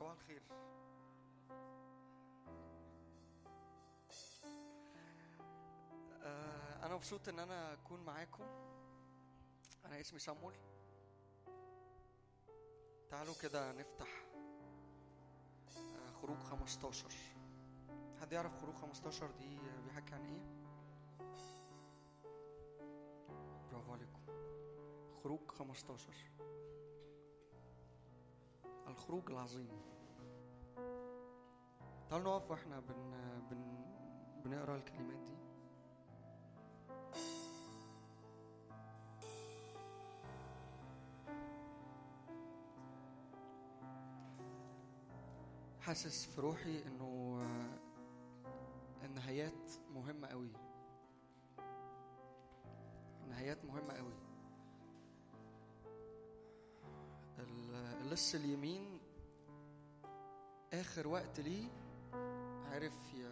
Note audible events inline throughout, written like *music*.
صباح الخير. آه، أنا مبسوط إن أنا أكون معاكم. أنا اسمي صامول تعالوا كده نفتح آه، خروج 15 حد يعرف خروج 15 دي بيحكي عن إيه؟ برافو عليكم. خروج 15 الخروج العظيم. تعالوا نقف وإحنا بن بن بنقرأ الكلمات دي. حاسس في روحي إنه النهايات مهمة قوي. النهايات مهمة قوي. اللص اليمين. آخر وقت ليه. عرف ي...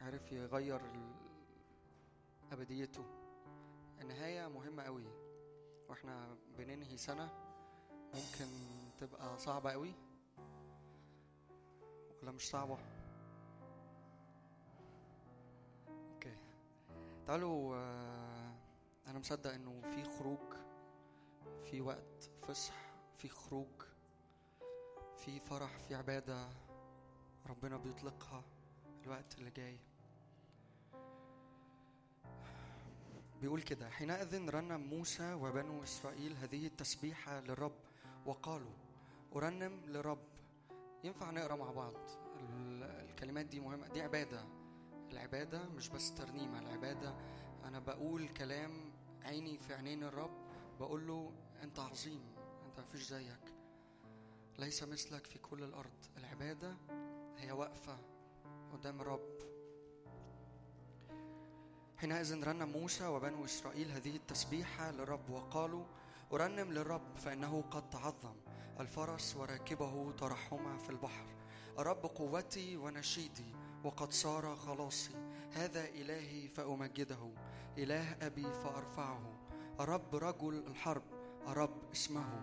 عرف يغير أبديته. النهاية مهمة قوي. وإحنا بننهي سنة ممكن تبقى صعبة قوي. ولا مش صعبة؟ أوكي. تعالوا آه، أنا مصدق إنه في خروج في وقت فصح في خروج في فرح في عبادة ربنا بيطلقها الوقت اللي جاي. بيقول كده حينئذ رنم موسى وبنو إسرائيل هذه التسبيحة للرب وقالوا أرنم لرب ينفع نقرأ مع بعض؟ ال- الكلمات دي مهمة دي عبادة. العبادة مش بس ترنيمة العبادة أنا بقول كلام عيني في عينين الرب بقول له أنت عظيم أنت مفيش زيك. ليس مثلك في كل الأرض. العبادة هي واقفة قدام الرب حينئذ رنم موسى وبنو إسرائيل هذه التسبيحة للرب وقالوا أرنم للرب فإنه قد تعظم. الفرس وراكبه ترحما في البحر. الرب قوتي ونشيدي وقد صار خلاصي. هذا إلهي فأمجده. إله أبي فأرفعه. الرب رجل الحرب. الرب اسمه.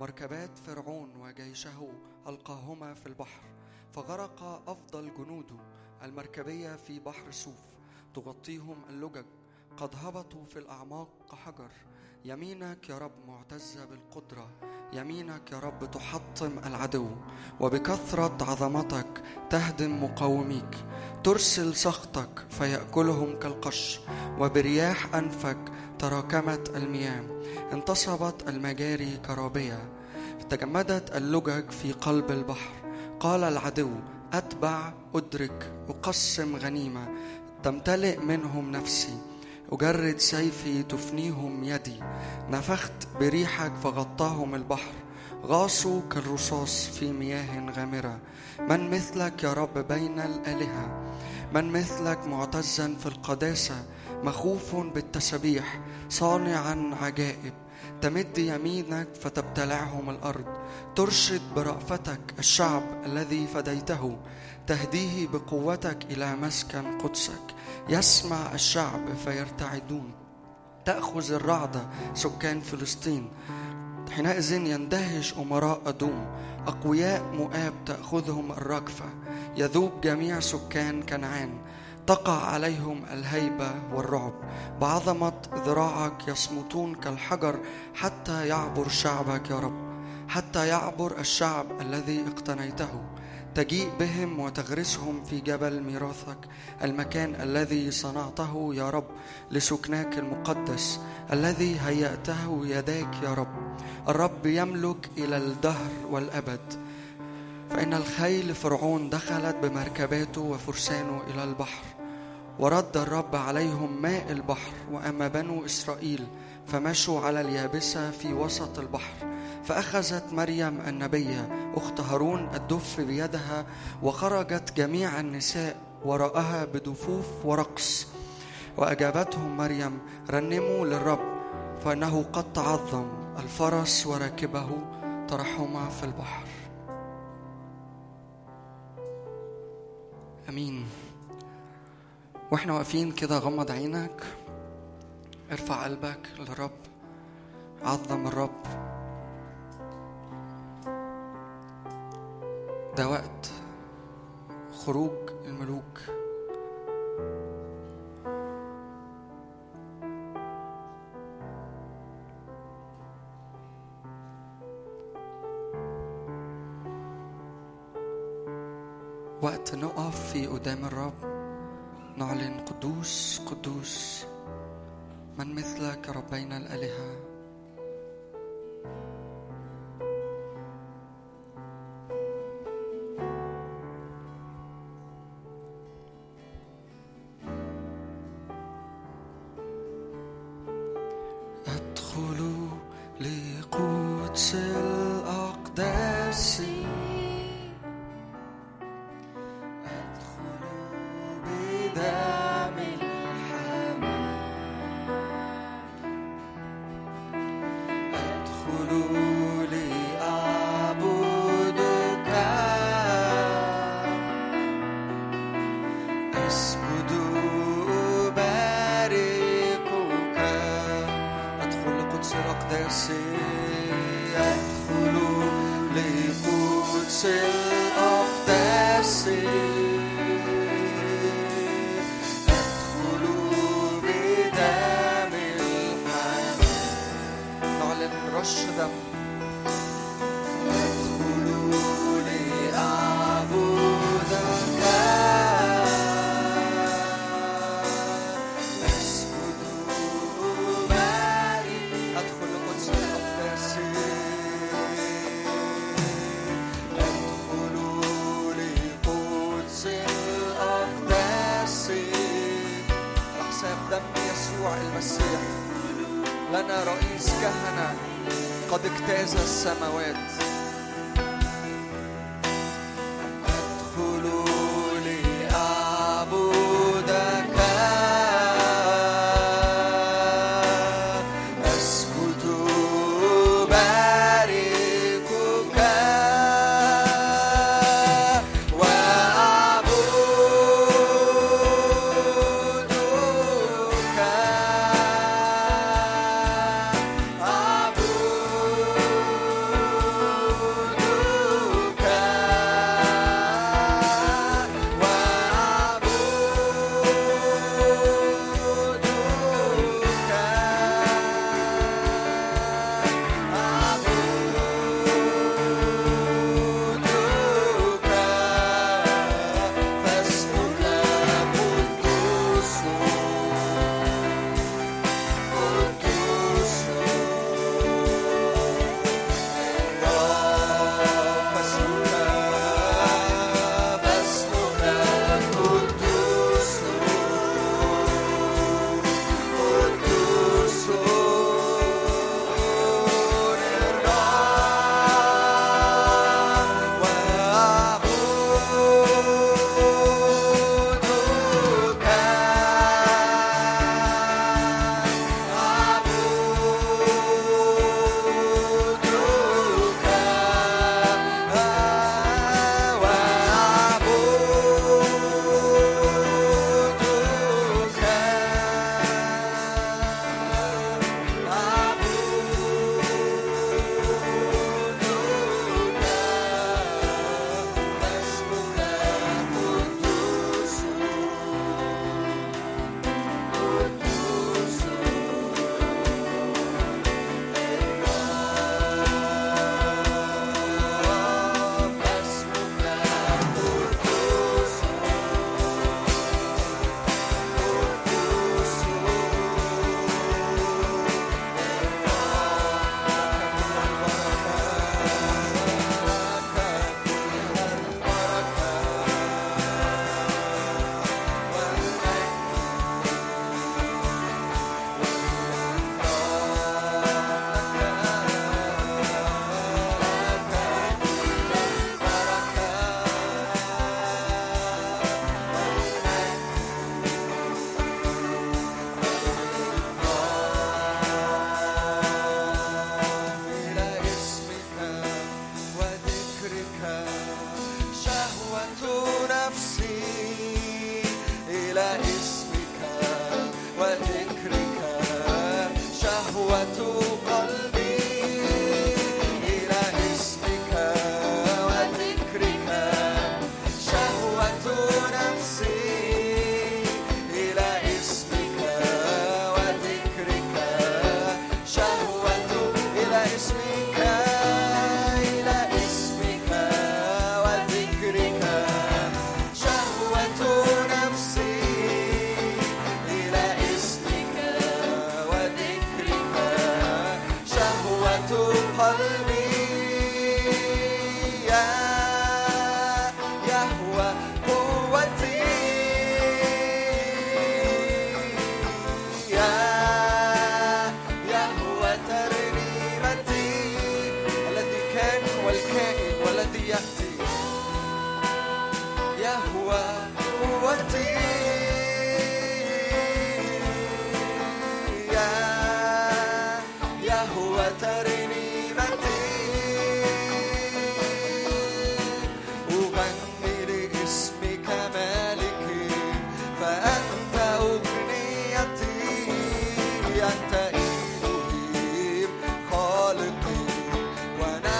مركبات فرعون وجيشه ألقاهما في البحر فغرق أفضل جنوده المركبية في بحر سوف تغطيهم اللجج قد هبطوا في الأعماق كحجر يمينك يا رب معتزة بالقدرة يمينك يا رب تحطم العدو وبكثرة عظمتك تهدم مقاوميك ترسل سخطك فيأكلهم كالقش وبرياح أنفك تراكمت المياه انتصبت المجاري كرابية تجمدت اللجج في قلب البحر قال العدو أتبع أدرك أقسم غنيمة تمتلئ منهم نفسي. أجرد سيفي تفنيهم يدي. نفخت بريحك فغطاهم البحر. غاصوا كالرصاص في مياه غامرة. من مثلك يا رب بين الآلهة؟ من مثلك معتزا في القداسة؟ مخوف بالتسبيح صانعا عجائب. تمد يمينك فتبتلعهم الأرض. ترشد برأفتك الشعب الذي فديته. تهديه بقوتك إلى مسكن قدسك. يسمع الشعب فيرتعدون. تأخذ الرعدة سكان فلسطين. حينئذ يندهش أمراء أدوم. أقوياء مؤاب تأخذهم الرجفة يذوب جميع سكان كنعان. تقع عليهم الهيبة والرعب. بعظمة ذراعك يصمتون كالحجر حتى يعبر شعبك يا رب. حتى يعبر الشعب الذي اقتنيته. تجيء بهم وتغرسهم في جبل ميراثك المكان الذي صنعته يا رب لسكناك المقدس الذي هيأته يداك يا رب. الرب يملك إلى الدهر والأبد. فإن الخيل فرعون دخلت بمركباته وفرسانه إلى البحر ورد الرب عليهم ماء البحر وأما بنو إسرائيل فمشوا على اليابسة في وسط البحر. فأخذت مريم النبية أخت هارون الدف بيدها وخرجت جميع النساء وراءها بدفوف ورقص. وأجابتهم مريم رنموا للرب فإنه قد تعظم الفرس وراكبه ترحما في البحر. آمين. وإحنا واقفين كده غمض عينك ارفع قلبك للرب عظم الرب. ده وقت خروج الملوك. وقت نقف في قدام الرب نعلن قدوس قدوس من مثلك رب بين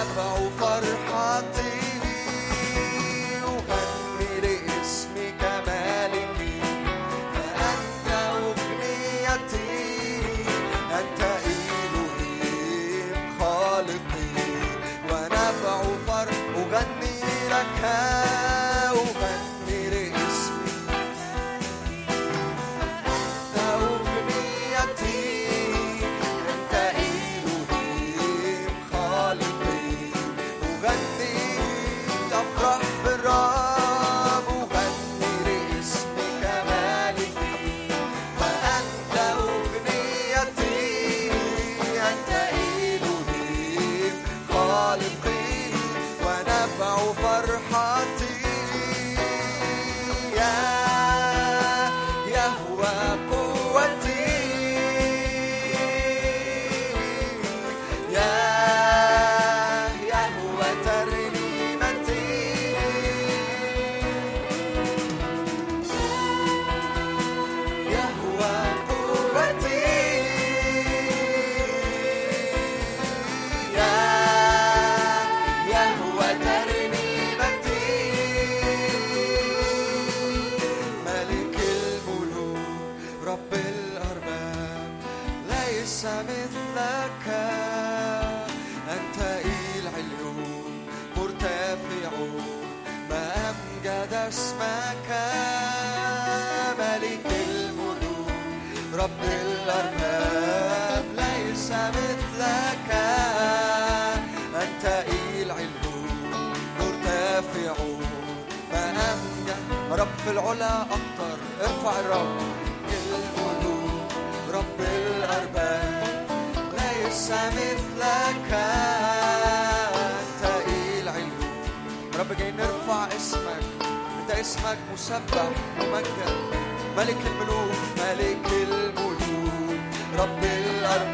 محبة وفرحة في العلا أكتر. ارفع الرب كل الملوك رب الأرباب. ليس مثلك تقيل علو رب جاي نرفع اسمك. أنت اسمك مسبح ممجد ملك الملوك ملك الملوك. رب الأرباب.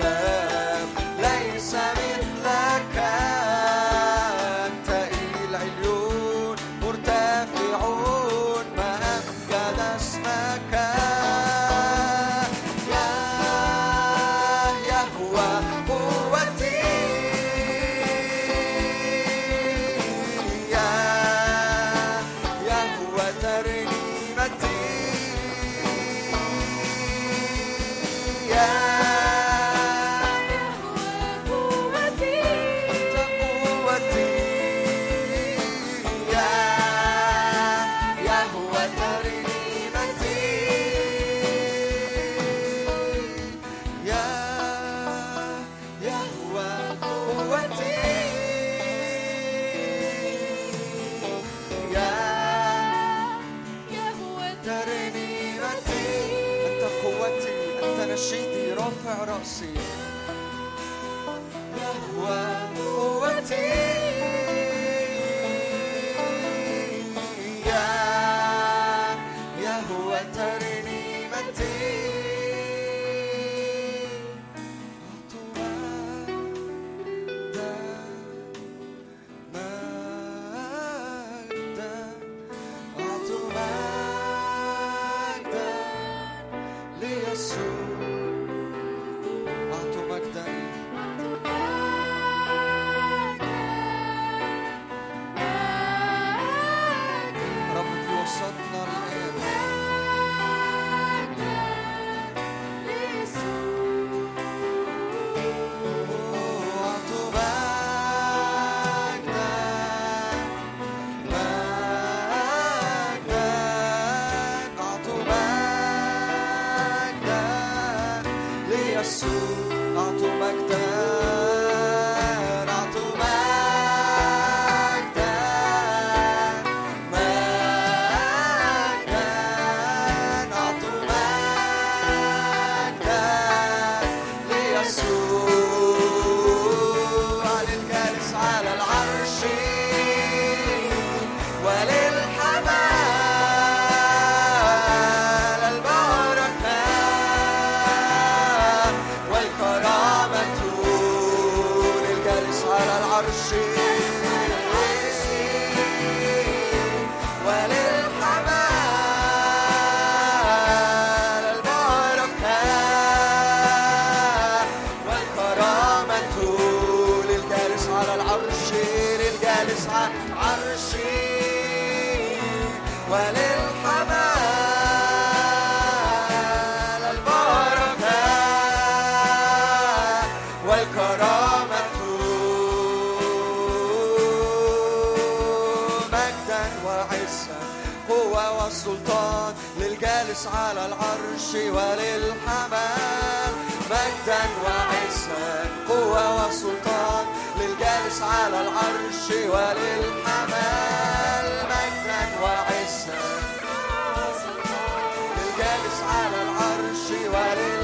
على العرش وارد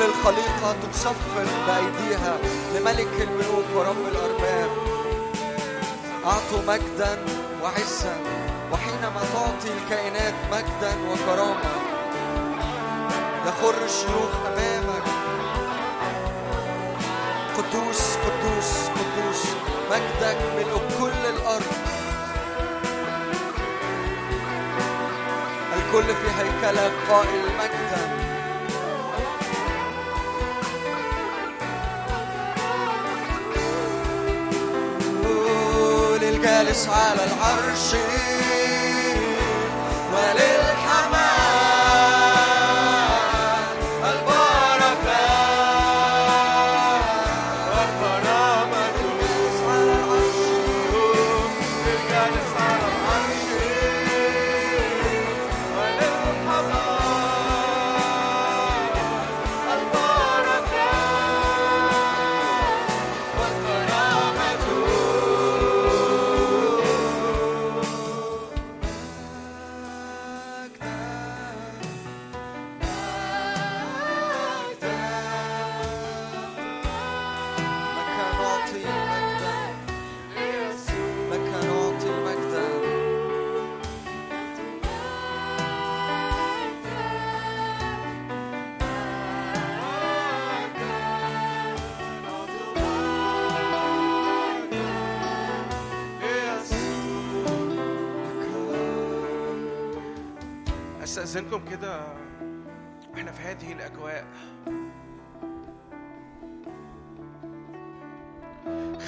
كل الخليقة تتصفر بأيديها لملك الملوك ورب الأرباب. أعطوا مجدا وعزا وحينما تعطي الكائنات مجدا وكرامة يخر الشيوخ أمامك. قدوس قدوس قدوس مجدك من كل الأرض. الكل في هيكلك قائل مجدا. جالس على العرش.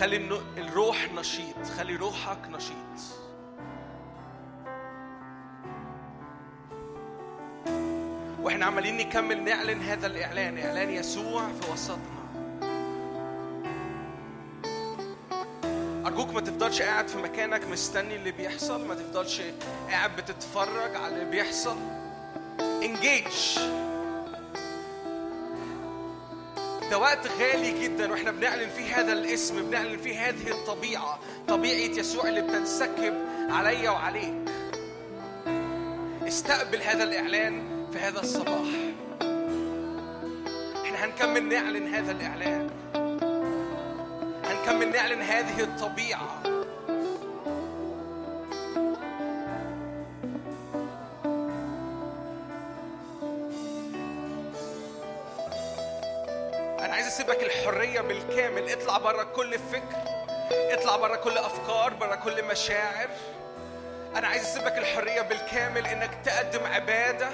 خلي الروح نشيط خلي روحك نشيط. وإحنا عمالين نكمل نعلن هذا الإعلان إعلان يسوع في وسطنا. أرجوك ما تفضلش قاعد في مكانك مستني اللي بيحصل ما تفضلش قاعد بتتفرج على اللي بيحصل. انجيج ده وقت غالي جدا وإحنا بنعلن فيه هذا الاسم بنعلن فيه هذه الطبيعة طبيعة يسوع اللي بتنسكب عليا وعليك. استقبل هذا الإعلان في هذا الصباح. إحنا هنكمل نعلن هذا الإعلان. هنكمل نعلن هذه الطبيعة. اسيبك الحرية بالكامل. اطلع بره كل فكر اطلع بره كل أفكار بره كل مشاعر. أنا عايز أسيبك الحرية بالكامل إنك تقدم عبادة.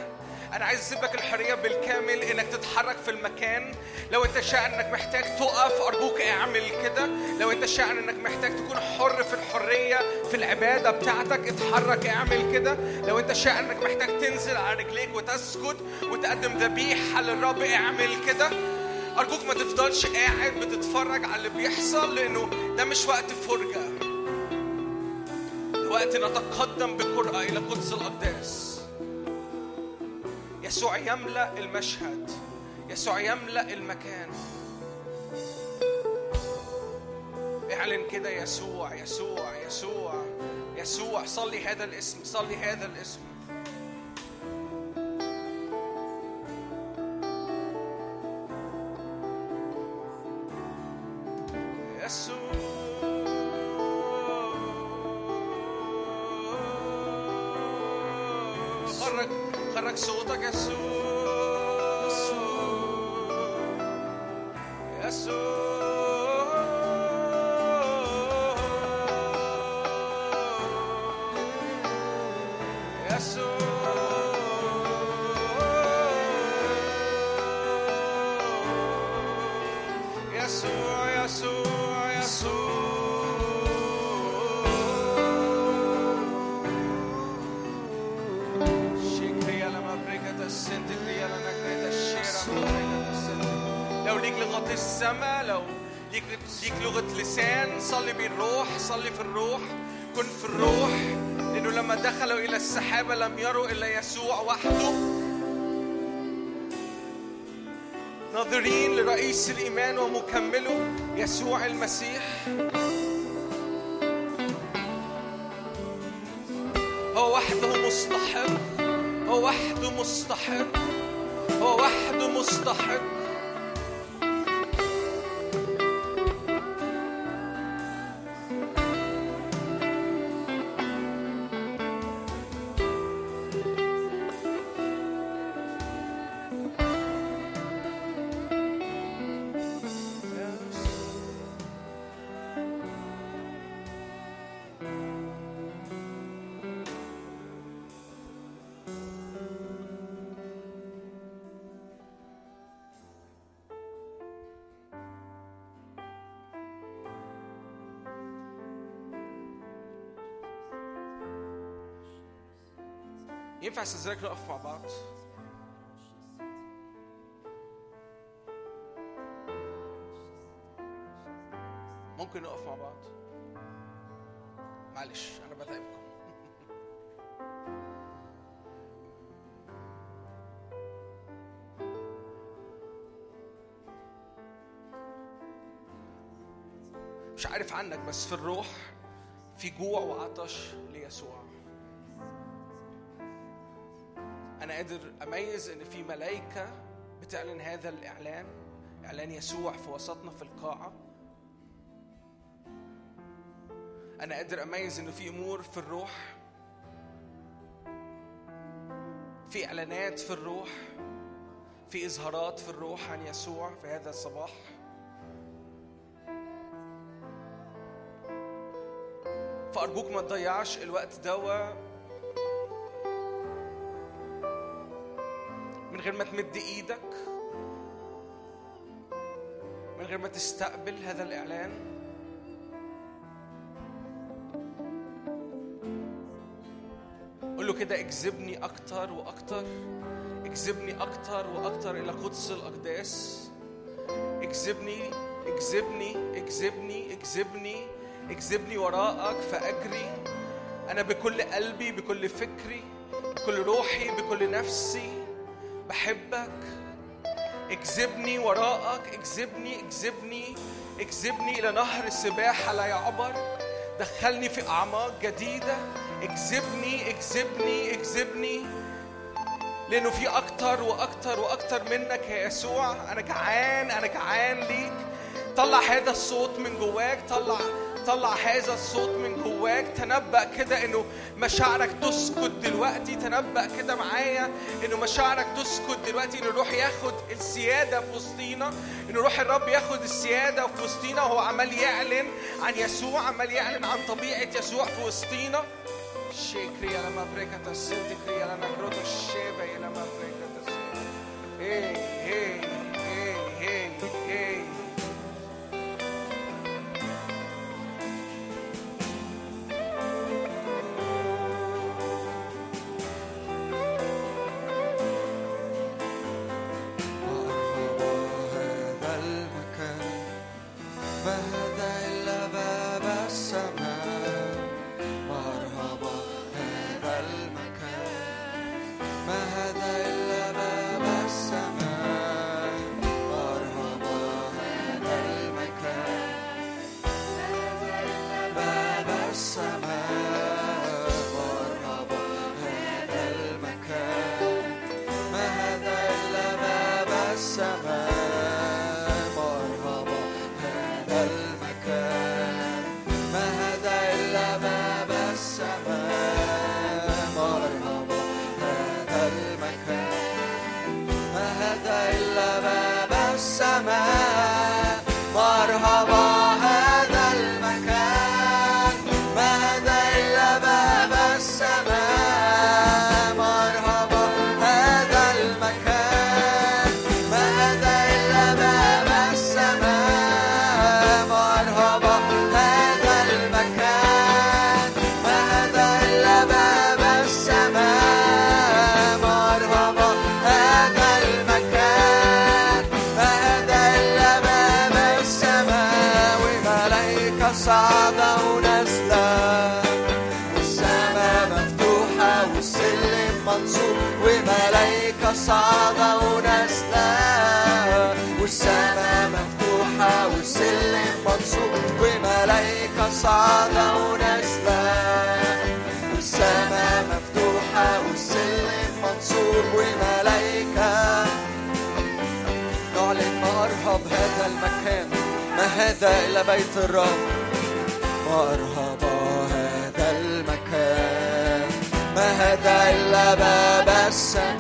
أنا عايز أسيبك الحرية بالكامل إنك تتحرك في المكان. لو أنت شاعر إنك محتاج تقف أرجوك اعمل كده. لو أنت شاعر إنك محتاج تكون حر في الحرية في العبادة بتاعتك اتحرك اعمل كده. لو أنت شاعر إنك محتاج تنزل على رجليك وتسجد وتقدم ذبيحة للرب اعمل كده. أرجوك ما تفضلش قاعد بتتفرج على اللي بيحصل لأنه ده مش وقت فرجة. وقت نتقدم بجرأة إلى قدس الأقداس. يسوع يملأ المشهد. يسوع يملأ المكان. اعلن كده يسوع يسوع يسوع يسوع. صلي هذا الاسم صلي هذا الاسم. دخلوا إلى السحابة لم يروا إلا يسوع وحده. ناظرين لرئيس الإيمان ومكمله يسوع المسيح. هو وحده مستحق. هو وحده مستحق. هو وحده مستحق. ينفع استاذنك نقف مع بعض ممكن نقف مع بعض معلش أنا بتعبكم مش عارف عنك بس في الروح في جوع وعطش ليسوع. قادر أميز إن في ملائكة بتعلن هذا الإعلان إعلان يسوع في وسطنا في القاعة. أنا قادر أميز إن في أمور في الروح في إعلانات في الروح في إظهارات في الروح عن يسوع في هذا الصباح. فأرجوك ما تضيعش الوقت دوا. من غير ما تمد إيدك من غير ما تستقبل هذا الإعلان. قول له كده اجذبني أكتر وأكتر اجذبني أكتر وأكتر إلى قدس الأقداس. اجذبني اجذبني اجذبني اجذبني اجذبني وراءك فأجري. أنا بكل قلبي بكل فكري بكل روحي بكل نفسي. بحبك. اجذبني وراءك اجذبني اجذبني اجذبني إلى نهر السباحة لا يعبر. دخلني في أعماق جديدة. اجذبني اجذبني اجذبني لأنه في أكتر وأكتر وأكتر منك يا يسوع. أنا جعان أنا جعان ليك. طلع هذا الصوت من جواك طلع طلع هذا الصوت من جواك تنبأ كده إنه مشاعرك تسكت دلوقتي تنبأ كده معايا إنه مشاعرك تسكت دلوقتي ان الروح ياخد السيادة في وسطينا ان روح الرب ياخد السيادة في وسطينا وهو عمال يعلن عن يسوع عمال يعلن عن طبيعة يسوع في وسطينا. شكري على السنتي كري على ما كروتو الشيبة إلى ما بريكة السنتي هي صعدة ونازلة والسماء مفتوحة والسلم منصوب وملائكة نعلن مرحب هذا المكان ما هذا إلا بيت الرب. مرحبا هذا المكان ما هذا إلا باب السماء.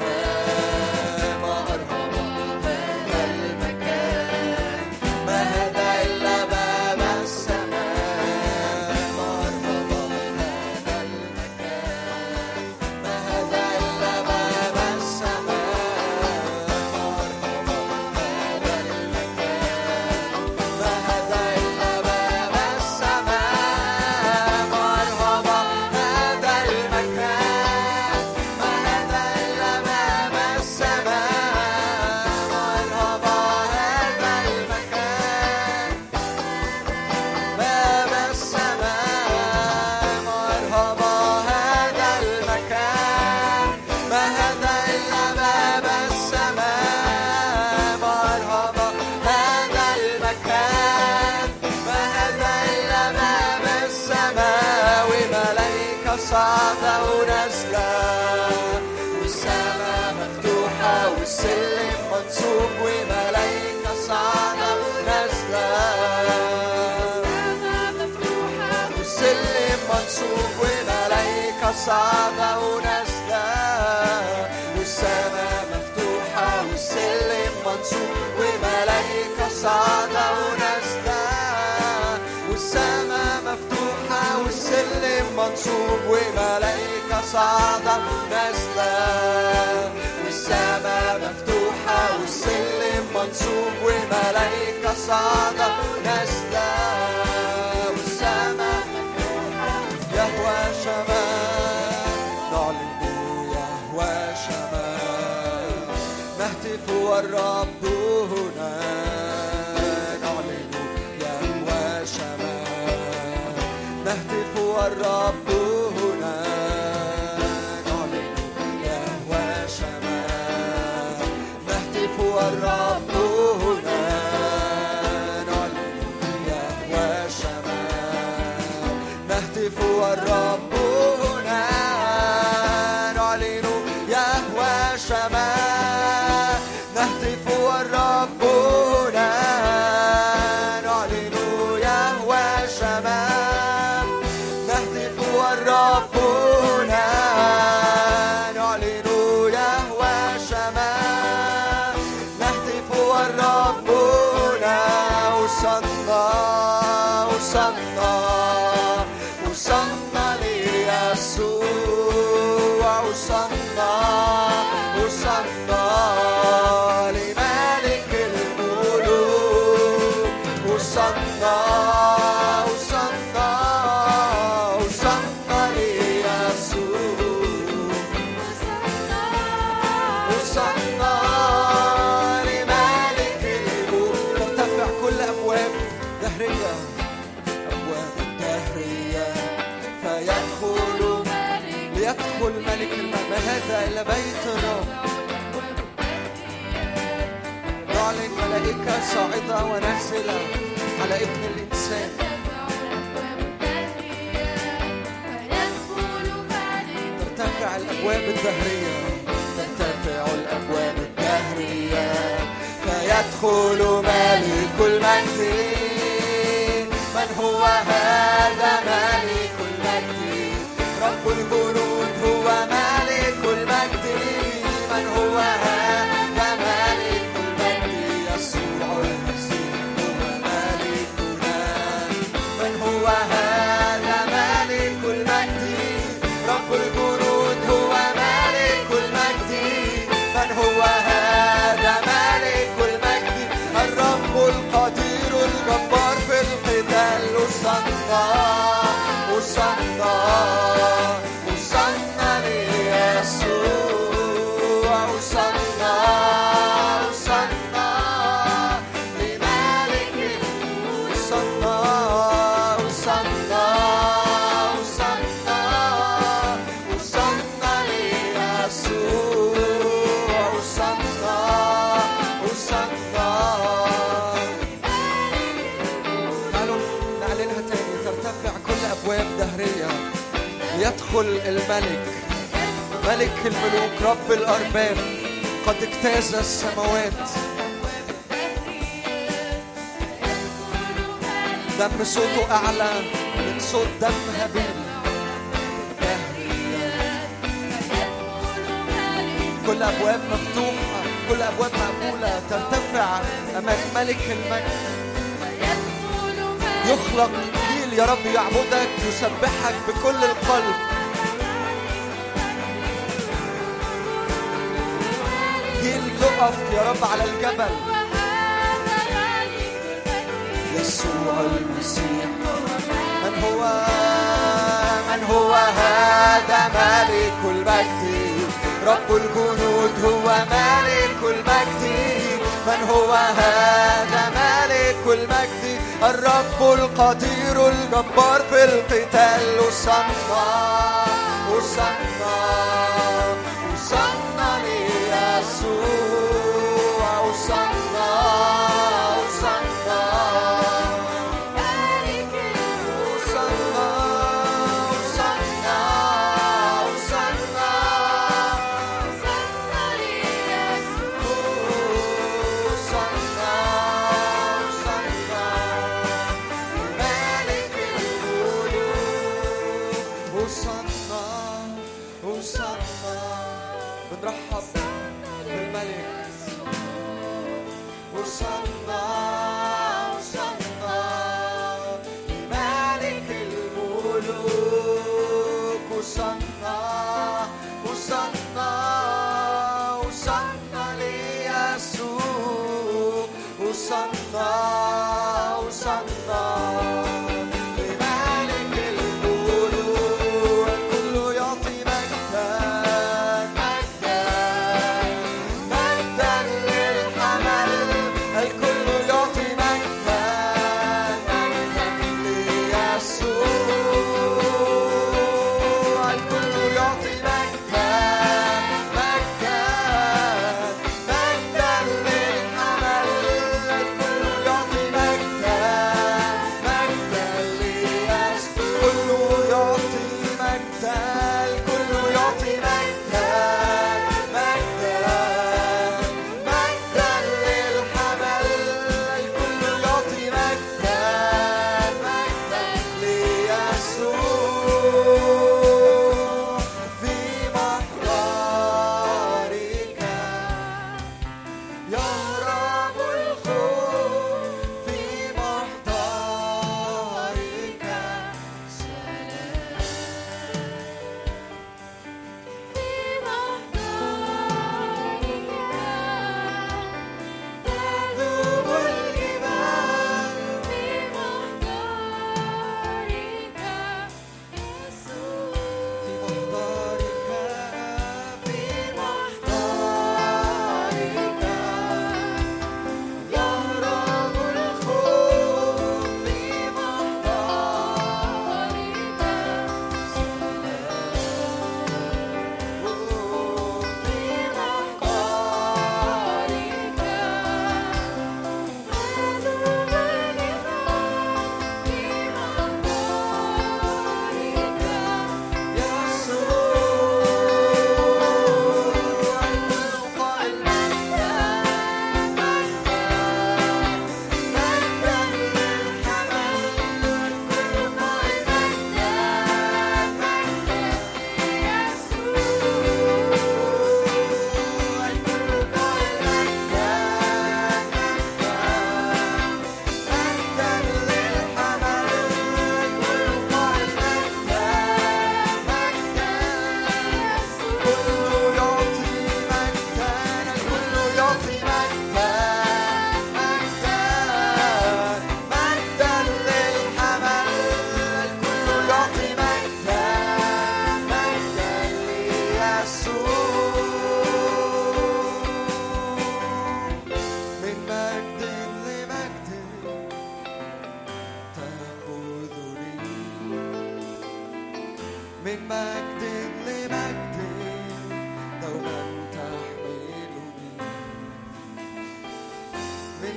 صعد أو والسماء مفتوحة والسلم منصوب وملائكة صعد أو والسماء مفتوحة والسلم منصوب وملائكة صعد أو والسماء مفتوحة والسلم منصوب وملائكة نهتف والرب هنا نعلن يهوى شمال نهتف والرب صاعدة ونازلة على ابن الإنسان. ترتفع الأبواب الدهرية ترتفع الأبواب الدهرية فيدخل ملك المجد. من هو هذا ملك يدخل الملك. ملك الملوك رب الأرباب. قد اجتاز السماوات. دم صوته أعلى من صوت دم هابيل كل أبواب مفتوحة كل أبواب مقبولة ترتفع أمام ملك المجد. يخلق جيل يا رب يعبدك يسبحك بكل القلب. يقف يا رب على الجبل. يسوع المسيح. من هو؟ من هو هذا ملك المجد رب الجنود هو ملك المجد من هو هذا ملك المجد الرب القدير الجبار في القتال. وصلنا وصلنا وصلنا ليسوع وصلنا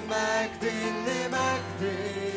Magdy, Magdy,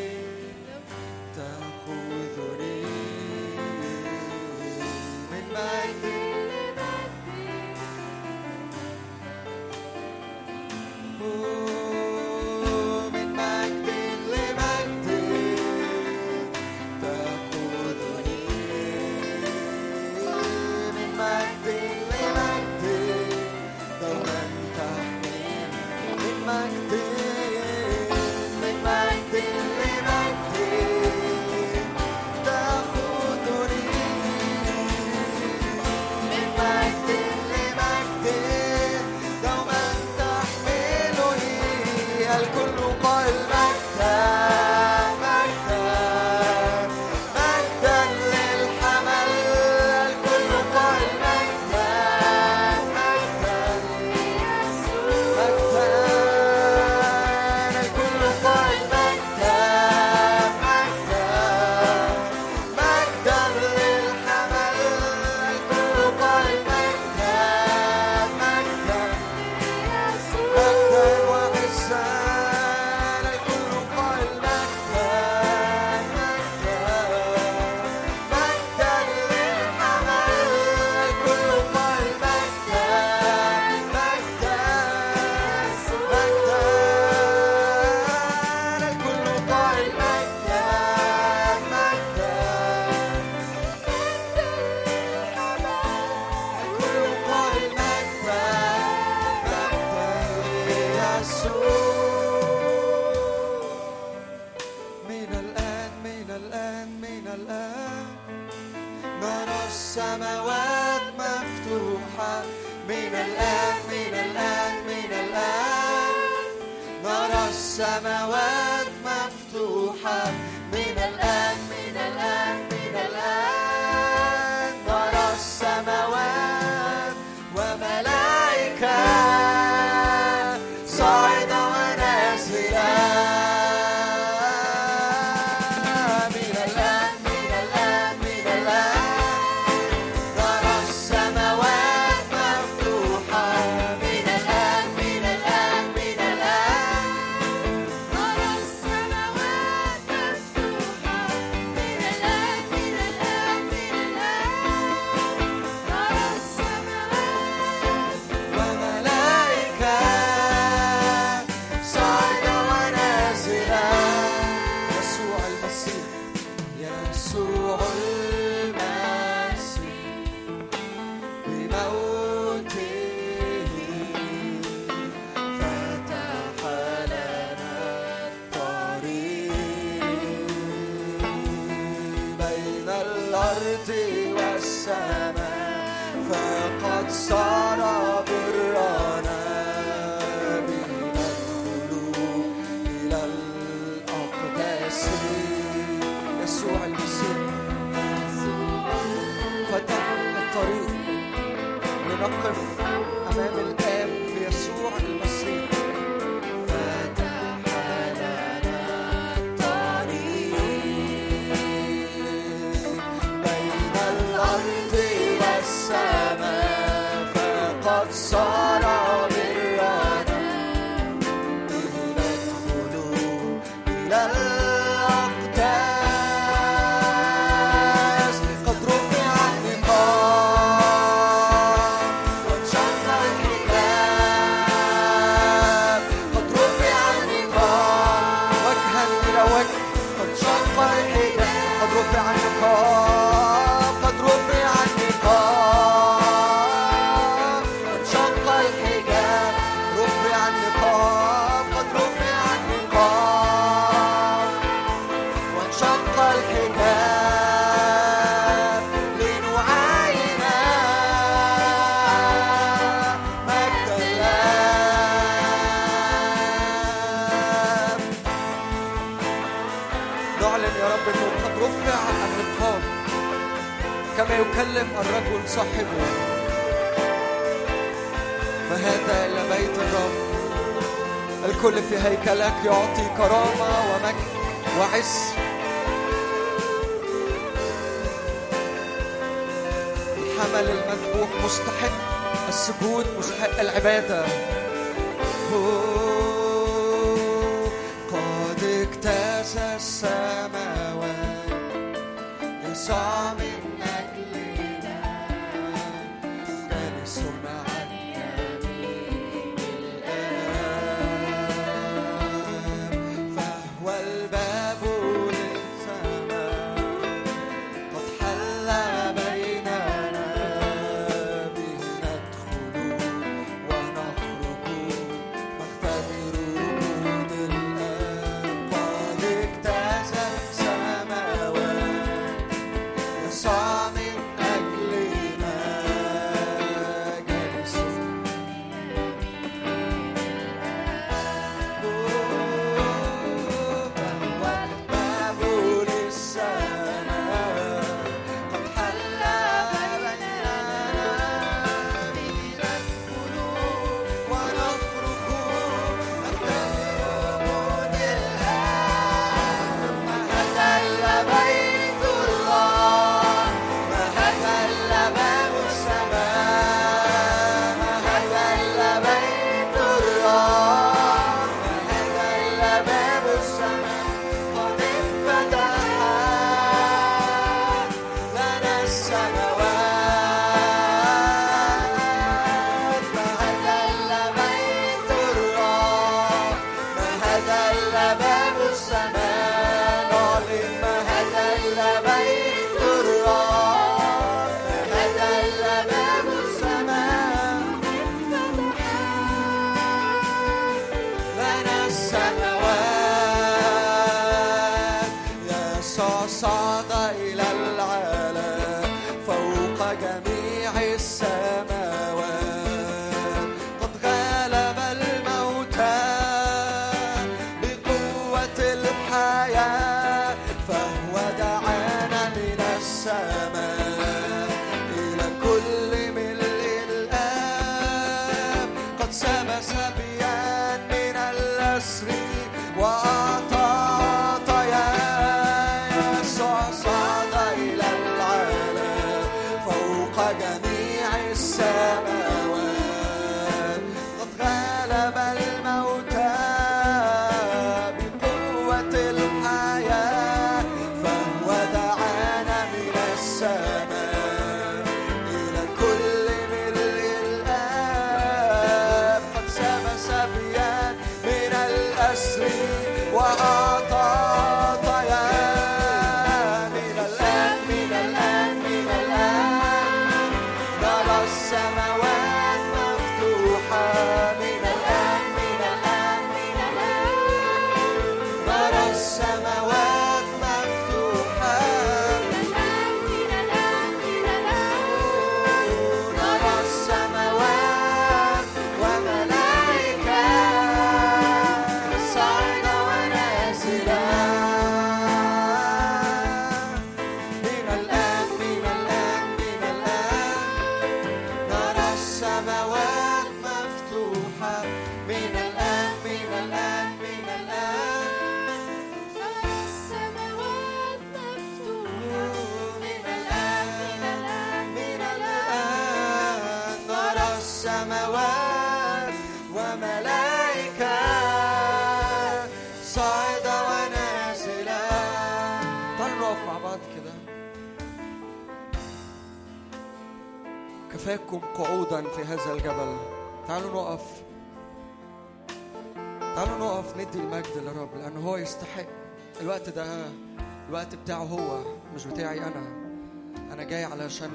علشان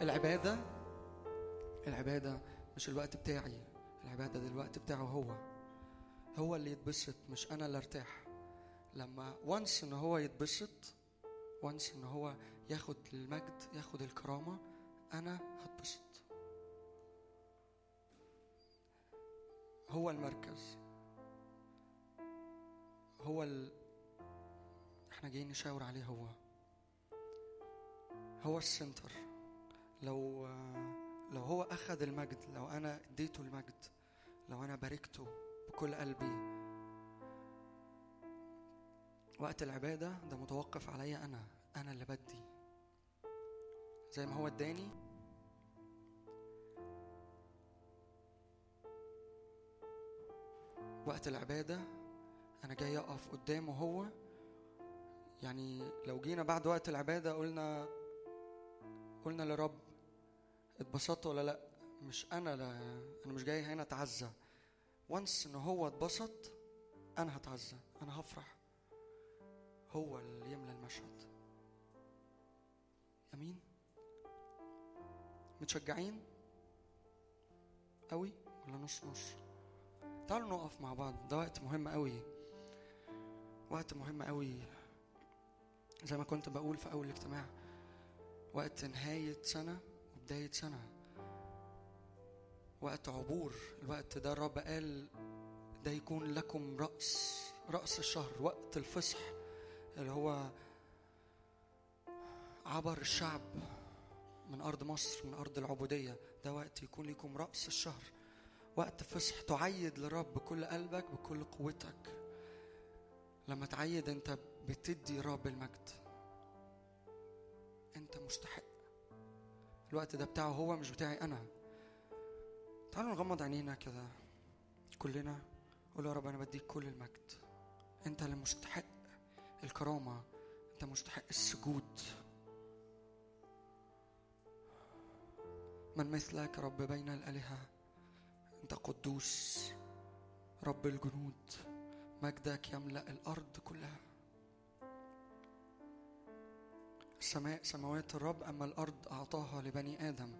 العبادة العبادة مش الوقت بتاعي العبادة ده الوقت بتاعه هو. هو اللي يتبسط مش أنا اللي أرتاح. لما وانس إن هو يتبسط وانس إن هو ياخد المجد ياخد الكرامة أنا هتبسط. هو المركز. هو ال... إحنا جايين نشاور عليه هو. هو السنتر. لو لو هو أخذ المجد لو أنا اديته المجد لو أنا باركته بكل قلبي. وقت العبادة ده متوقف عليا أنا أنا اللي بدي. زي ما هو اداني وقت العبادة أنا جاي أقف قدامه هو يعني لو جينا بعد وقت العبادة قلنا قلنا لرب اتبسطت ولا لأ؟ مش أنا لا أنا مش جاي هنا أتعزى. وانس إن هو اتبسط أنا هتعزى أنا هفرح. هو اللي يملى المشهد. أمين؟ متشجعين؟ قوي ولا نص نص؟ تعالوا نقف مع بعض ده وقت مهم قوي. وقت مهم قوي. زي ما كنت بقول في أول الاجتماع وقت نهاية سنة وبداية سنة. وقت عبور الوقت ده الرب قال ده يكون لكم رأس رأس الشهر وقت الفصح اللي هو عبر الشعب من أرض مصر من أرض العبودية. ده وقت يكون لكم رأس الشهر. وقت فصح تعيد للرب بكل قلبك بكل قوتك. لما تعيد انت بتدي رب المجد. انت مستحق. الوقت ده بتاعه هو مش بتاعي أنا. تعالوا نغمض عينينا كده. كلنا قول يا رب أنا بديك كل المجد. انت اللي مستحق الكرامة. انت مستحق السجود. من مثلك رب بين الآلهة. انت قدوس. رب الجنود. مجدك يملأ الأرض كلها. السماء سماوات الرب اما الأرض أعطاها لبني آدم.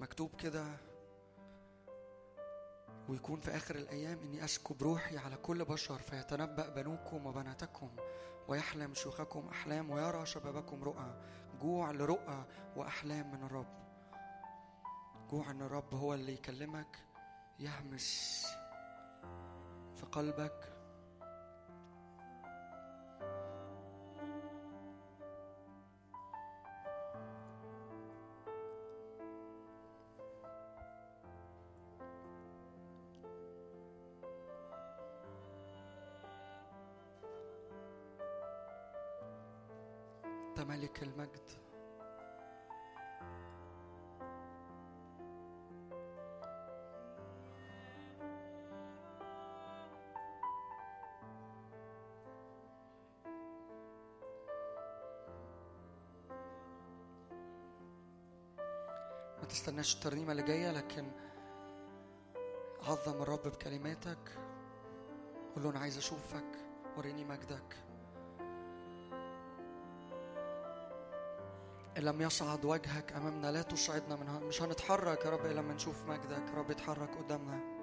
مكتوب كده ويكون في آخر الأيام إني اسكب روحي على كل بشر فيتنبأ بنوكم وبناتكم ويحلم شيوخكم أحلام ويرى شبابكم رؤى جوع لرؤى وأحلام من الرب. جوع إن الرب هو اللي يكلمك يهمس في قلبك تستناش الترنيمة اللي جاية لكن عظم الرب بكلماتك. قول له أنا عايز أشوفك وريني مجدك. إن لم يصعد وجهك أمامنا لا تصعدنا من مش هنتحرك يا رب إلا لما نشوف مجدك. رب اتحرك قدامنا.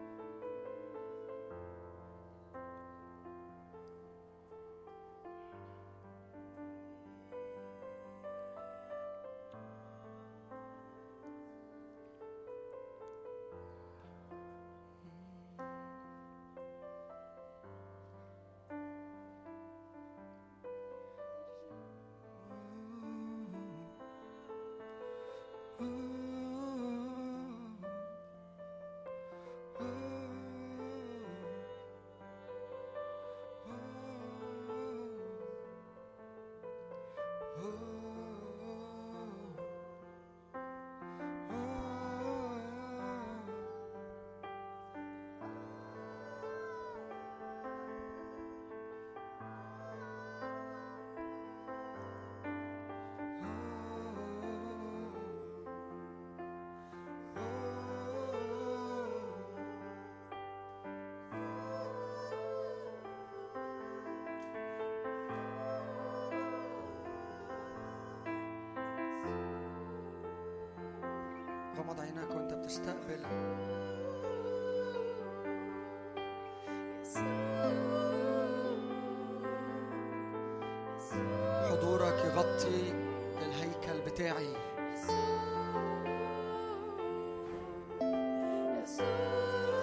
بتاعي.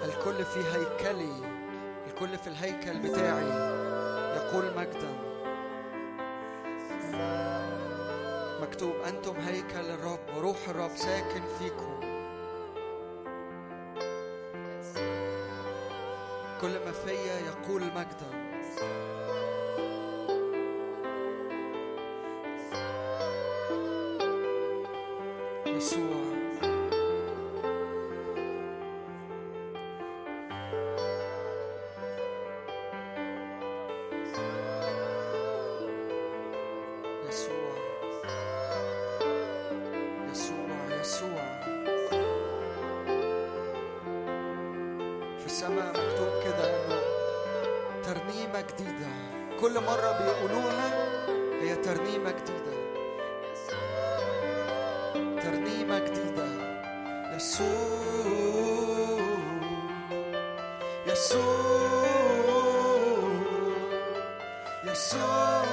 الكل في هيكلي الكل في الهيكل بتاعي يقول مجدا. مكتوب أنتم هيكل الرب وروح الرب ساكن فيكم. كل ما فيا يقول مجدا. مرة بيقولوها هي ترنيمة جديدة ترنيمة جديدة يسوع يسوع يسوع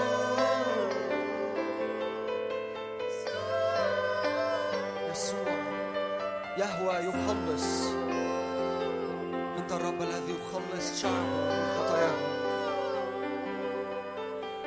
يسوع يهوى يخلص انت الرب الذي يخلص شعبه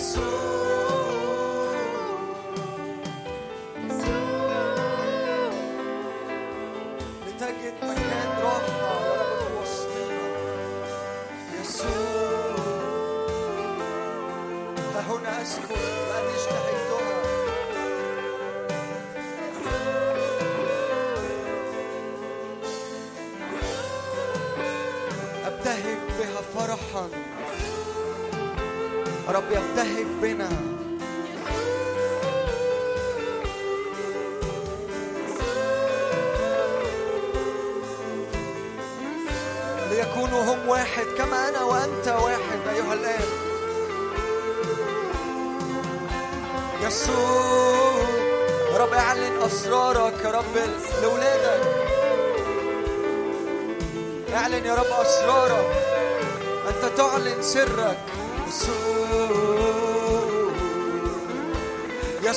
soul. يبتهج بنا. ليكونوا هم واحد كما أنا وأنت واحد أيها الآب يسوع رب اعلن أسرارك يا رب لأولادك. اعلن يا رب أسرارك. أنت تعلن سرك. يسوع.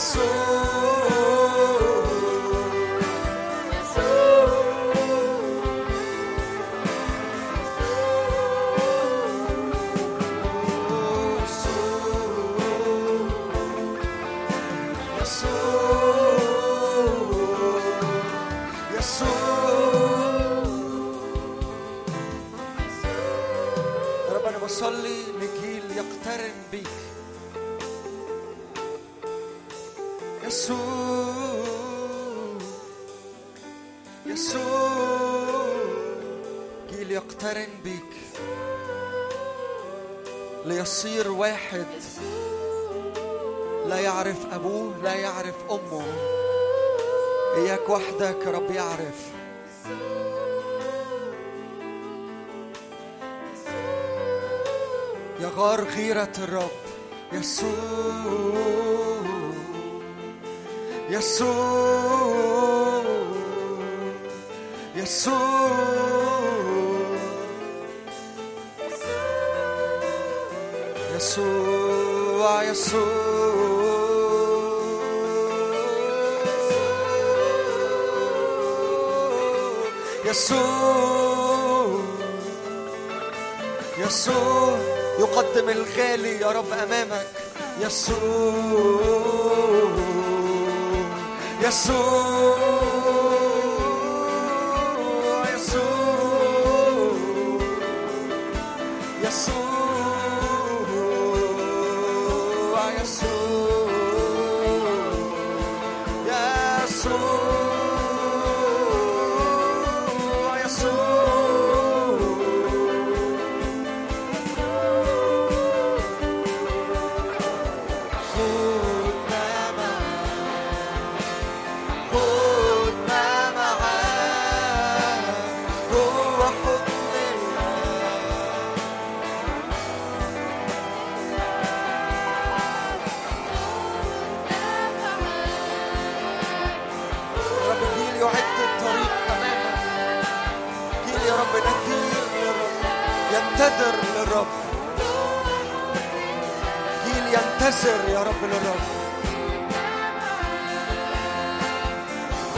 corações. وحدك رب يعرف. يغار غيرة الرب. يسوع. يسوع. يسوع. يسوع. يسوع. يسوع يسوع. يقدم الغالي يا رب يسوع يسوع يسوع. ينتظر للرب. جيل ينتظر يا رب للرب.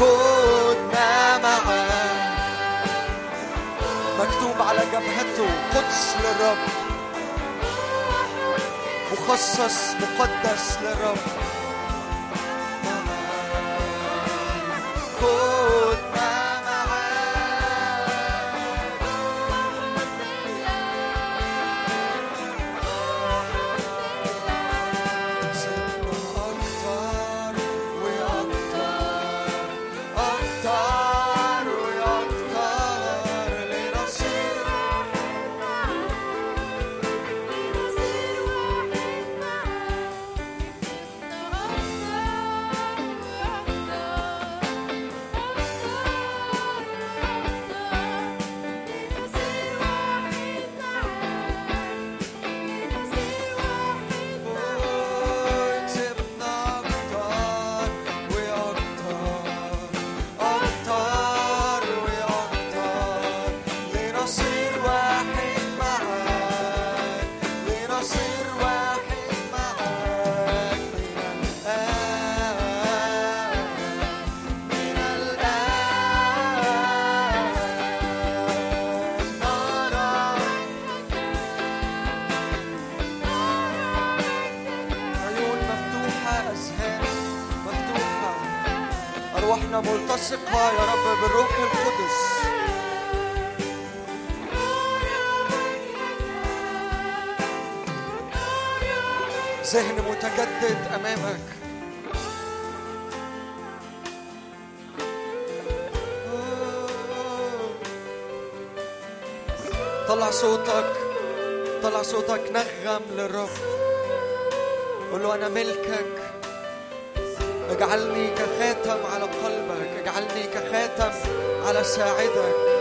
خدنا معاك مكتوب على جبهته قدس للرب. مخصص مقدس للرب. صوتك نغم للرب قول له أنا ملكك. اجعلني كخاتم على قلبك. اجعلني كخاتم على ساعدك.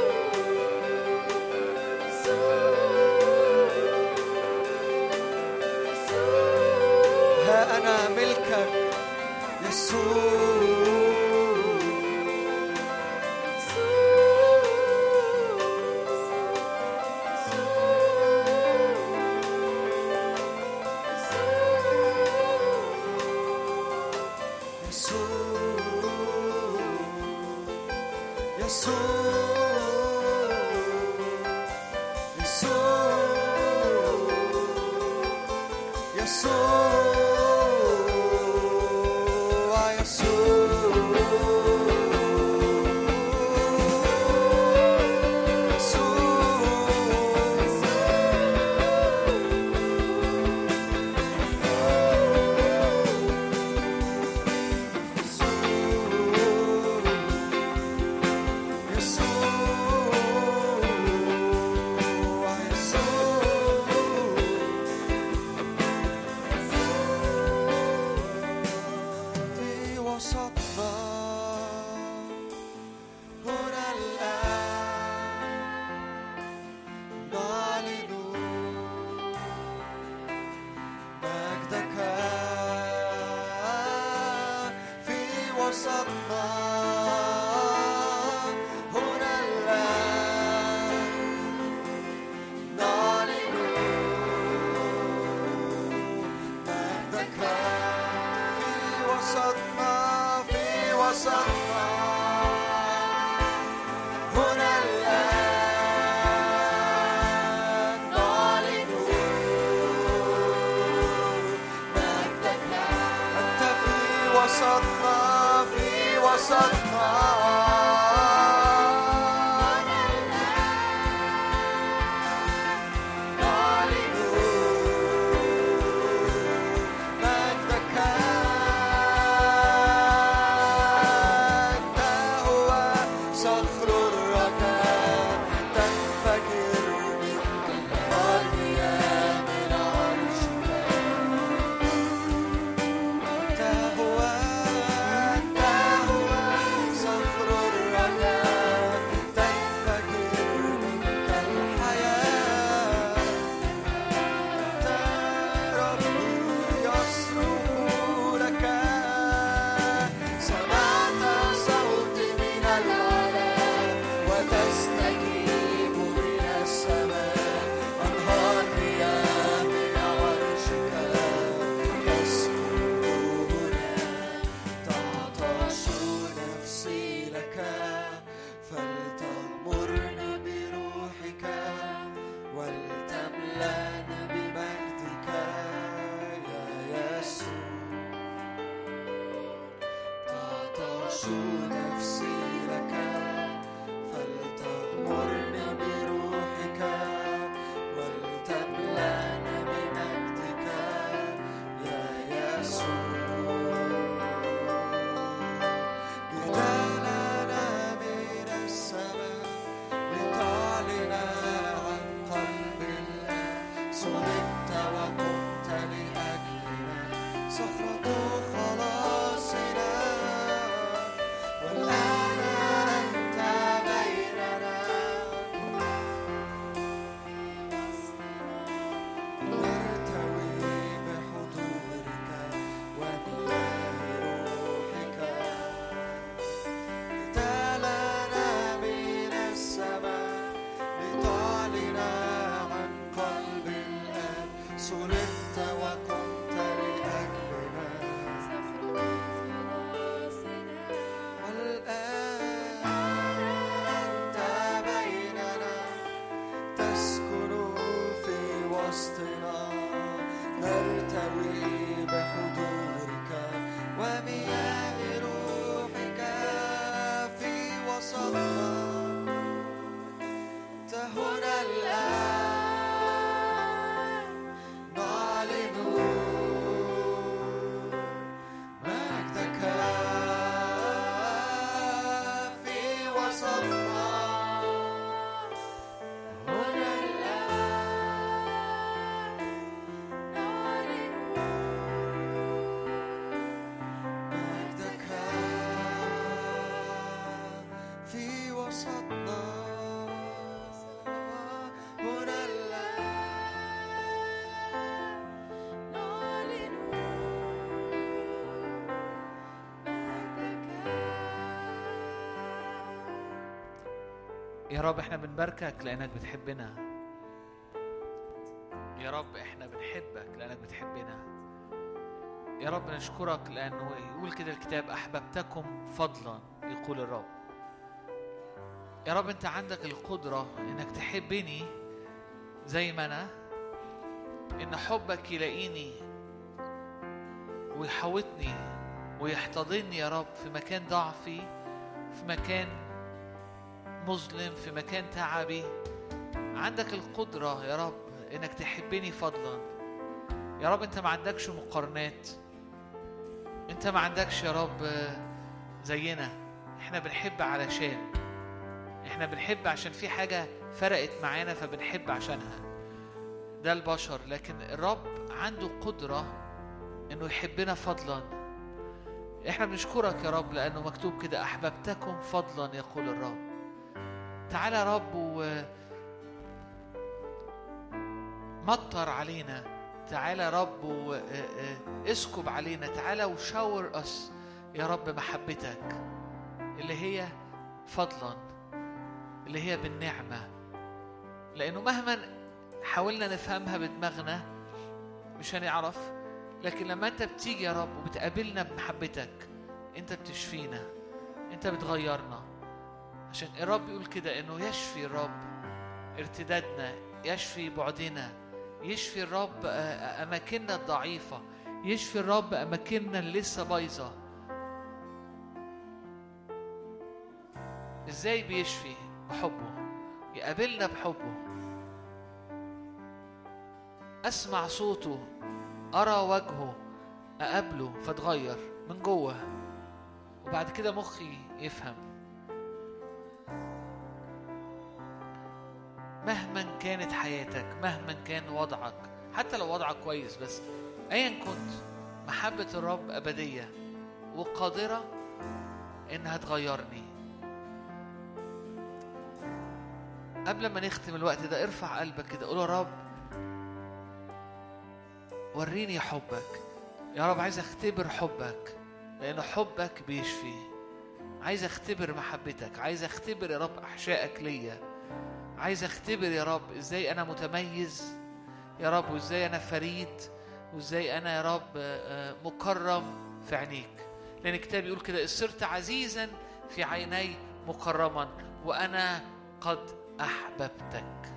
يا رب إحنا بنباركك لأنك بتحبنا. يا رب إحنا بنحبك لأنك بتحبنا. يا رب نشكرك لأنه يقول كده الكتاب أحببتكم فضلا يقول الرب. يا رب انت عندك القدرة إنك تحبني زي ما أنا إن حبك يلاقيني ويحوطني ويحتضني يا رب في مكان ضعفي في مكان مظلم في مكان تعبي عندك القدرة يا رب إنك تحبني فضلا. يا رب أنت ما عندكش مقارنات. أنت ما عندكش يا رب زينا. إحنا بنحب علشان. إحنا بنحب عشان في حاجة فرقت معانا فبنحب عشانها. ده البشر. لكن الرب عنده قدرة إنه يحبنا فضلا. إحنا بنشكرك يا رب لأنه مكتوب كده أحببتكم فضلا يقول الرب. تعالى يا رب و مطر علينا. تعالى يا رب واسكب علينا. تعالى وشاور اس يا رب محبتك اللي هي فضلا اللي هي بالنعمة. لأنه مهما حاولنا نفهمها بدماغنا مش هنعرف لكن لما أنت بتيجي يا رب وبتقابلنا بمحبتك أنت بتشفينا أنت بتغيرنا. عشان الرب يقول كده إنه يشفي الرب ارتدادنا يشفي بعدنا يشفي الرب أماكننا الضعيفة يشفي الرب أماكننا اللي لسه بايظة. إزاي بيشفي؟ بحبه. يقابلنا بحبه. أسمع صوته أرى وجهه أقابله فاتغير من جوه. وبعد كده مخي يفهم. مهما كانت حياتك مهما كان وضعك حتى لو وضعك كويس بس ايا كنت محبة الرب أبدية وقادرة إنها تغيرني. قبل ما نختم الوقت ده ارفع قلبك كده قول يا رب وريني حبك. يا رب عايز أختبر حبك لأن حبك بيشفي. عايز أختبر محبتك عايز أختبر يا رب أحشائك ليا. عايز اختبر يا رب إزاي أنا متميز؟ يا رب وازاي أنا فريد؟ وازاي أنا يا رب آه، آه، مكرم في عينيك؟ لأن الكتاب يقول كده صرت عزيزا في عيني مكرما وأنا قد أحببتك.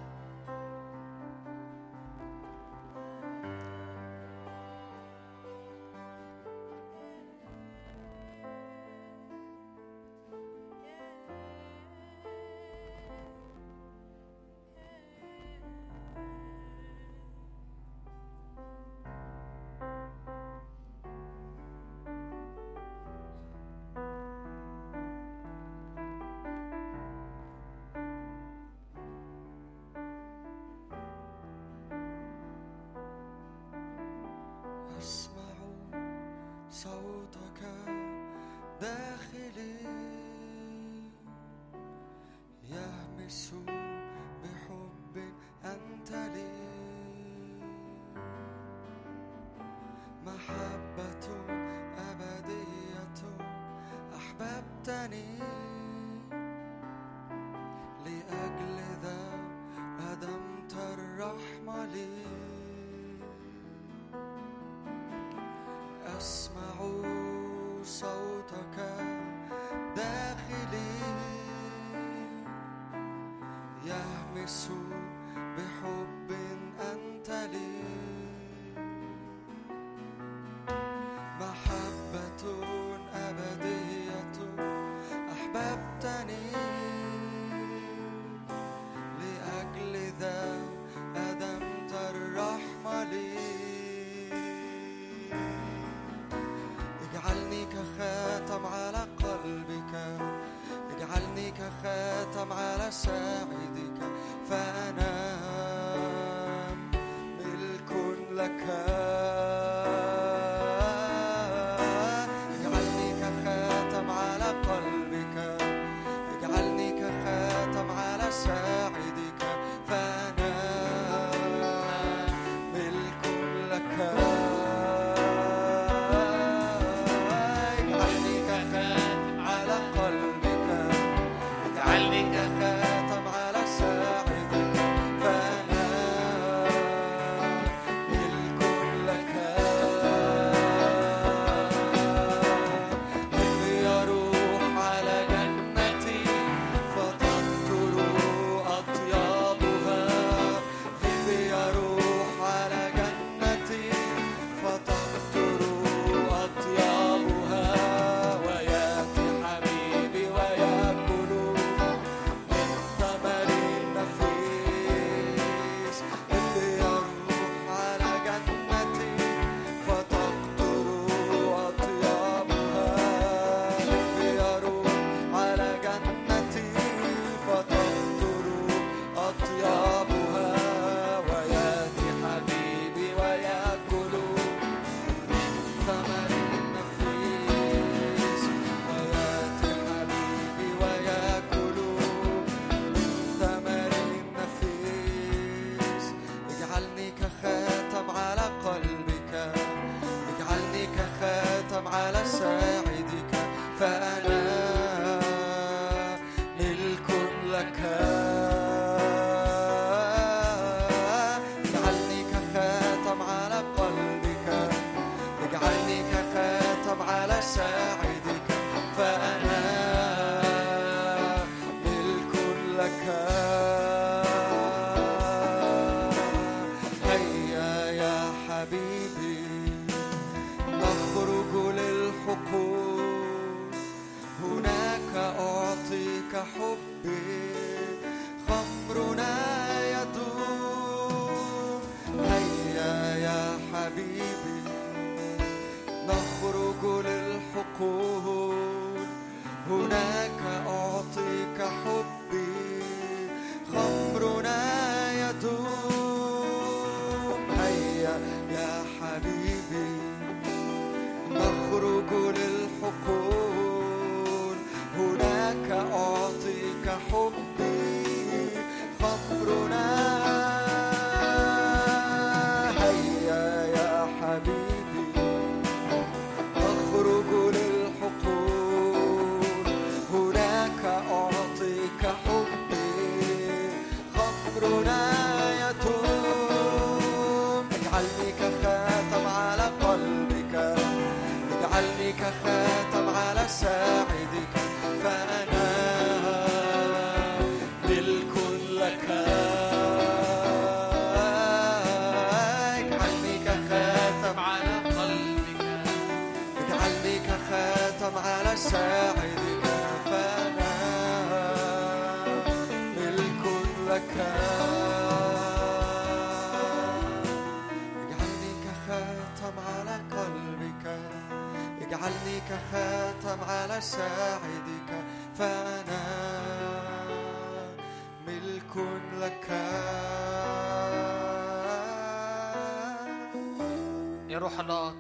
روح الله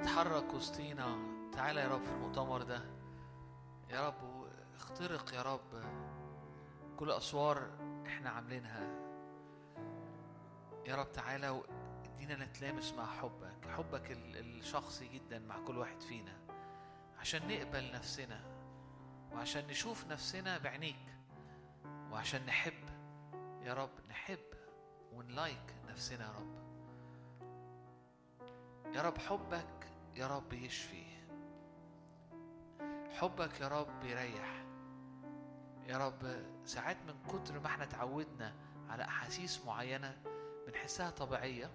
اتحرك وسطينا. تعالى يا رب في المؤتمر ده. يا رب اخترق يا رب كل أسوار إحنا عاملينها. يا رب تعالى وادينا نتلامس مع حبك حبك ال- الشخصي جدا مع كل واحد فينا. عشان نقبل نفسنا وعشان نشوف نفسنا بعينيك وعشان نحب. يا رب نحب ونلايك نفسنا يا رب. يا رب حبك يا رب يشفي. حبك يا رب يريح. يا رب ساعات من كتر ما إحنا اتعودنا على أحاسيس معينة بنحسها طبيعية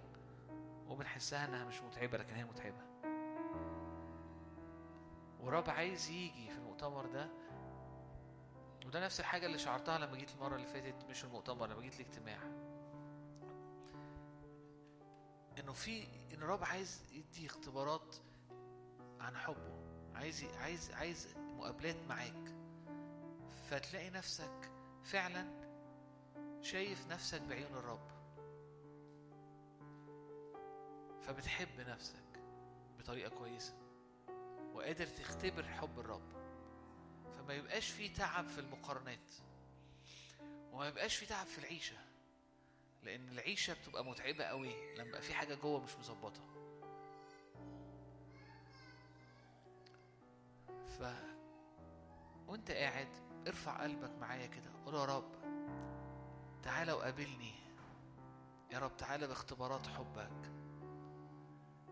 وبنحسها إنها مش متعبة لكن هي متعبة. ورب عايز يجي في المؤتمر ده وده نفس الحاجة اللي شعرتها لما جيت المرة اللي فاتت مش المؤتمر لما جيت الاجتماع. إنه في إن الرب عايز يدي اختبارات عن حبه عايز عايز عايز مقابلات معاك. فتلاقي نفسك فعلا شايف نفسك بعيون الرب. فبتحب نفسك بطريقة كويسة وقادر تختبر حب الرب. فما يبقاش في تعب في المقارنات وما يبقاش في تعب في العيشة. لأن العيشة بتبقى متعبة قوي لما في حاجة جوه مش مظبطة. ف وانت قاعد ارفع قلبك معايا كده قول يا رب تعالى وقابلني. يا رب تعالى باختبارات حبك.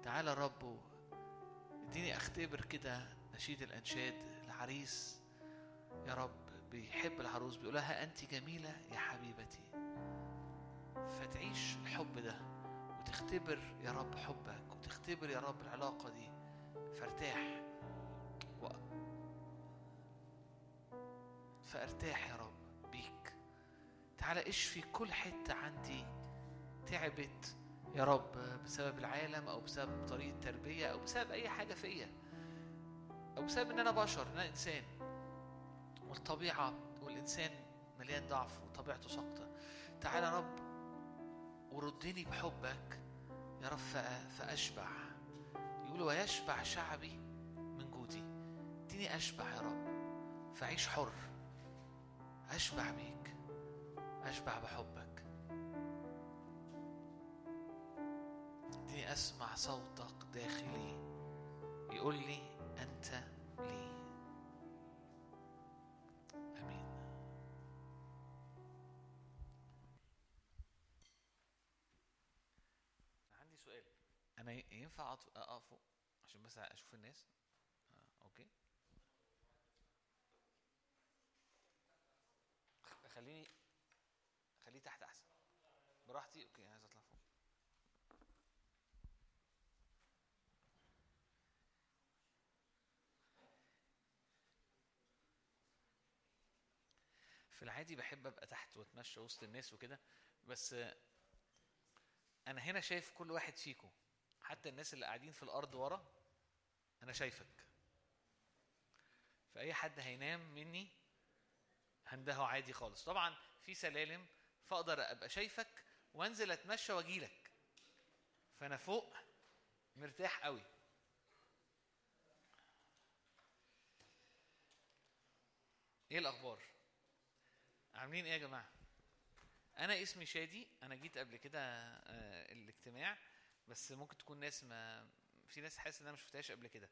تعالى يا رب اديني اختبر كده نشيد الانشاد العريس. يا رب بيحب العروس بيقول لها انت جميلة يا حبيبتي. فتعيش الحب ده وتختبر يا رب حبك وتختبر يا رب العلاقة دي. فارتاح و... فارتاح يا رب بيك. تعالى اشفي كل حتة عندي تعبت يا رب بسبب العالم أو بسبب طريقة تربية أو بسبب أي حاجة فيا أو بسبب إن أنا بشر إن أنا إنسان. والطبيعة والإنسان مليان ضعف وطبيعته ساقطة. تعالى يا رب وردني بحبك يا رب فأ- فأشبع. يقول ويشبع شعبي من جودي. اديني أشبع يا رب فأعيش حر. أشبع بيك أشبع بحبك. اديني أسمع صوتك داخلي يقول لي أنت أنا ينفع أقف فوق؟ عشان بس أشوف الناس؟ آه، okay. خليني خليه تحت أحسن. براحتي. okay عايز أطلع فوق. في العادي بحب أبقى تحت وأتمشى وسط الناس وكده بس أنا هنا شايف كل واحد فيكم. حتى الناس اللي قاعدين في الأرض ورا أنا شايفك. فأي حد هينام مني هندهه عادي خالص. طبعا في سلالم فأقدر أبقى شايفك وأنزل أتمشى وأجيلك. فأنا فوق مرتاح قوي. إيه الأخبار؟ عاملين إيه يا جماعة؟ أنا اسمي شادي. أنا جيت قبل كده آه، الاجتماع. بس ممكن تكون ناس ما في ناس حاسس إن أنا ما شفتهاش قبل كده.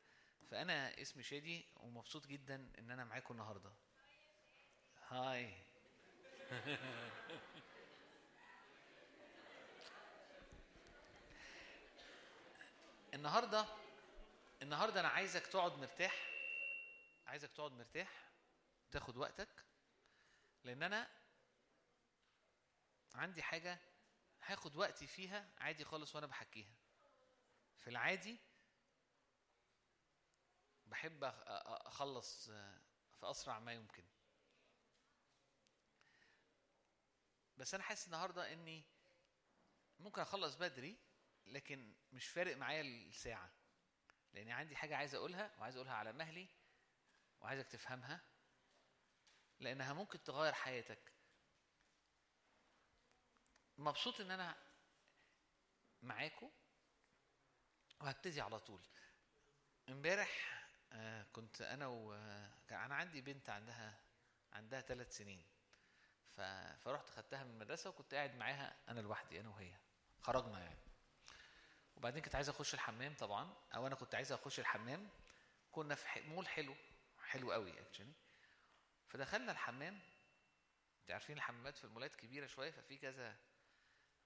فأنا اسمي شادي ومبسوط جدا إن أنا معاكم النهارده. هاي. *laughs* النهارده النهارده أنا عايزك تقعد مرتاح. عايزك تقعد مرتاح تاخد وقتك. لأن أنا عندي حاجة هاخد وقتي فيها عادي خالص وأنا بحكيها. في العادي بحب أخلص آه، في أسرع ما يمكن. بس أنا حاسس النهارده إني ممكن أخلص بدري لكن مش فارق معايا الساعة. لأن عندي حاجة عايز أقولها وعايز أقولها على مهلي وعايزك تفهمها لأنها ممكن تغير حياتك. مبسوط إن أنا معاكم وهبتدي على طول. امبارح آه، كنت أنا و آه، أنا عندي بنت عندها عندها ثلاث سنين. ف... فرحت خدتها من المدرسة وكنت قاعد معاها أنا لوحدي أنا وهي. خرجنا يعني. وبعدين كنت عايز أخش الحمام طبعا أو أنا كنت عايز أخش الحمام. كنا في مول حلو حلو قوي اكشلي فدخلنا الحمام. انت عارفين الحمامات في المولات كبيرة شوية ففي كذا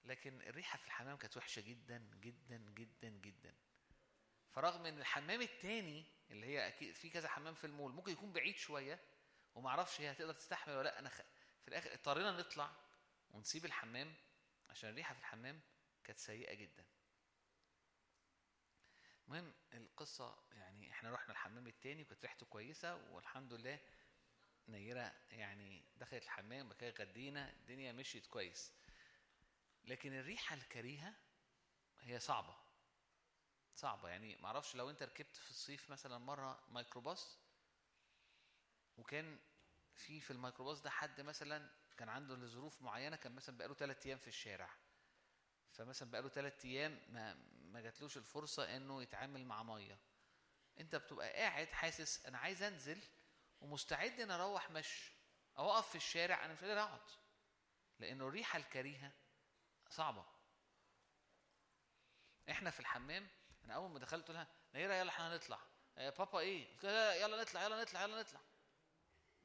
لكن الريحة في الحمام كانت وحشة جدا جدا جدا جدا. فرغم إن الحمام التاني اللي هي أكيد في كذا حمام في المول ممكن يكون بعيد شوية وما أعرفش هي هتقدر تستحمل ولا لأ أنا خ... في الآخر اضطرينا نطلع ونسيب الحمام عشان الريحة في الحمام كانت سيئة جدا. المهم القصة يعني إحنا رحنا الحمام التاني وكانت ريحته كويسة والحمد لله نيرة يعني دخلت الحمام كده غدينا الدنيا مشيت كويس. لكن الريحة الكريهة هي صعبة. صعبة. يعني معرفش لو أنت ركبت في الصيف مثلا مرة ميكروباص وكان في في الميكروباص ده حد مثلا كان عنده لظروف معينة كان مثلا بقاله ثلاث أيام في الشارع. فمثلا بقاله ثلاث أيام ما ما جاتلوش الفرصة إنه يتعامل مع مية. أنت بتبقى قاعد حاسس أنا عايز أنزل ومستعد إن أروح مشي. أو أقف في الشارع أنا مش قادر أقعد. لأنه الريحة الكريهة صعبة. إحنا في الحمام أنا أول ما دخلت لها نيره يلا إحنا هنطلع. يا بابا إيه؟ قلت لها يلا نطلع يلا نطلع يلا نطلع.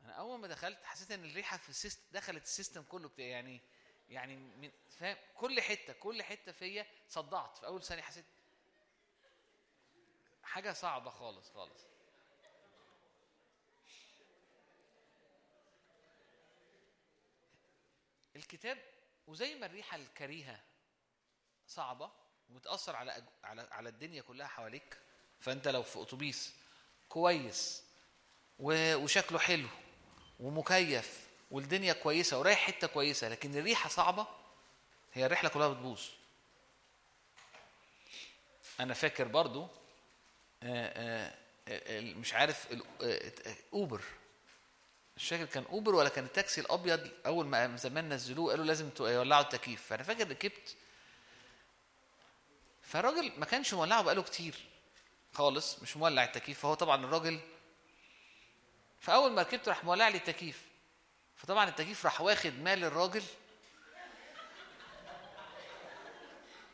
أنا أول ما دخلت حسيت إن الريحة في السيستم دخلت السيستم كله بتاعي يعني يعني من فاهم؟ كل حتة كل حتة فيا صدعت. في أول ثانية حسيت حاجة صعبة خالص خالص. الكتاب وزي ما الريحة الكريهة صعبة وبتأثر على على على الدنيا كلها حواليك فأنت لو في أتوبيس كويس وشكله حلو ومكيف والدنيا كويسة ورايح حتة كويسة لكن الريحة صعبة هي الرحلة كلها بتبوظ. أنا فاكر برضو آه، آه، آه، مش عارف أوبر. مش فاكر كان أوبر ولا كان التاكسي الأبيض أول ما زمان نزلوه قالوا لازم يولعوا التكييف. فأنا فاكر ركبت فالراجل ما كانش مولعه بقاله كتير خالص مش مولع التكييف فهو طبعا الراجل. فأول ما ركبت راح مولع لي التكييف. فطبعا التكييف راح واخد مال الراجل.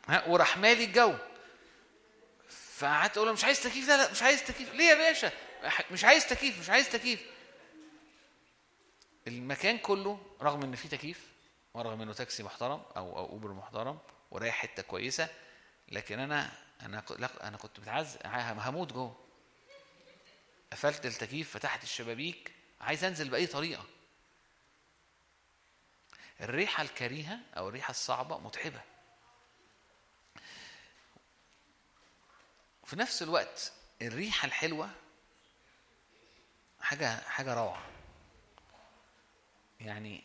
ها وراح مالي الجو. فقعدت أقول له مش عايز تكييف؟ لا لا مش عايز تكييف. ليه يا باشا؟ مش عايز تكييف مش عايز تكييف. المكان كله رغم إن فيه تكييف ورغم إنه تاكسي محترم أو أو أوبر محترم ورايح حتة كويسة لكن أنا أنا أنا كنت متعذب هموت جوه. قفلت التكييف فتحت الشبابيك عايز أنزل بأي طريقة. الريحة الكريهة أو الريحة الصعبة متعبة. في نفس الوقت الريحة الحلوة حاجة حاجة روعة. يعني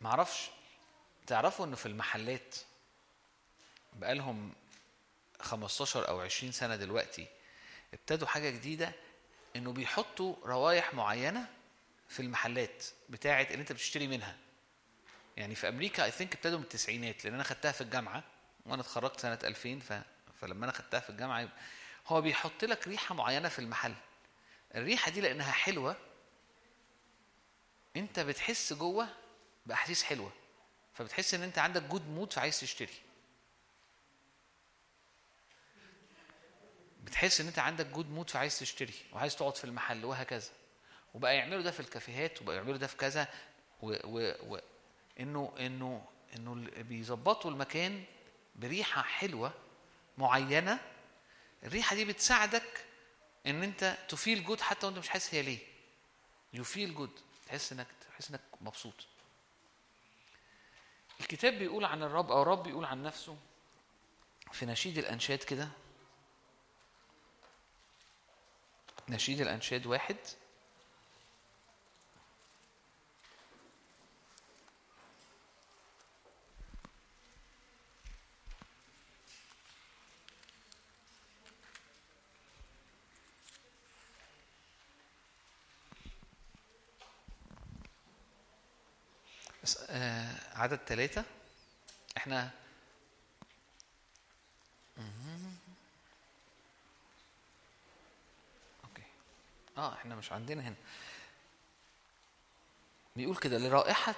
معرفش. تعرفوا إنه في المحلات بقالهم 15 أو 20 سنة دلوقتي ابتدوا حاجة جديدة؟ إنه بيحطوا روايح معينة في المحلات بتاعة اللي أنت بتشتري منها. يعني في أمريكا اي ثينك ابتدوا من التسعينات لأن أنا خدتها في الجامعة وأنا اتخرجت سنة 2000 ف... فلما أنا خدتها في الجامعة هو بيحط لك ريحة معينة في المحل. الريحة دي لأنها حلوة انت بتحس جوه بأحاسيس حلوة فبتحس ان انت عندك good mood فعايز تشتري. بتحس ان انت عندك good mood فعايز تشتري وعايز تقعد في المحل وهكذا. وبقى يعملوا ده في الكافيهات وبقى يعملوا ده في كذا و, و, و انه انه انه بيظبطوا المكان بريحة حلوة معينة. الريحة دي بتساعدك ان انت ت feel good حتى وانت مش حاسس هي ليه. you feel good تحس انك تحس إنك مبسوط. الكتاب بيقول عن الرب أو الرب بيقول عن نفسه في نشيد الأنشاد كده. نشيد الأنشاد واحد. عدد ثلاثة إحنا. أوكي. آه إحنا مش عندنا هنا. بيقول كده لرائحة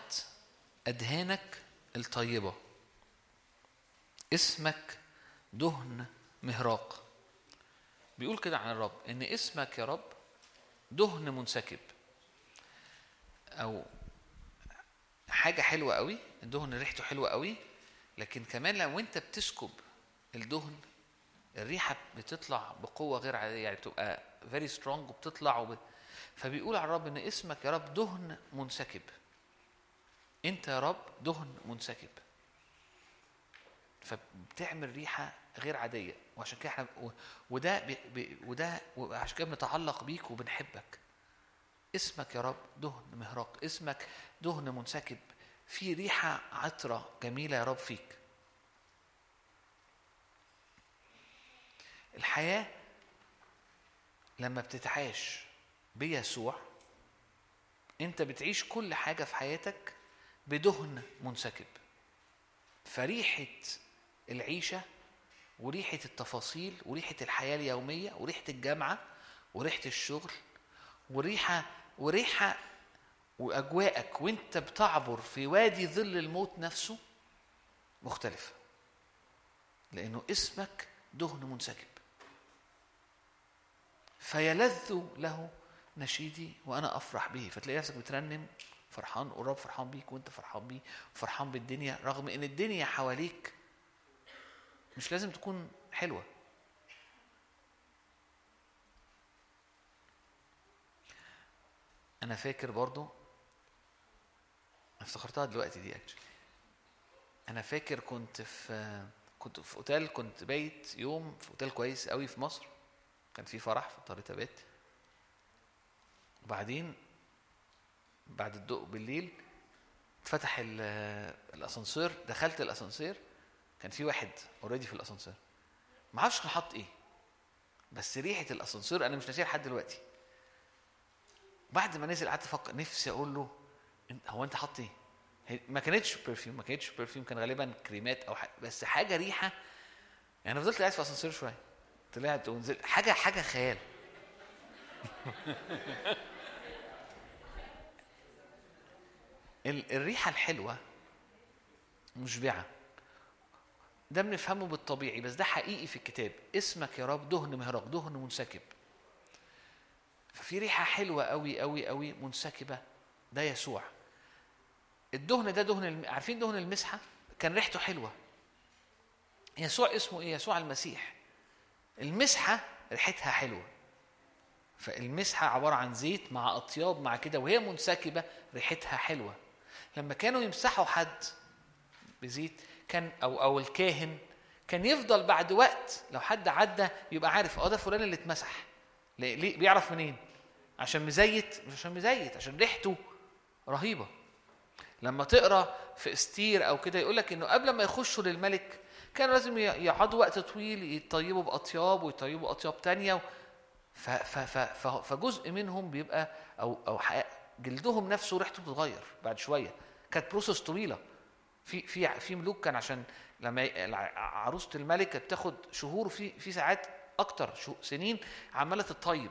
أدهانك الطيبة. اسمك دهن مهراق. بيقول كده عن الرب إن اسمك يا رب دهن منسكب. أو حاجة حلوة قوي الدهن ريحته حلوة قوي لكن كمان لو انت بتسكب الدهن الريحة بتطلع بقوة غير عادية يعني بتبقى very strong وبتطلع وب... فبيقول على الرب إن اسمك يا رب دهن منسكب. انت يا رب دهن منسكب. فبتعمل ريحة غير عادية وعشان كده إحنا وده ب... ب... وده وعشان كده بنتعلق بيك وبنحبك. اسمك يا رب دهن مهراق اسمك دهن منسكب في ريحة عطرة جميلة يا رب فيك. الحياة لما بتتعاش بيسوع انت بتعيش كل حاجة في حياتك بدهن منسكب. فريحة العيشة وريحة التفاصيل وريحة الحياة اليومية وريحة الجامعة وريحة الشغل وريحة وريحة وأجواءك وأنت بتعبر في وادي ظل الموت نفسه مختلفة. لأنه اسمك دهن منسكب فيلذ له نشيدي وأنا أفرح به. فتلاقي نفسك بترنم فرحان قراب فرحان بيك وأنت فرحان بيه وفرحان بالدنيا رغم إن الدنيا حواليك مش لازم تكون حلوة. أنا فاكر برضو أنا افتكرتها دلوقتي دي اكشلي أنا فاكر كنت في كنت في أوتيل كنت بايت يوم في أوتيل كويس قوي في مصر. كان في فرح فاضطريت أبات. وبعدين بعد الضوء بالليل فتح ال- الأسانسير دخلت الأسانسير كان في واحد already في الأسانسير. ما أعرفش كان حاطط إيه بس ريحة الأسانسير أنا مش ناسيها لحد دلوقتي. بعد ما نزل قعدت أفكر نفسي أقول له "إنت- هو أنت حاطط إيه؟ ما كانتش perfume ما كانتش perfume كان غالبا كريمات أو حاجة بس حاجة ريحة. يعني فضلت قاعد في أسانسير شوية. طلعت ونزلت حاجة حاجة خيال. *laughs* ال- الريحة الحلوة مشبعة. ده بنفهمه بالطبيعي بس ده حقيقي في الكتاب. اسمك يا رب دهن مهراق دهن منسكب. ففي ريحة حلوة قوي قوي قوي منسكبة. ده يسوع. الدهن ده دهن. عارفين دهن المسحة؟ كان ريحته حلوة. يسوع اسمه إيه؟ يسوع المسيح. المسحة ريحتها حلوة. فالمسحة عبارة عن زيت مع أطياب مع كده وهي منسكبة ريحتها حلوة. لما كانوا يمسحوا حد بزيت كان أو أو الكاهن كان يفضل بعد وقت لو حد عدى يبقى عارف آه ده فلان اللي اتمسح. ليه؟ بيعرف منين؟ عشان مزيت مش عشان مزيت عشان ريحته رهيبة. لما تقرأ في استير أو كده يقول لك إنه قبل ما يخشوا للملك كانوا لازم يقعدوا وقت طويل يطيبوا بأطياب ويطيبوا أطياب تانية ف ف ف فجزء منهم بيبقى أو أو جلدهم نفسه ريحته بتتغير بعد شوية. كانت process طويلة. في في في ملوك كان عشان لما عروسة الملك بتاخد شهور في في ساعات أكتر شوية سنين عماله تطيب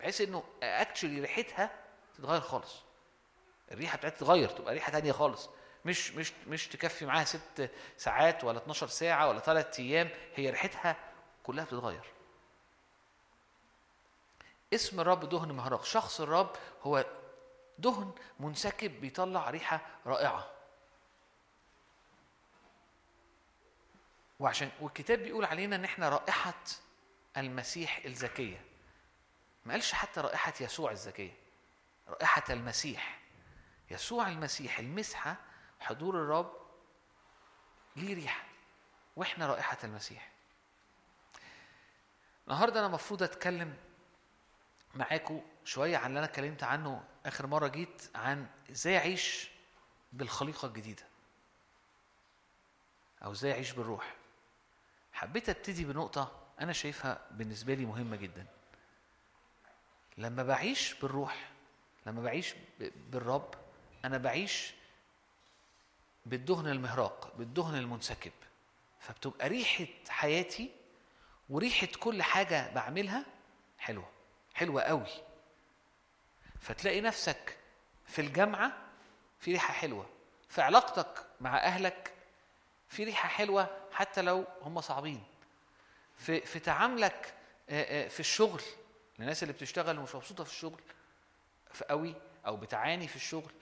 بحيث إنه actually ريحتها تتغير خالص. الريحة بتاعتها تتغير تبقى ريحة تانية خالص. مش مش مش تكفي معاها ست ساعات ولا 12 ساعة ولا ثلاث أيام هي ريحتها كلها بتتغير. اسم الرب دهن مهراق شخص الرب هو دهن منسكب بيطلع ريحة رائعة. وعشان والكتاب بيقول علينا إن إحنا رائحة المسيح الزكية. ما قالش حتى رائحة يسوع الزكية. رائحة المسيح. يسوع المسيح المسحة حضور الرب ليه ريحة. وإحنا رائحة المسيح. النهارده أنا المفروض أتكلم معاكم شوية عن اللي أنا اتكلمت عنه آخر مرة جيت عن إزاي أعيش بالخليقة الجديدة. أو إزاي أعيش بالروح. حبيت أبتدي بنقطة أنا شايفها بالنسبة لي مهمة جدا. لما بعيش بالروح لما بعيش بالرب أنا بعيش بالدهن المهراق بالدهن المنسكب. فبتبقى ريحة حياتي وريحة كل حاجة بعملها حلوة حلوة قوي. فتلاقي نفسك في الجامعة في ريحة حلوة في علاقتك مع أهلك في ريحة حلوة حتى لو هم صعبين. في في تعاملك آه، آه، في الشغل الناس اللي بتشتغل ومش مبسوطة في الشغل في قوي أو بتعاني في الشغل.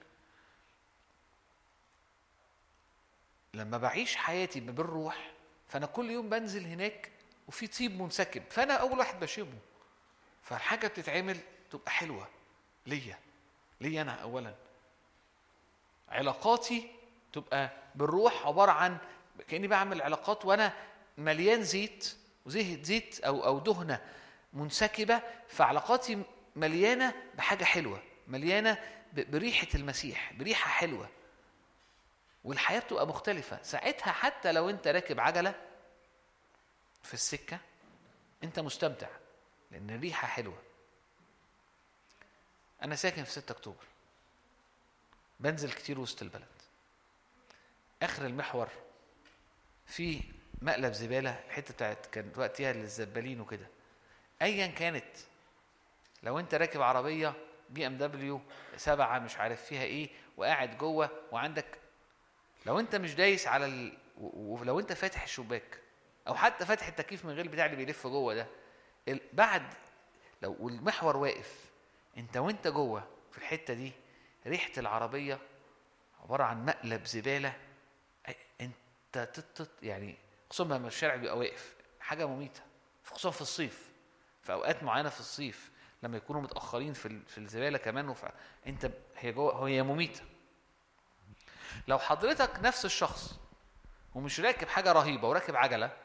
لما بعيش حياتي بالروح فأنا كل يوم بنزل هناك وفي طيب منسكب فأنا أول واحد بشمه فالحاجة بتتعمل تبقى حلوة ليا ليا أنا اولا. علاقاتي تبقى بالروح عبارة عن كأني بعمل علاقات وأنا مليان زيت وزيت زيت أو أو دهنة منسكبة فعلاقاتي مليانة بحاجة حلوة مليانة بريحة المسيح بريحة حلوة. والحياة بتبقى مختلفة. ساعتها حتى لو أنت راكب عجلة في السكة أنت مستمتع لأن الريحة حلوة. أنا ساكن في 6 أكتوبر. بنزل كتير وسط البلد. آخر المحور في مقلب زبالة الحتة بتاعت كانت وقتها للزبالين وكده ايا كانت لو أنت راكب عربية بي ام دبليو سبعة مش عارف فيها إيه وقاعد جوه وعندك لو أنت مش دايس على ال... ولو أنت فاتح الشباك أو حتى فاتح التكييف من غير البتاع اللي بيلف جوه ده. بعد لو والمحور واقف أنت وأنت جوه في الحتة دي ريحة العربية عبارة عن مقلب زبالة أنت تت يعني خصوصا لما الشارع بيبقى واقف حاجة مميتة خصوصا في الصيف. في أوقات معينة في الصيف لما يكونوا متأخرين في في الزبالة كمان وف... أنت هي جوه هي مميتة. لو حضرتك نفس الشخص ومش راكب حاجة رهيبة وراكب عجلة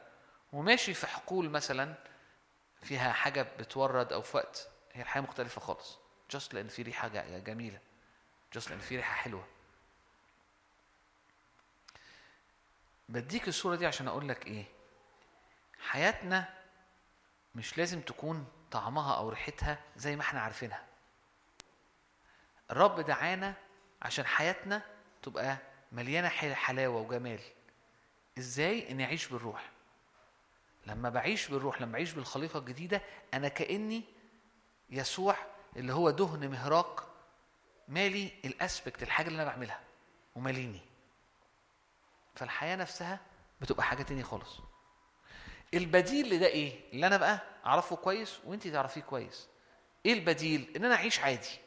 وماشي في حقول مثلا فيها حاجة بتورد أو في وقت هي الحياة مختلفة خالص جاست لأن في ريحة جميلة جاست لأن في ريحة حلوة. بديك الصورة دي عشان أقول لك إيه؟ حياتنا مش لازم تكون طعمها أو ريحتها زي ما إحنا عارفينها. الرب دعانا عشان حياتنا تبقى مليانة حل- حلاوة وجمال. إزاي؟ إني أعيش بالروح. لما بعيش بالروح لما بعيش بالخليقة الجديدة أنا كأني يسوع اللي هو دهن مهراق مالي الأسبكت الحاجة اللي أنا بعملها وماليني. فالحياة نفسها بتبقى حاجة تانية خالص. البديل لده إيه؟ اللي أنا بقى أعرفه كويس وانت تعرفيه كويس. إيه البديل؟ إن أنا أعيش عادي.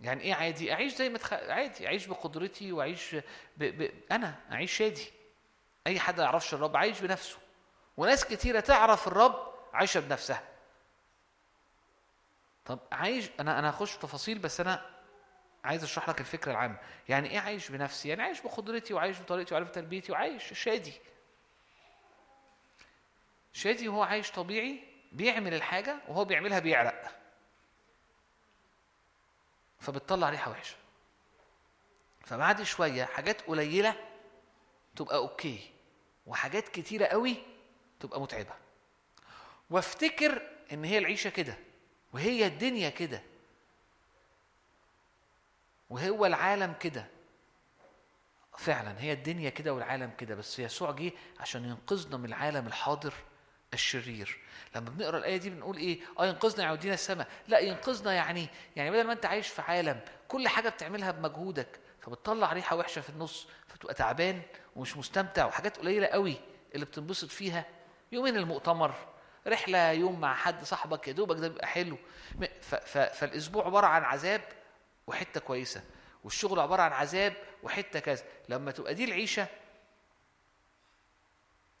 يعني إيه عادي؟ أعيش زي ما تخ... عادي. أعيش بقدرتي وأعيش ب... ب... أنا أعيش شادي. أي حد ما يعرفش الرب عايش بنفسه. وناس كتيرة تعرف الرب عايشة بنفسها. طب عايش أنا أنا هخش في تفاصيل بس أنا عايز أشرح لك الفكرة العامة. يعني إيه عايش بنفسي؟ يعني عايش بقدرتي وعايش بطريقتي وعارف تربيتي وعايش شادي. شادي وهو عايش طبيعي بيعمل الحاجة وهو بيعملها بيعرق. فبتطلع ريحة وحشة. فبعد شوية حاجات قليلة تبقى أوكي. وحاجات كتيرة قوي تبقى متعبة. وافتكر إن هي العيشة كده وهي الدنيا كده. وهو العالم كده. فعلا هي الدنيا كده والعالم كده بس يسوع جه عشان ينقذنا من العالم الحاضر الشرير. لما بنقرأ الآية دي بنقول إيه؟ آه ينقذنا يعودينا السماء. لا ينقذنا يعني يعني بدل ما أنت عايش في عالم كل حاجة بتعملها بمجهودك فبتطلع ريحة وحشة في النص فتبقى تعبان ومش مستمتع وحاجات قليلة قوي اللي بتنبسط فيها. يومين المؤتمر رحلة يوم مع حد صاحبك يا دوبك ده بيبقى حلو. فالأسبوع عبارة عن عذاب وحتة كويسة والشغل عبارة عن عذاب وحتة كذا. لما تبقى دي العيشة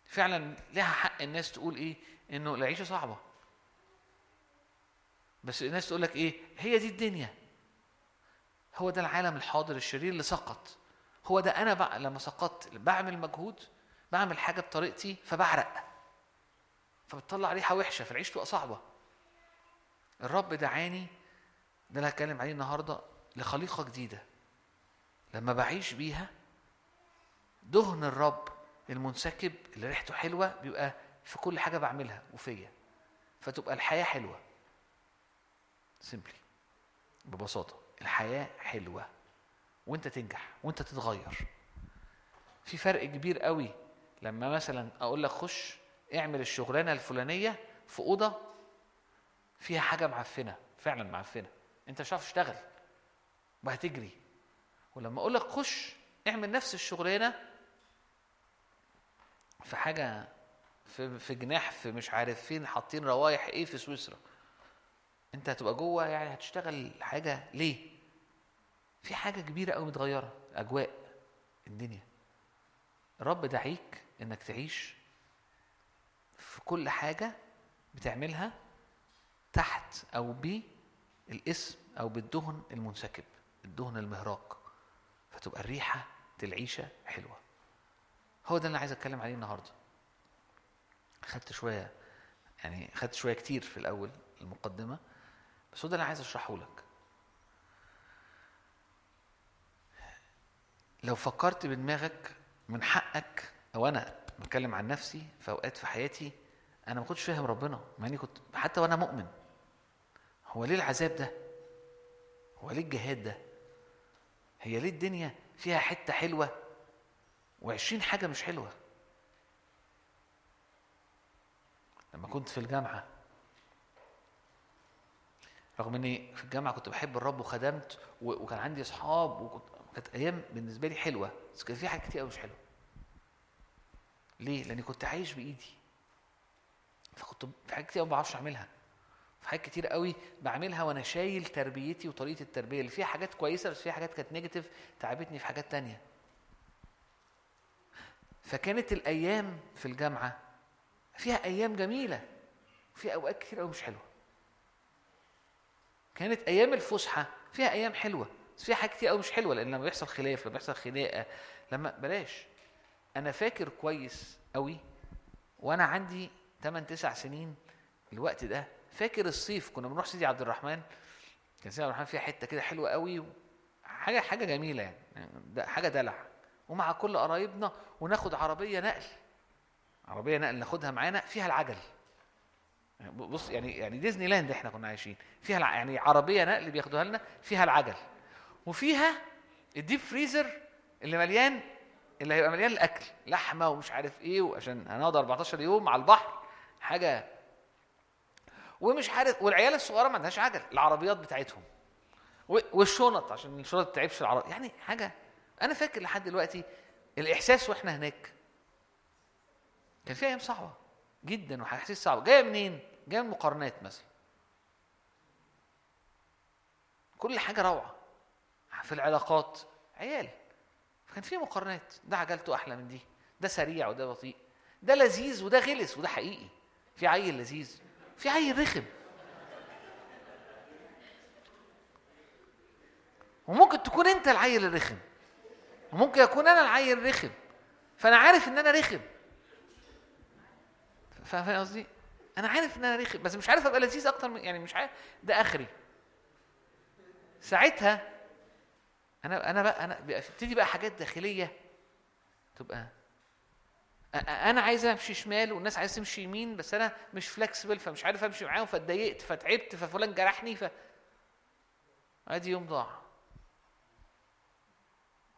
فعلا لها حق الناس تقول إيه؟ إنه العيشة صعبة. بس الناس تقول لك إيه؟ هي دي الدنيا. هو ده العالم الحاضر الشرير اللي سقط. هو ده أنا بقى لما سقطت بعمل مجهود بعمل حاجة بطريقتي فبعرق. فبتطلع ريحة وحشة فالعيش تبقى صعبة. الرب دعاني ده اللي هتكلم عليه النهارده. لخليقة جديدة. لما بعيش بيها دهن الرب المنسكب اللي ريحته حلوة بيبقى في كل حاجة بعملها وفيا. فتبقى الحياة حلوة. سيمبلي ببساطة الحياة حلوة. وانت تنجح وانت تتغير. في فرق كبير قوي. لما مثلا أقول لك خش اعمل الشغلانة الفلانية في أوضة فيها حاجة معفنة فعلا معفنة. انت مش هتعرف تشتغل. وهتجري. ولما أقول لك خش اعمل نفس الشغلانة في حاجة في في جناح في مش عارف فين حاطين روايح إيه في سويسرا. أنت هتبقى جوه يعني هتشتغل حاجة ليه؟ في حاجة كبيرة قوي متغيرة أجواء الدنيا. الرب دعيك إنك تعيش في كل حاجة بتعملها تحت أو بالاسم أو بالدهن المنسكب. الدهن المهراق فتبقى الريحة العيشه حلوة. هو ده اللي عايز أتكلم عليه النهارده. خدت شوية يعني خدت شوية كتير في الأول المقدمة بس هو ده اللي عايز أشرحه لك. لو فكرت بدماغك من حقك أو أنا بتكلم عن نفسي في أوقات في حياتي أنا ما كنتش فاهم ربنا مع إني كنت حتى وأنا مؤمن. هو ليه العذاب ده؟ هو ليه الجهاد ده؟ هي ليه الدنيا فيها حتة حلوة وعشرين حاجة مش حلوة؟ لما كنت في الجامعة رغم إني في الجامعة كنت بحب الرب وخدمت وكان عندي أصحاب وكنت كانت أيام بالنسبة لي حلوة بس كان في حاجات كتير قوي مش حلوة. ليه؟ لأني كنت عايش بإيدي. فكنت في حاجات كتير ما بعرفش أعملها. في حاجات كتير قوي بعملها وأنا شايل تربيتي وطريقة التربية اللي فيها حاجات كويسة بس فيها حاجات كانت نيجاتيف تعبتني في حاجات تانية. فكانت الأيام في الجامعة فيها أيام جميلة فيها أوقات كتير قوي مش حلوة. كانت أيام الفسحة فيها أيام حلوة بس فيها حاجات كتير قوي مش حلوة لأن لما بيحصل خلاف لما بيحصل خناقة لما بلاش. أنا فاكر كويس قوي وأنا عندي 8 9 سنين الوقت ده فاكر الصيف كنا بنروح سيدي عبد الرحمن كان سيدي عبد الرحمن فيها حتة كده حلوة قوي حاجة حاجة جميلة يعني ده حاجة دلع. ومع كل قرايبنا وناخد عربية نقل عربية نقل ناخدها معانا فيها العجل. بص يعني يعني ديزني لاند إحنا كنا عايشين. فيها. يعني عربية نقل بياخدوها لنا فيها العجل. وفيها ال deep freezer اللي مليان اللي هيبقى مليان الأكل لحمة ومش عارف إيه وعشان هنقعد 14 يوم على البحر حاجة ومش عارف والعيال الصغيرة ما عندهاش عجل العربيات بتاعتهم. والشنط عشان الشنط ما تتعبش العربية. يعني حاجة أنا فاكر لحد دلوقتي الإحساس وإحنا هناك. كان في أيام صعبة جدا واحاسيس صعبه جاية منين؟ جاية من مقارنات مثلا. كل حاجة روعة. في العلاقات عيال. فكان في مقارنات. ده عجلته أحلى من دي. ده سريع وده بطيء. ده لذيذ وده غلس وده حقيقي. في عيل لذيذ. في عيل رخم. وممكن تكون أنت العيل الرخم. وممكن اكون أنا العيل الرخم. فأنا عارف إن أنا رخم. فا- فاهم قصدي؟ أنا عارف إن أنا رخم. بس مش عارف أبقى لذيذ أكتر من يعني مش عارف. ده آخري. ساعتها أنا أنا بقى أنا بتبتدي بقى حاجات داخلية تبقى أنا عايز أمشي شمال والناس عايزة تمشي يمين بس أنا مش فلكسبل فمش عارف أمشي معاهم فاتضايقت فتعبت ففلان جرحني ف ادي يوم ضاع.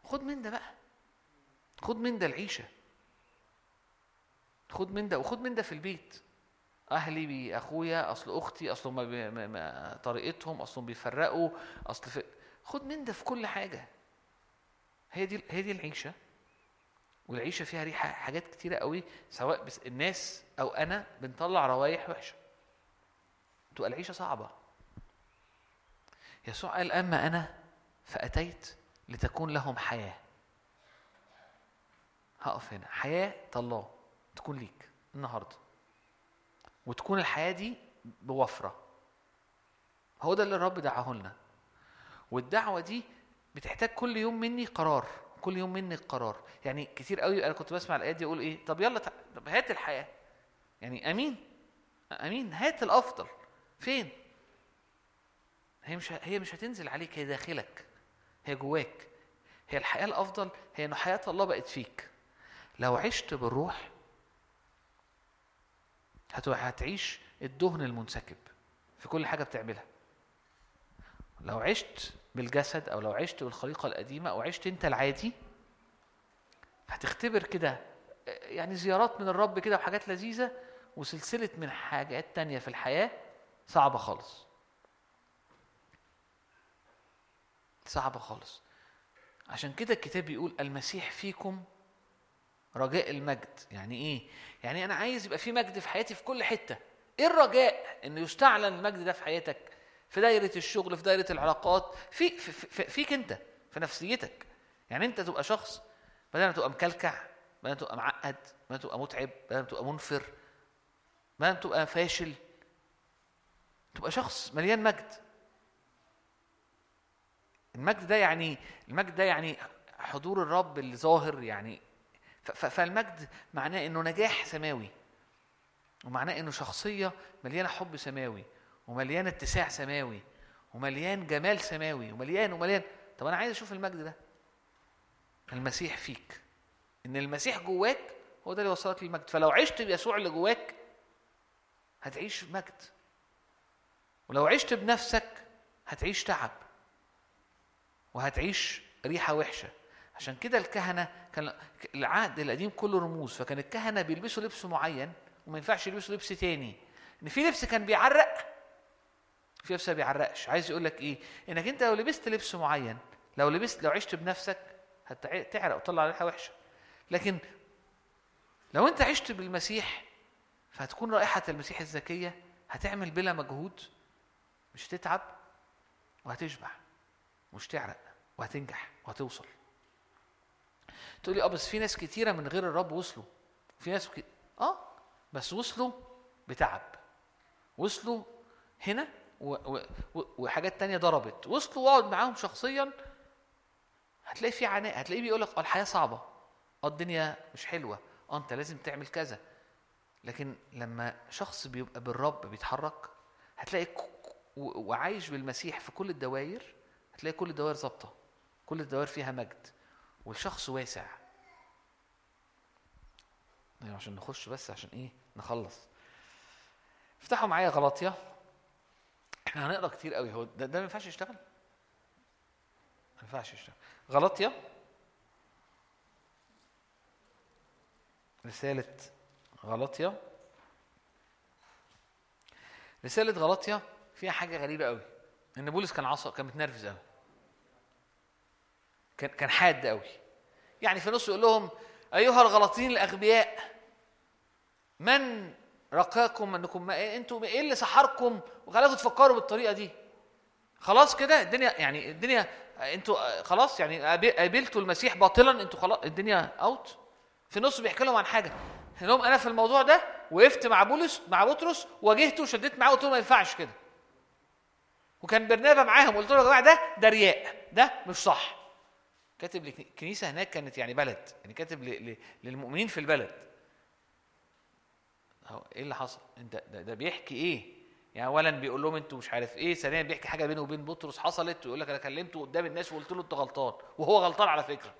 خد من ده بقى. خد من ده العيشة. خد من ده وخد من ده في البيت. أهلي بي أخويا أصل أختي أصل ما بي ما ما طريقتهم أصلهم بيفرقوا أصل في خد من ده في كل حاجة. هي دي هي دي العيشة. والعيشة فيها ريحة حاجات كتيرة قوي سواء بس الناس أو أنا بنطلع روايح وحشة. تبقى العيشة صعبة. يسوع قال أما أنا فأتيت لتكون لهم حياة. هقف هنا. حياة الله تكون ليك النهارده. وتكون الحياة دي بوفرة. هو ده اللي الرب دعاه لنا والدعوة دي بتحتاج كل يوم مني قرار. كل يوم مني قرار يعني كتير قوي أنا كنت بسمع الآيات دي أقول إيه؟ طب يلا. طب هات الحياة. يعني أمين. أمين هات الأفضل. فين؟ هي مش هي مش هتنزل عليك هي داخلك. هي جواك. هي الحياة الأفضل هي إن حياة الله بقت فيك. لو عشت بالروح هت- هتعيش الدهن المنسكب في كل حاجة بتعملها. لو عشت بالجسد أو لو عشت بالخليقة القديمة أو عشت أنت العادي هتختبر كده يعني زيارات من الرب كده وحاجات لذيذة وسلسلة من حاجات تانية في الحياة صعبة خالص. صعبة خالص. عشان كده الكتاب بيقول المسيح فيكم رجاء المجد. يعني إيه؟ يعني أنا عايز يبقى في مجد في حياتي في كل حتة. إيه الرجاء ان يستعلن المجد ده في حياتك؟ في دايرة الشغل في دايرة العلاقات في, في, في فيك انت في نفسيتك. يعني انت تبقى شخص بدل ما تبقى مكلكع بدل ما تبقى معقد بدل ما تبقى متعب بدل ما تبقى منفر بدل ما تبقى فاشل تبقى شخص مليان مجد. المجد ده يعني المجد ده يعني حضور الرب اللي ظاهر يعني فالمجد معناه إنه نجاح سماوي ومعناه إنه شخصية مليانة حب سماوي. ومليانه اتساع سماوي ومليان جمال سماوي ومليان ومليان. طب أنا عايز أشوف المجد ده. المسيح فيك. إن المسيح جواك هو ده اللي يوصلك للمجد. فلو عشت بيسوع اللي جواك هتعيش مجد. ولو عشت بنفسك هتعيش تعب. وهتعيش ريحة وحشة. عشان كده الكهنة كان العهد القديم كله رموز. فكان الكهنة بيلبسوا لبس معين وما ينفعش يلبسوا لبس تاني. إن في لبس كان بيعرق في ما بيعرقش. عايز يقول لك إيه؟ إنك أنت لو لبست لبس معين لو لبست لو عشت بنفسك هتعرق وتطلع ريحة وحشة. لكن لو أنت عشت بالمسيح فهتكون رائحة المسيح الذكيه هتعمل بلا مجهود مش تتعب وهتشبع مش تعرق وهتنجح وهتوصل. تقول لي آه بس في ناس كتيرة من غير الرب وصلوا. في ناس ك... آه بس وصلوا بتعب. وصلوا هنا. وحاجات تانية ضربت. وصلوا واقعد معاهم شخصيا هتلاقي في عناء هتلاقيه بيقول لك آه الحياة صعبة. آه الدنيا مش حلوة. آه انت لازم تعمل كذا. لكن لما شخص بيبقى بالرب بيتحرك هتلاقي وعايش بالمسيح في كل الدوائر هتلاقي كل الدوائر ظابطة. كل الدوائر فيها مجد. والشخص واسع. يعني عشان نخش بس عشان إيه؟ نخلص. افتحوا معايا غلطية. إحنا هنقرا كتير قوي. هو ده, ده ما ينفعش يشتغل؟ ما ينفعش يشتغل. غلطية؟ رسالة غلطية؟ رسالة غلطية فيها حاجة غريبة قوي. إن بولس كان عصا كان متنرفز قوي. كان كان حاد قوي. يعني في نص يقول لهم أيها الغلطين الأغبياء من رقاكم انكم ما إيه أنتوا إيه اللي سحركم؟ وخلاكم تفكروا بالطريقة دي. خلاص كده الدنيا يعني الدنيا أنتوا خلاص يعني قابل- قابلتوا المسيح باطلا أنتوا خلاص الدنيا اوت في نص بيحكي لهم عن حاجة. لهم أنا في الموضوع ده وقفت مع بولس مع بطرس واجهته وشديت معاه وقلت له ما ينفعش كده. وكان برنابا معاهم قلت له يا جماعة ده ده رياء ده مش صح. كاتب الكنيسه هناك كانت يعني بلد يعني كاتب للمؤمنين في البلد. هو إيه اللي حصل؟ أنت ده, ده بيحكي إيه؟ يعني اولا بيقول لهم أنتوا مش عارف إيه ثانيا بيحكي حاجة بينه وبين بطرس حصلت ويقول لك أنا كلمته قدام الناس وقلت له أنت غلطان وهو غلطان على فكرة.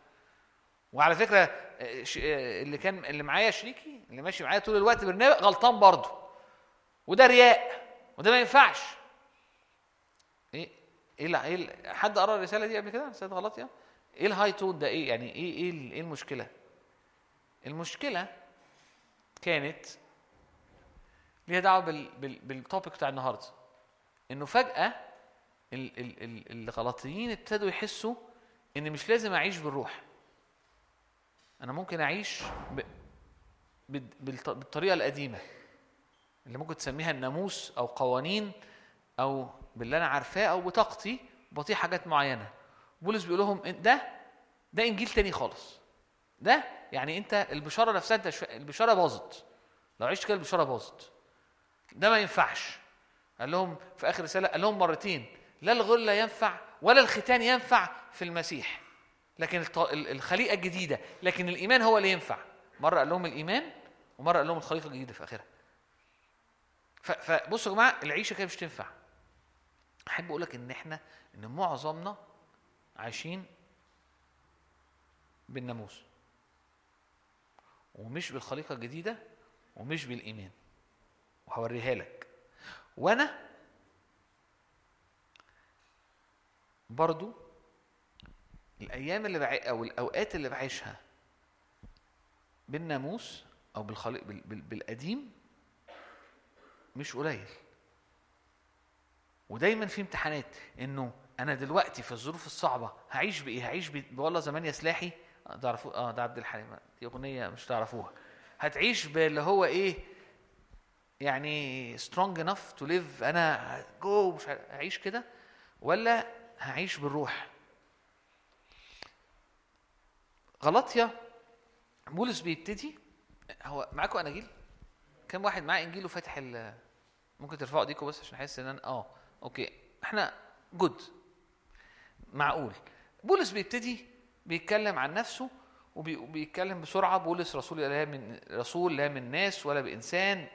وعلى فكرة آه، آه، اللي كان اللي معايا شريكي اللي ماشي معايا طول الوقت برنامج غلطان برضه. وده رياء وده ما ينفعش. إيه إيه إيه حد قرأ الرسالة دي قبل كده؟ رسالة غلاطية إيه ال high tone ده؟ إيه يعني إيه إيه إيه المشكلة؟ المشكلة كانت ليها دعوة بال بال بال topic بتاع النهارده. إنه فجأة ال ال ال الغلطيين ابتدوا يحسوا إن مش لازم أعيش بالروح. أنا ممكن أعيش ب بال- بالط- بالطريقة القديمة اللي ممكن تسميها الناموس أو قوانين أو باللي أنا عارفاه أو بطاقتي بطيء حاجات معينة. بولس بيقول لهم ده ده إنجيل تاني خالص. ده يعني أنت البشارة نفسها أنت البشارة باظت. لو عشت كده البشارة باظت. ده ما ينفعش. قال لهم في آخر رسالة قال لهم مرتين لا الغله ينفع ولا الختان ينفع في المسيح. لكن الخليقة الجديدة لكن الإيمان هو اللي ينفع. مرة قال لهم الإيمان ومرة قال لهم الخليقة الجديدة في آخرها. فبصوا يا جماعة العيشة كده مش تنفع. أحب أقول لك إن إحنا إن معظمنا عايشين بالناموس. ومش بالخليقة الجديدة ومش بالإيمان. وهوريها لك. وأنا برضو الأيام اللي بعي أو الأوقات اللي بعيشها بالناموس أو بالخليق بال... بال... بالقديم مش قليل. ودايما في امتحانات إنه أنا دلوقتي في الظروف الصعبة هعيش بإيه؟ هعيش والله زمان يا سلاحي تعرفوا آه ده عبد الحليم دي أغنية مش تعرفوها. هتعيش باللي هو إيه؟ يعني strong enough to live. أنا جو مش هعيش كده ولا هعيش بالروح. غلاطية بولس بيبتدي. هو معاكم أناجيل؟ كم واحد معاه؟ انجيل وفاتح ال ممكن ترفعوا ايديكم بس عشان أحس إن أنا آه okay. إحنا good معقول. بولس بيبتدي بيتكلم عن نفسه وبي- وبيتكلم بسرعة. بولس رسول لا من رسول لا من ناس ولا بإنسان.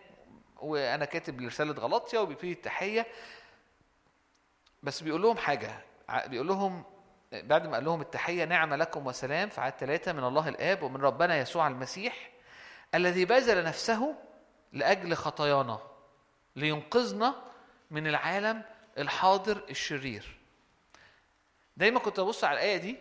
وأنا كاتب رساله غلطيا وبيبتدي التحيه. بس بيقول لهم حاجة بيقول لهم بعد ما قال لهم التحيه نعمه لكم وسلام في عدد ثلاثة من الله الاب ومن ربنا يسوع المسيح الذي بذل نفسه لاجل خطايانا لينقذنا من العالم الحاضر الشرير. دايما كنت ابص على الآية دي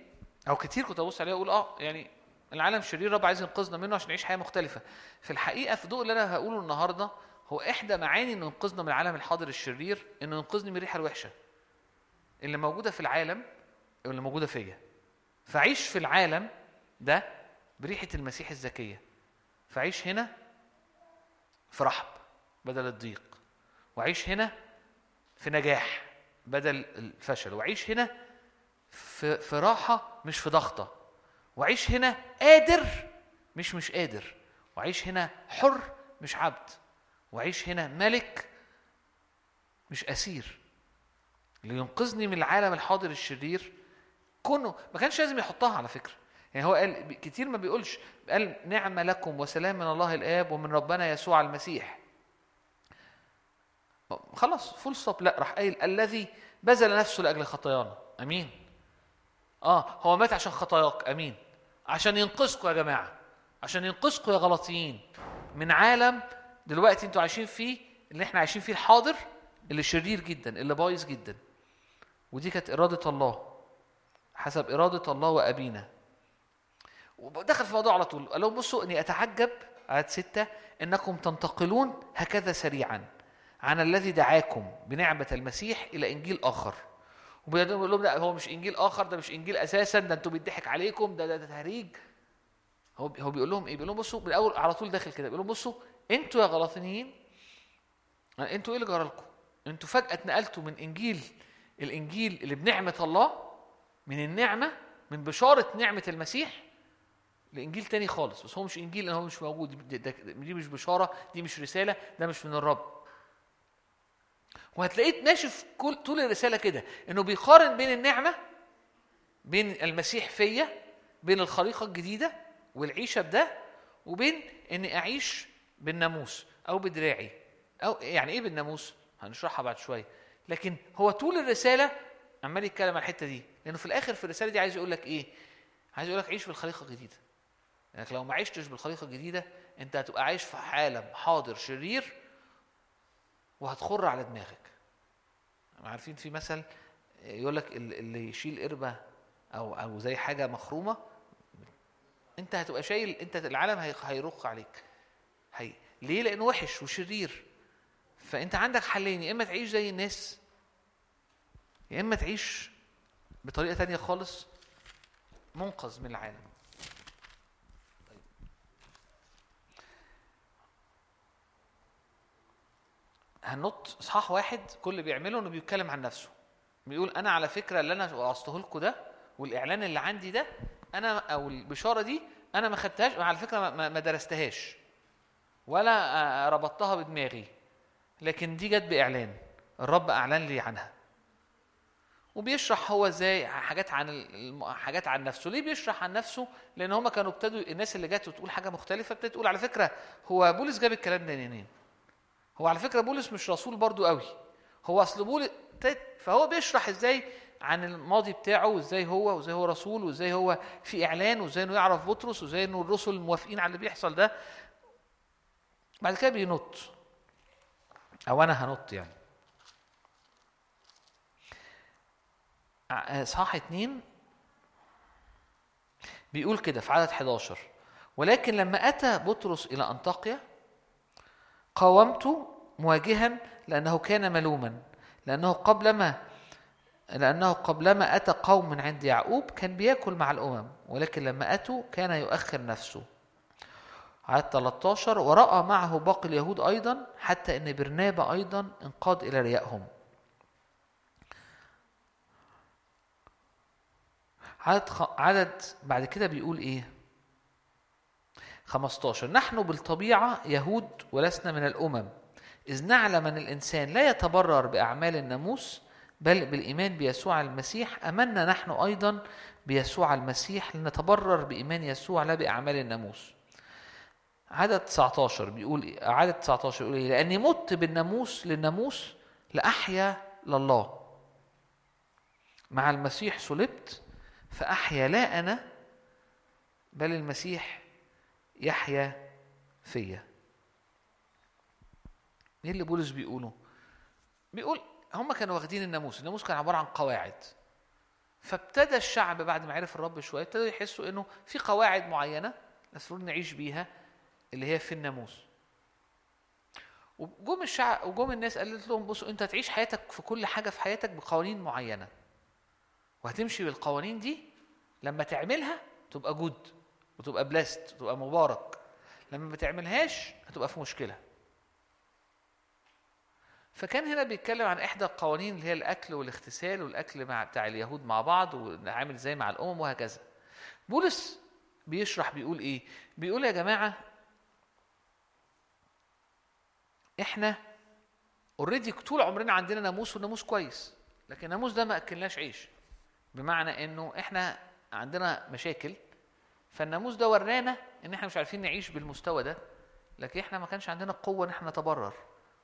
أو كتير كنت ابص عليها واقول آه يعني العالم شرير رب عايز ينقذنا منه عشان نعيش حياة مختلفة. في الحقيقة في ضوء اللي أنا هقوله النهارده هو إحدى معاني انه ينقذنا من العالم الحاضر الشرير إنه ينقذني من الريحة الوحشة. اللي موجودة في العالم اللي موجودة فيا. فعيش في العالم ده بريحة المسيح الزكية. فعيش هنا في رحب بدل الضيق. وعيش هنا في نجاح بدل الفشل. وعيش هنا في, في راحة مش في ضغطة. وعيش هنا قادر مش مش قادر. وعيش هنا حر مش عبد. وعيش هنا ملك مش أسير. لينقذني من العالم الحاضر الشرير. كونه ما كانش لازم يحطها على فكرة. يعني هو قال كتير ما بيقولش قال نعمة لكم وسلام من الله الآب ومن ربنا يسوع المسيح. خلاص full stop لا راح قايل الذي بذل نفسه لأجل خطايانا. أمين. آه هو مات عشان خطاياك. أمين. عشان ينقذكم يا جماعة. عشان ينقذكم يا غلطيين من عالم دلوقتي أنتوا عايشين فيه اللي إحنا عايشين فيه الحاضر اللي شرير جدا اللي بايظ جدا. ودي كانت إرادة الله حسب إرادة الله وأبينا. ودخل في الموضوع على طول. قال لهم بصوا إني أتعجب عدد ستة إنكم تنتقلون هكذا سريعا عن الذي دعاكم بنعمة المسيح إلى إنجيل آخر. وبيقول لهم لا هو مش إنجيل آخر ده مش إنجيل أساسا ده أنتوا بيضحك عليكم ده ده, ده تهريج. هو هو بيقول لهم إيه؟ بيقول لهم بصوا من الأول على طول داخل كده بيقول لهم بصوا أنتوا يا غلاطينيين أنتوا إيه اللي جرى لكم؟ أنتوا فجأة اتنقلتوا من إنجيل الإنجيل اللي بنعمة الله من النعمة من بشارة نعمة المسيح لإنجيل تاني خالص. بس هو مش إنجيل لأن هو مش موجود. دي, دي مش بشارة دي مش رسالة ده مش من الرب. وهتلاقيه ناشف كل طول الرسالة كده إنه بيقارن بين النعمة بين المسيح فيا بين الخليقة الجديدة والعيشة بده وبين إني أعيش بالناموس أو بدراعي أو يعني إيه بالناموس؟ هنشرحها بعد شوية. لكن هو طول الرسالة عمال يتكلم عن الحتة دي لأنه في الآخر في الرسالة دي عايز يقول لك إيه؟ عايز يقول لك عيش بالخليقه الجديدة. لأنك لو ما عشتش بالخليقة الجديدة أنت هتبقى عايش في عالم حاضر شرير وهتخر على دماغك. عارفين في مثل يقول لك ال- اللي يشيل قربة أو أو زي حاجة مخرومة أنت هتبقى شايل أنت العالم هي- هيرق عليك. هي ليه؟ لأنه وحش وشرير. فأنت عندك حلين يا إما تعيش زي الناس يا إما تعيش بطريقة تانية خالص منقذ من العالم. هنط إصحاح واحد كل اللي بيعمله إنه بيتكلم عن نفسه. بيقول أنا على فكرة اللي أنا وعظته لكم ده والإعلان اللي عندي ده أنا أو البشارة دي أنا ما خدتهاش على فكرة ما درستهاش. ولا آه، ربطتها بدماغي. لكن دي جت بإعلان. الرب أعلن لي عنها. وبيشرح هو إزاي حاجات عن حاجات عن نفسه. ليه بيشرح عن نفسه؟ لأن هم كانوا ابتدوا الناس اللي جت وتقول حاجة مختلفة ابتدت تقول على فكرة هو بولس جاب الكلام ده منين؟ هو على فكرة بولس مش رسول برضو قوي. هو أصل بولس فهو بيشرح إزاي عن الماضي بتاعه وإزاي هو وإزاي هو رسول وإزاي هو في إعلان وإزاي إنه يعرف بطرس وإزاي إنه الرسل موافقين على اللي بيحصل ده. بعد كده بينط. أو أنا هنط يعني. ع- اصحاح اتنين. بيقول كده في عدد 11 ولكن لما أتى بطرس إلى انطاكيا قاومت مواجها لأنه كان ملوما. لأنه قبلما لأنه قبلما أتى قوم من عند يعقوب كان بيأكل مع الأمم. ولكن لما أتوا كان يؤخر نفسه. عدد 13 ورأى معه باقي اليهود أيضا حتى إن برنابا أيضا انقاد إلى ريائهم. عدد. عدد بعد كده بيقول إيه؟ 15 نحن بالطبيعة يهود ولسنا من الأمم. إذ نعلم أن الإنسان لا يتبرر بأعمال الناموس بل بالإيمان بيسوع المسيح أمنا نحن أيضا بيسوع المسيح لنتبرر بإيمان يسوع لا بأعمال الناموس. عدد 19 بيقول إيه؟ عدد 19 يقول إيه؟ لأني مت بالناموس للناموس لأحيا لله. مع المسيح صلبت فأحيا لا أنا بل المسيح يحيا فيا. إيه اللي بولس بيقوله؟ بيقول هم كانوا واخدين الناموس. الناموس كان عبارة عن قواعد. فابتدى الشعب بعد ما عرف الرب شوية ابتدوا يحسوا إنه في قواعد معينة المفروض نعيش بيها. اللي هي في الناموس. وجم الشعب وجم الناس قالت لهم بصوا أنت هتعيش حياتك في كل حاجة في حياتك بقوانين معينة. وهتمشي بالقوانين دي لما تعملها تبقى جود وتبقى بلاست وتبقى مبارك. لما ما تعملهاش هتبقى في مشكلة. فكان هنا بيتكلم عن إحدى القوانين اللي هي الأكل والاغتسال والأكل مع بتاع اليهود مع بعض ونعامل إزاي مع الأمم وهكذا. بولس بيشرح بيقول إيه؟ بيقول يا جماعة إحنا اوريدي طول عمرنا عندنا ناموس والناموس كويس لكن الناموس ده ما أكلناش عيش. بمعنى إنه إحنا عندنا مشاكل فالناموس ده ورانا إن إحنا مش عارفين نعيش بالمستوى ده لكن إحنا ما كانش عندنا قوة إن إحنا نتبرر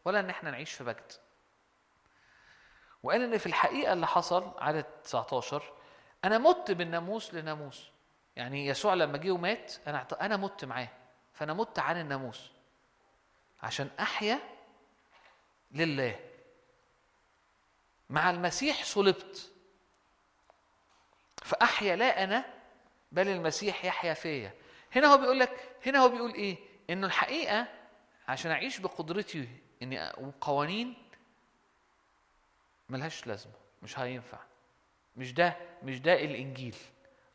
ولا إن إحنا نعيش في مجد وقال إن في الحقيقة اللي حصل عدد 19 أنا مت بالناموس لناموس يعني يسوع لما جه ومات أنا أنا مت معاه فأنا مت عن الناموس. عشان أحيا لله. مع المسيح صلبت. فأحيا لا أنا بل المسيح يحيا فيا. هنا هو بيقول لك هنا هو بيقول إيه؟ إنه الحقيقة عشان أعيش بقدرتي إني أ- وقوانين ملهاش لازمة مش هينفع. مش ده مش ده الإنجيل.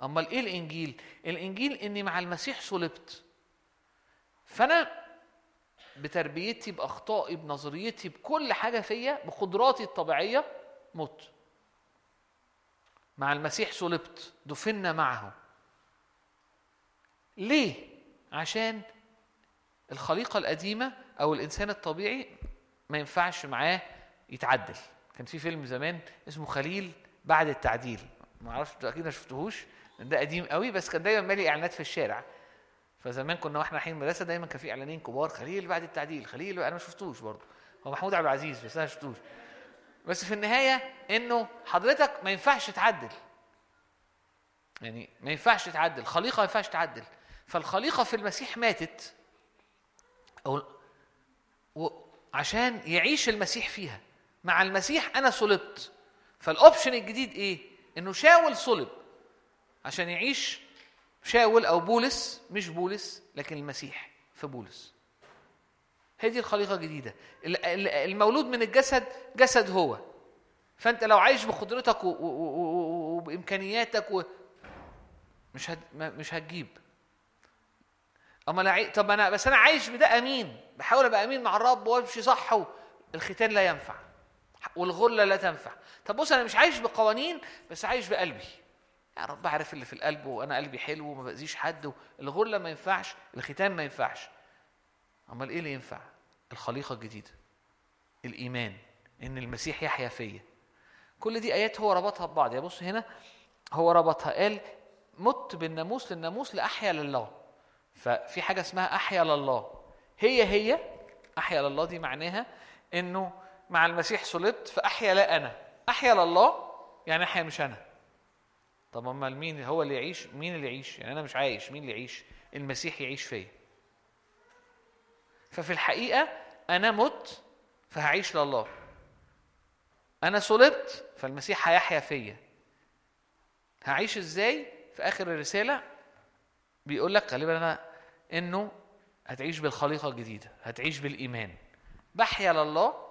أمال إيه الإنجيل؟ الإنجيل إني مع المسيح صلبت. فأنا بتربيتي بأخطائي بنظريتي بكل حاجة فيا بقدراتي الطبيعية مت مع المسيح صلبت دفنا معه. ليه؟ عشان الخليقة القديمة أو الإنسان الطبيعي ما ينفعش معاه يتعدل. كان في فيلم زمان اسمه خليل بعد التعديل. ما أعرفش أكيد ما شفتوهوش لأن ده قديم قوي بس كان دايما مالي إعلانات في الشارع. فزمان كنا وإحنا رايحين المدرسة دايما كان في إعلانين كبار خليل بعد التعديل خليل أنا ما شفتوش برضه. هو محمود عبد العزيز بس أنا ما شفتوش. بس في النهاية إنه حضرتك ما ينفعش تعدل. يعني ما ينفعش تعدل الخليقه ما ينفعش تعدل. فالخليقة في المسيح ماتت. أو عشان يعيش المسيح فيها. مع المسيح أنا صلبت. فالاوبشن الجديد إيه؟ إنه شاول صلب. عشان يعيش شاول أو بولس مش بولس لكن المسيح في بولس. هي دي الخليقة الجديده ال- ال- المولود من الجسد جسد هو. فأنت لو عايش بقدرتك و- و-. مش مش هتجيب. أما لا عي... طب أنا بس أنا عايش بده أمين. بحاول أبقى أمين مع الرب وأمشي صح. الختان لا ينفع. والغلة لا تنفع. طب بص أنا مش عايش بقوانين بس عايش بقلبي. يا رب عارف اللي في القلب وأنا قلبي حلو وما بأذيش حد الغله ما ينفعش الختان ما ينفعش. أمال إيه اللي ينفع؟ الخليقة الجديدة الإيمان إن المسيح يحيا فيا. كل دي آيات هو ربطها ببعض. يا بص هنا هو ربطها قال مت بالناموس للناموس لأحيا لله. ففي حاجة اسمها أحيا لله. هي هي أحيا لله دي معناها إنه مع المسيح صلبت فأحيا لا أنا. أحيا لله يعني أحيا مش أنا. طب امال مين هو اللي يعيش؟ مين اللي يعيش؟ يعني أنا مش عايش مين اللي يعيش؟ المسيح يعيش فيا. ففي الحقيقة أنا مت فهعيش لله. أنا صلبت فالمسيح هيحيا فيا. هعيش إزاي؟ في آخر الرسالة بيقول لك غالبا أنا إنه هتعيش بالخليقة الجديدة هتعيش بالإيمان. بحيا لله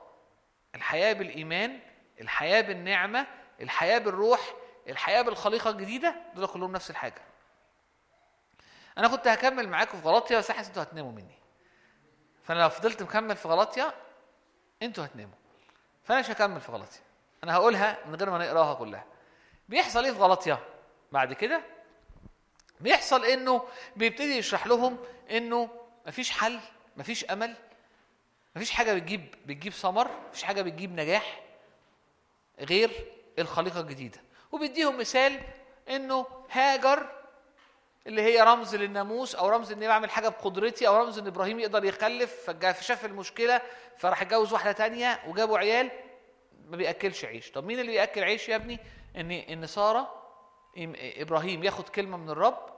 الحياة بالإيمان الحياة بالنعمة الحياة بالروح الحياة بالخليقة الجديدة دول كلهم نفس الحاجة. أنا كنت هكمل معاكم في غلطيا بس حاسس أنتوا هتناموا مني. فأنا لو فضلت مكمل في غلطيا أنتوا هتناموا. فأنا مش هكمل في غلطيا أنا هقولها من غير ما نقراها كلها. بيحصل إيه في غلطيا بعد كده بيحصل إنه بيبتدي يشرح لهم إنه مفيش حل مفيش أمل مفيش حاجة بتجيب بتجيب ثمر مفيش حاجة بتجيب نجاح غير الخليقة الجديدة. وبيديهم مثال إنه هاجر اللي هي رمز للناموس أو رمز اني بعمل حاجة بقدرتي أو رمز إن إبراهيم يقدر يخلف فشاف المشكلة فراح اتجوز واحدة تانية وجابوا عيال ما بيأكلش عيش. طب مين اللي بيأكل عيش يا ابني؟ ان إن سارة إبراهيم ياخد كلمة من الرب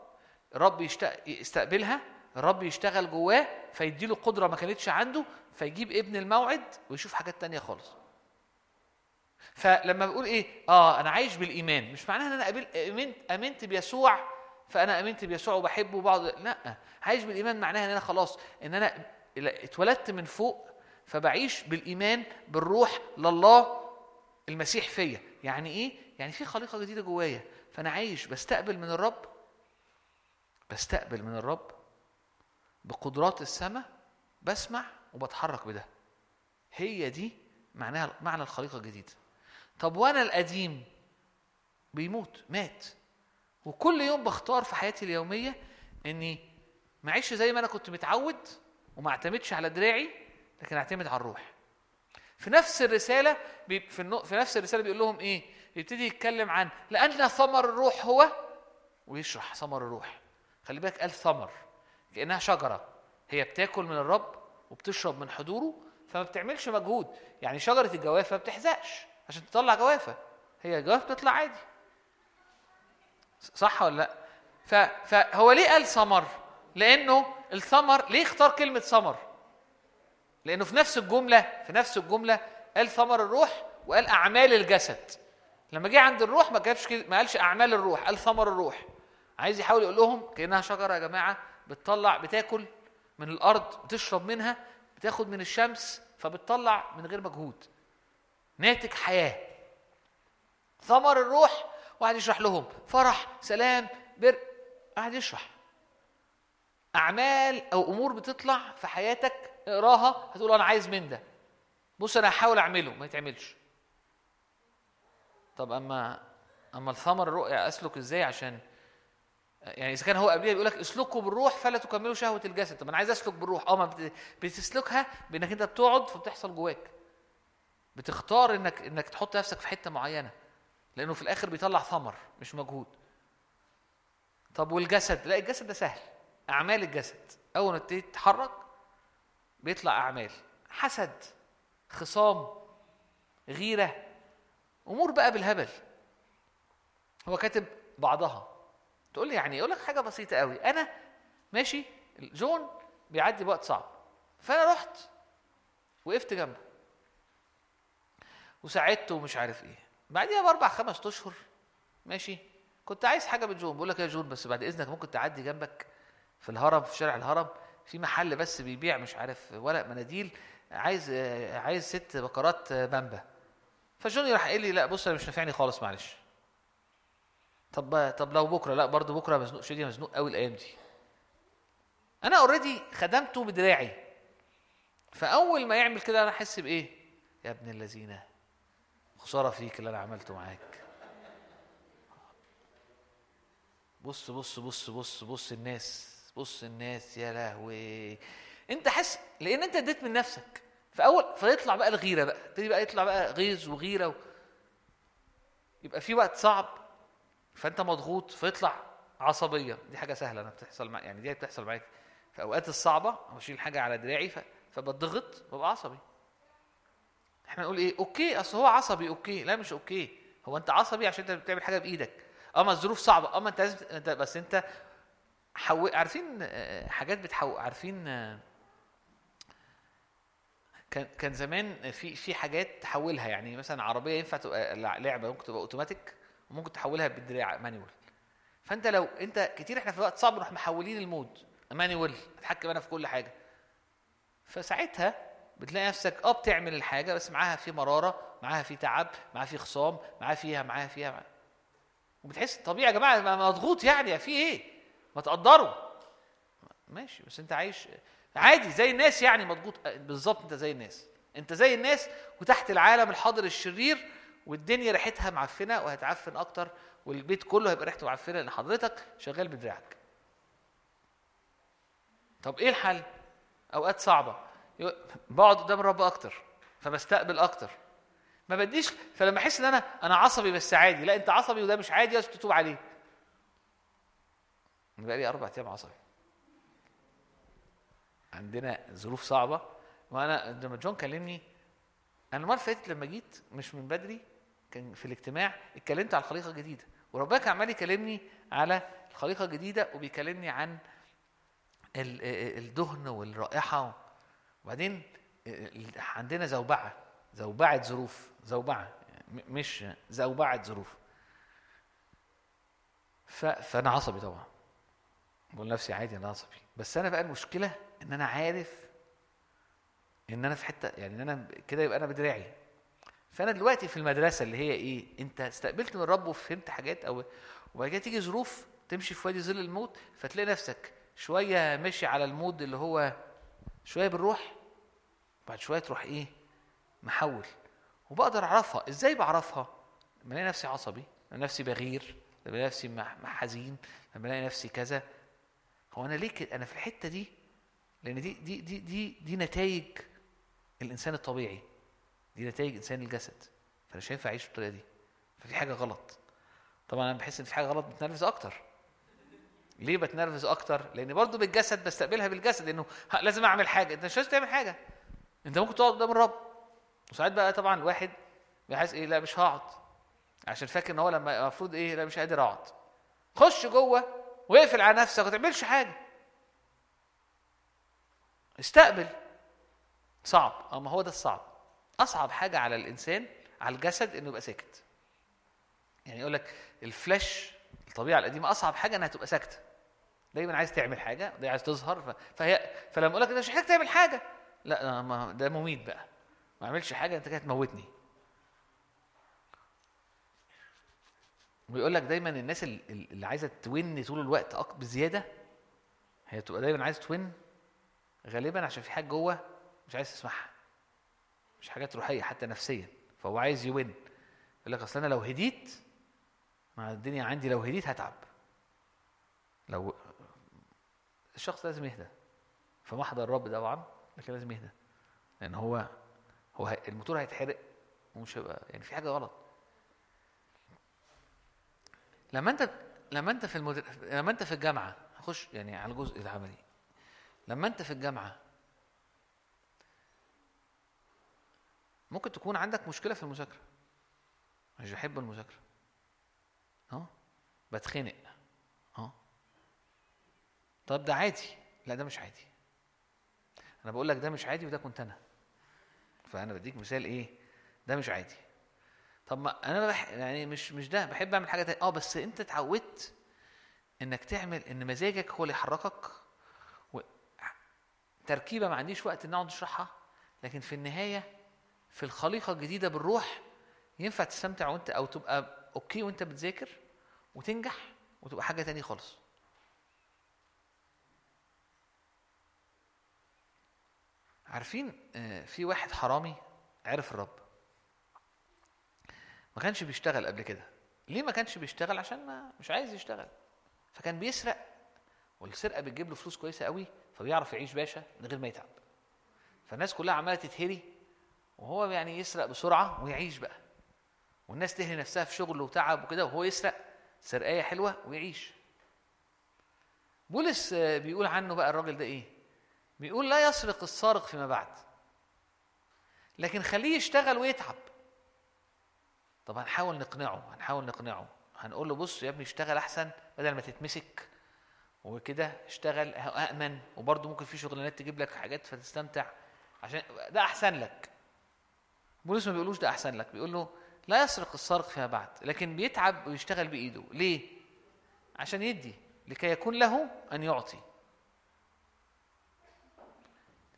الرب يستقبلها الرب يشتغل جواه فيديله قدرة ما كانتش عنده فيجيب ابن الموعد ويشوف حاجات تانية خالص. فلما بقول إيه آه أنا عايش بالإيمان مش معناها إن أنا قابل امنت آمنت بيسوع فأنا آمنت بيسوع وبحبه وبعض لا عايش بالإيمان معناها إن أنا خلاص إن أنا اتولدت من فوق فبعيش بالإيمان بالروح لله المسيح فيا. يعني إيه؟ يعني في خليقة جديدة جوايا فأنا عايش بستقبل من الرب بستقبل من الرب بقدرات السماء بسمع وبتحرك بده. هي دي معناها معنى الخليقة الجديدة. طب وأنا القديم بيموت مات. وكل يوم بختار في حياتي اليومية إني ما اعيش زي ما أنا كنت متعود وما اعتمدش على دراعي لكن اعتمد على الروح. في نفس الرسالة في, في نفس الرسالة بيقول لهم إيه؟ يبتدي يتكلم عن لأن ثمر الروح هو ويشرح ثمر الروح. خلي بالك قال ثمر كأنها شجرة. هي بتاكل من الرب وبتشرب من حضوره فما بتعملش مجهود. يعني شجرة الجوافه ما بتحزقش. عشان تطلع جوافة. هي الجوافه بتطلع عادي. صح ولا لأ. فهو ليه قال ثمر؟ لأنه الثمر ليه اختار كلمة ثمر؟ لأنه في نفس الجملة في نفس الجملة قال ثمر الروح وقال أعمال الجسد. لما جه عند الروح ما جابش ما قالش أعمال الروح قال ثمر الروح. عايز يحاول يقول لهم كأنها شجرة يا جماعة بتطلع بتاكل من الأرض بتشرب منها بتاخد من الشمس فبتطلع من غير مجهود. ناتج حياة. ثمر الروح وقعد يشرح لهم. فرح سلام بر قعد يشرح. أعمال أو أمور بتطلع في حياتك اقراها هتقول أنا عايز من ده. بص أنا هحاول أعمله ما يتعملش. طب أما أما الثمر الرؤيا أسلك إزاي؟ عشان يعني إذا كان هو قبلها بيقول لك اسلكوا بالروح فلا تكملوا شهوة الجسد. طب أنا عايز أسلك بالروح. أه ما بت- بتسلكها بإنك أنت بتقعد فبتحصل جواك. بتختار إنك إنك تحط نفسك في حتة معينة لأنه في الآخر بيطلع ثمر مش مجهود. طب والجسد؟ لا الجسد ده سهل. أعمال الجسد. أول ما تبتدي تتحرك بيطلع أعمال. حسد خصام غيرة أمور بقى بالهبل. هو كاتب بعضها. تقول لي يعني يقول لك حاجة بسيطة قوي أنا ماشي جون بيعدي بوقت صعب. فأنا رحت وقفت جنبه. وساعدته ومش عارف إيه. بعديها بأربع خمس أشهر ماشي كنت عايز حاجة من جون. بقول لك يا جون بس بعد إذنك ممكن تعدي جنبك في الهرم في شارع الهرم في محل بس بيبيع مش عارف ورق مناديل عايز عايز ست بكرات آه، بامبا فجوني راح قال لي لا بص أنا مش نافعني خالص معلش. طب طب لو بكرة لا برضه بكرة مزنوق شديد مزنوق قوي الأيام دي. أنا already خدمته بدراعي. فأول ما يعمل كده أنا أحس بإيه؟ يا ابن الذين خسارة فيك اللي أنا عملته معاك. بص بص بص بص بص الناس بص الناس يا لهوي. أنت حس لأن أنت اديت من نفسك. فاول فيطلع بقى الغيرة بقى. تبتدي بقى يطلع بقى غيظ وغيرة و... يبقى في وقت صعب. فأنت مضغوط فيطلع عصبية. دي حاجة سهلة أنا بتحصل مع يعني دي بتحصل معاك. في أوقات الصعبة بشيل حاجة على دراعي ف... فبضغط ببقى عصبي. إحنا نقول إيه؟ okay أصل هو عصبي okay. لا مش okay. هو أنت عصبي عشان أنت بتعمل حاجة بإيدك. أما الظروف صعبة. أما أنت لازم أنت بس أنت حو... عارفين آه، حاجات بتحو عارفين آه، كان كان زمان في في حاجات تحولها. يعني مثلا عربية ينفع تبقى لع- لعبة ممكن تبقى أوتوماتيك وممكن تحولها بالدراع manual فأنت لو أنت كتير إحنا في وقت صعب نروح محولين ال mode manual اتحكم أنا في كل حاجة. فساعتها بتلاقي نفسك آه بتعمل الحاجة بس معاها في مرارة معاها في تعب معاها في خصام معاها فيها معاها فيها معاها. وبتحس طبيعي يا جماعة ما- مضغوط يعني في إيه؟ ما تقدروا. ماشي بس انت عايش عادي زي الناس يعني مضغوط. بالظبط انت زي الناس. انت زي الناس وتحت العالم الحاضر الشرير والدنيا ريحتها معفنة وهتعفن أكتر والبيت كله هيبقى ريحته معفنة لأن حضرتك شغال بدراعك. طب إيه الحل؟ أوقات صعبة. بقعد قدام الرب أكتر فبستقبل أكتر. ما بديش فلما أحس إن أنا أنا عصبي بس عادي لا أنت عصبي وده مش عادي لازم تتوب عليه. أنا بقالي أربع أيام عصبي. عندنا ظروف صعبة وأنا لما جون كلمني أنا المرة اللي فاتت لما جيت مش من بدري كان في الاجتماع اتكلمت على الخليقة الجديدة. وربنا كان عمال يكلمني على الخليقة الجديدة وبيكلمني عن ال- ال- الدهن والرائحة وبعدين ال- عندنا زوبعة زوبعة ظروف زوبعة مش زوبعة ظروف. فأنا عصبي طبعا. بقول لنفسي عادي أنا عصبي. بس أنا بقى المشكلة إن أنا عارف إن أنا في حتة يعني إن أنا كده يبقى أنا بدراعي. فأنا دلوقتي في المدرسة اللي هي إيه أنت استقبلت من الرب وفهمت حاجات أو وبعد كده تيجي ظروف تمشي في وادي ظل الموت فتلاقي نفسك شوية ماشي على المود اللي هو شوية بالروح بعد شوية تروح إيه؟ محول. وبقدر أعرفها. إزاي بعرفها؟ لما ألاقي نفسي عصبي لما نفسي بغير لما ألاقي نفسي حزين لما ألاقي نفسي كذا. هو أنا ليه كده؟ أنا في الحتة دي لأن دي دي دي دي دي نتائج الإنسان الطبيعي. دي نتائج إنسان الجسد. فأنا مش هينفع أعيش بالطريقة دي. ففي حاجة غلط. طبعا أنا بحس إن في حاجة غلط بتنرفز أكتر. ليه بتنرفز أكتر؟ لأن برضو بالجسد بستقبلها بالجسد انه لازم أعمل حاجة. أنت مش لازم تعمل حاجة. انت ممكن تقعد قدام الرب. وساعات بقى طبعا الواحد بيحس إيه لا مش هقعد. عشان فاكر إن هو لما المفروض إيه لا مش قادر أقعد. خش جوه واقفل على نفسك ما تعملش حاجة. استقبل. صعب. آه ما هو ده الصعب. أصعب حاجة على الإنسان على الجسد إنه يبقى ساكت. يعني يقول لك الفلاش الطبيعة القديمة أصعب حاجة إنها تبقى ساكتة. دايما عايز تعمل حاجة دايما عايز تظهر. فهي فلما أقول لك أنت مش محتاج تعمل حاجة. لا ما ده مميت بقى. ما اعملش حاجة أنت كده تموتني. ويقول لك دايما الناس ال- ال- اللي عايزة توين طول الوقت بزيادة هي بتبقى دايما عايزة توين غالبا عشان في حاجة جوه مش عايز تسمعها. مش حاجات روحية حتى نفسيا. فهو عايز يوين يقول لك أصل أنا لو هديت مع الدنيا عندي لو هديت هتعب. لو الشخص لازم يهدى. فمحضر الرب طبعا. لكن لازم يهدى. لأن هو هو الموتور هيتحرق ومش هيبقى يعني في حاجة غلط. لما انت لما أنت في المدر... لما أنت في الجامعة هخش يعني على الجزء العملي لما أنت في الجامعة ممكن تكون عندك مشكلة في المذاكرة. مش بحب المذاكرة. أه؟ بتخنق. أه؟ طب ده عادي. لا ده مش عادي. أنا بقول لك ده مش عادي وده كنت أنا. فأنا بديك مثال إيه؟ ده مش عادي. طب ما أنا بح... يعني مش مش ده بحب أعمل حاجة تانية. آه بس أنت اتعودت إنك تعمل إن مزاجك هو اللي يحركك و... تركيبة ما عنديش وقت إن أقعد أشرحها لكن في النهاية في الخليقة الجديدة بالروح ينفع تستمتع وأنت أو تبقى أوكي وأنت بتذاكر وتنجح وتبقى حاجة تانية خالص. عارفين آه، في واحد حرامي عرف الرب. ما كانش بيشتغل قبل كده. ليه ما كانش بيشتغل؟ عشان ما مش عايز يشتغل. فكان بيسرق والسرقة بتجيب له فلوس كويسة قوي فبيعرف يعيش باشا من غير ما يتعب. فالناس كلها عمالة تتهري وهو يعني يسرق بسرعة ويعيش بقى. والناس تهري نفسها في شغله وتعب وكده وهو يسرق سرقاية حلوة ويعيش. بولس آه، بيقول عنه بقى الراجل ده إيه؟ بيقول لا يسرق السارق فيما بعد. لكن خليه يشتغل ويتعب. طب هنحاول نقنعه هنحاول نقنعه. هنقول له بص يا ابني اشتغل احسن بدل ما تتمسك. وكده اشتغل أأمن. وبرضه ممكن في شغلانات تجيب لك حاجات فتستمتع. عشان ده أحسن لك. بولس ما بيقولوش ده أحسن لك. بيقول له لا يسرق السارق فيما بعد. لكن بيتعب ويشتغل بإيده. ليه؟ عشان يدي. لكي يكون له أن يعطي.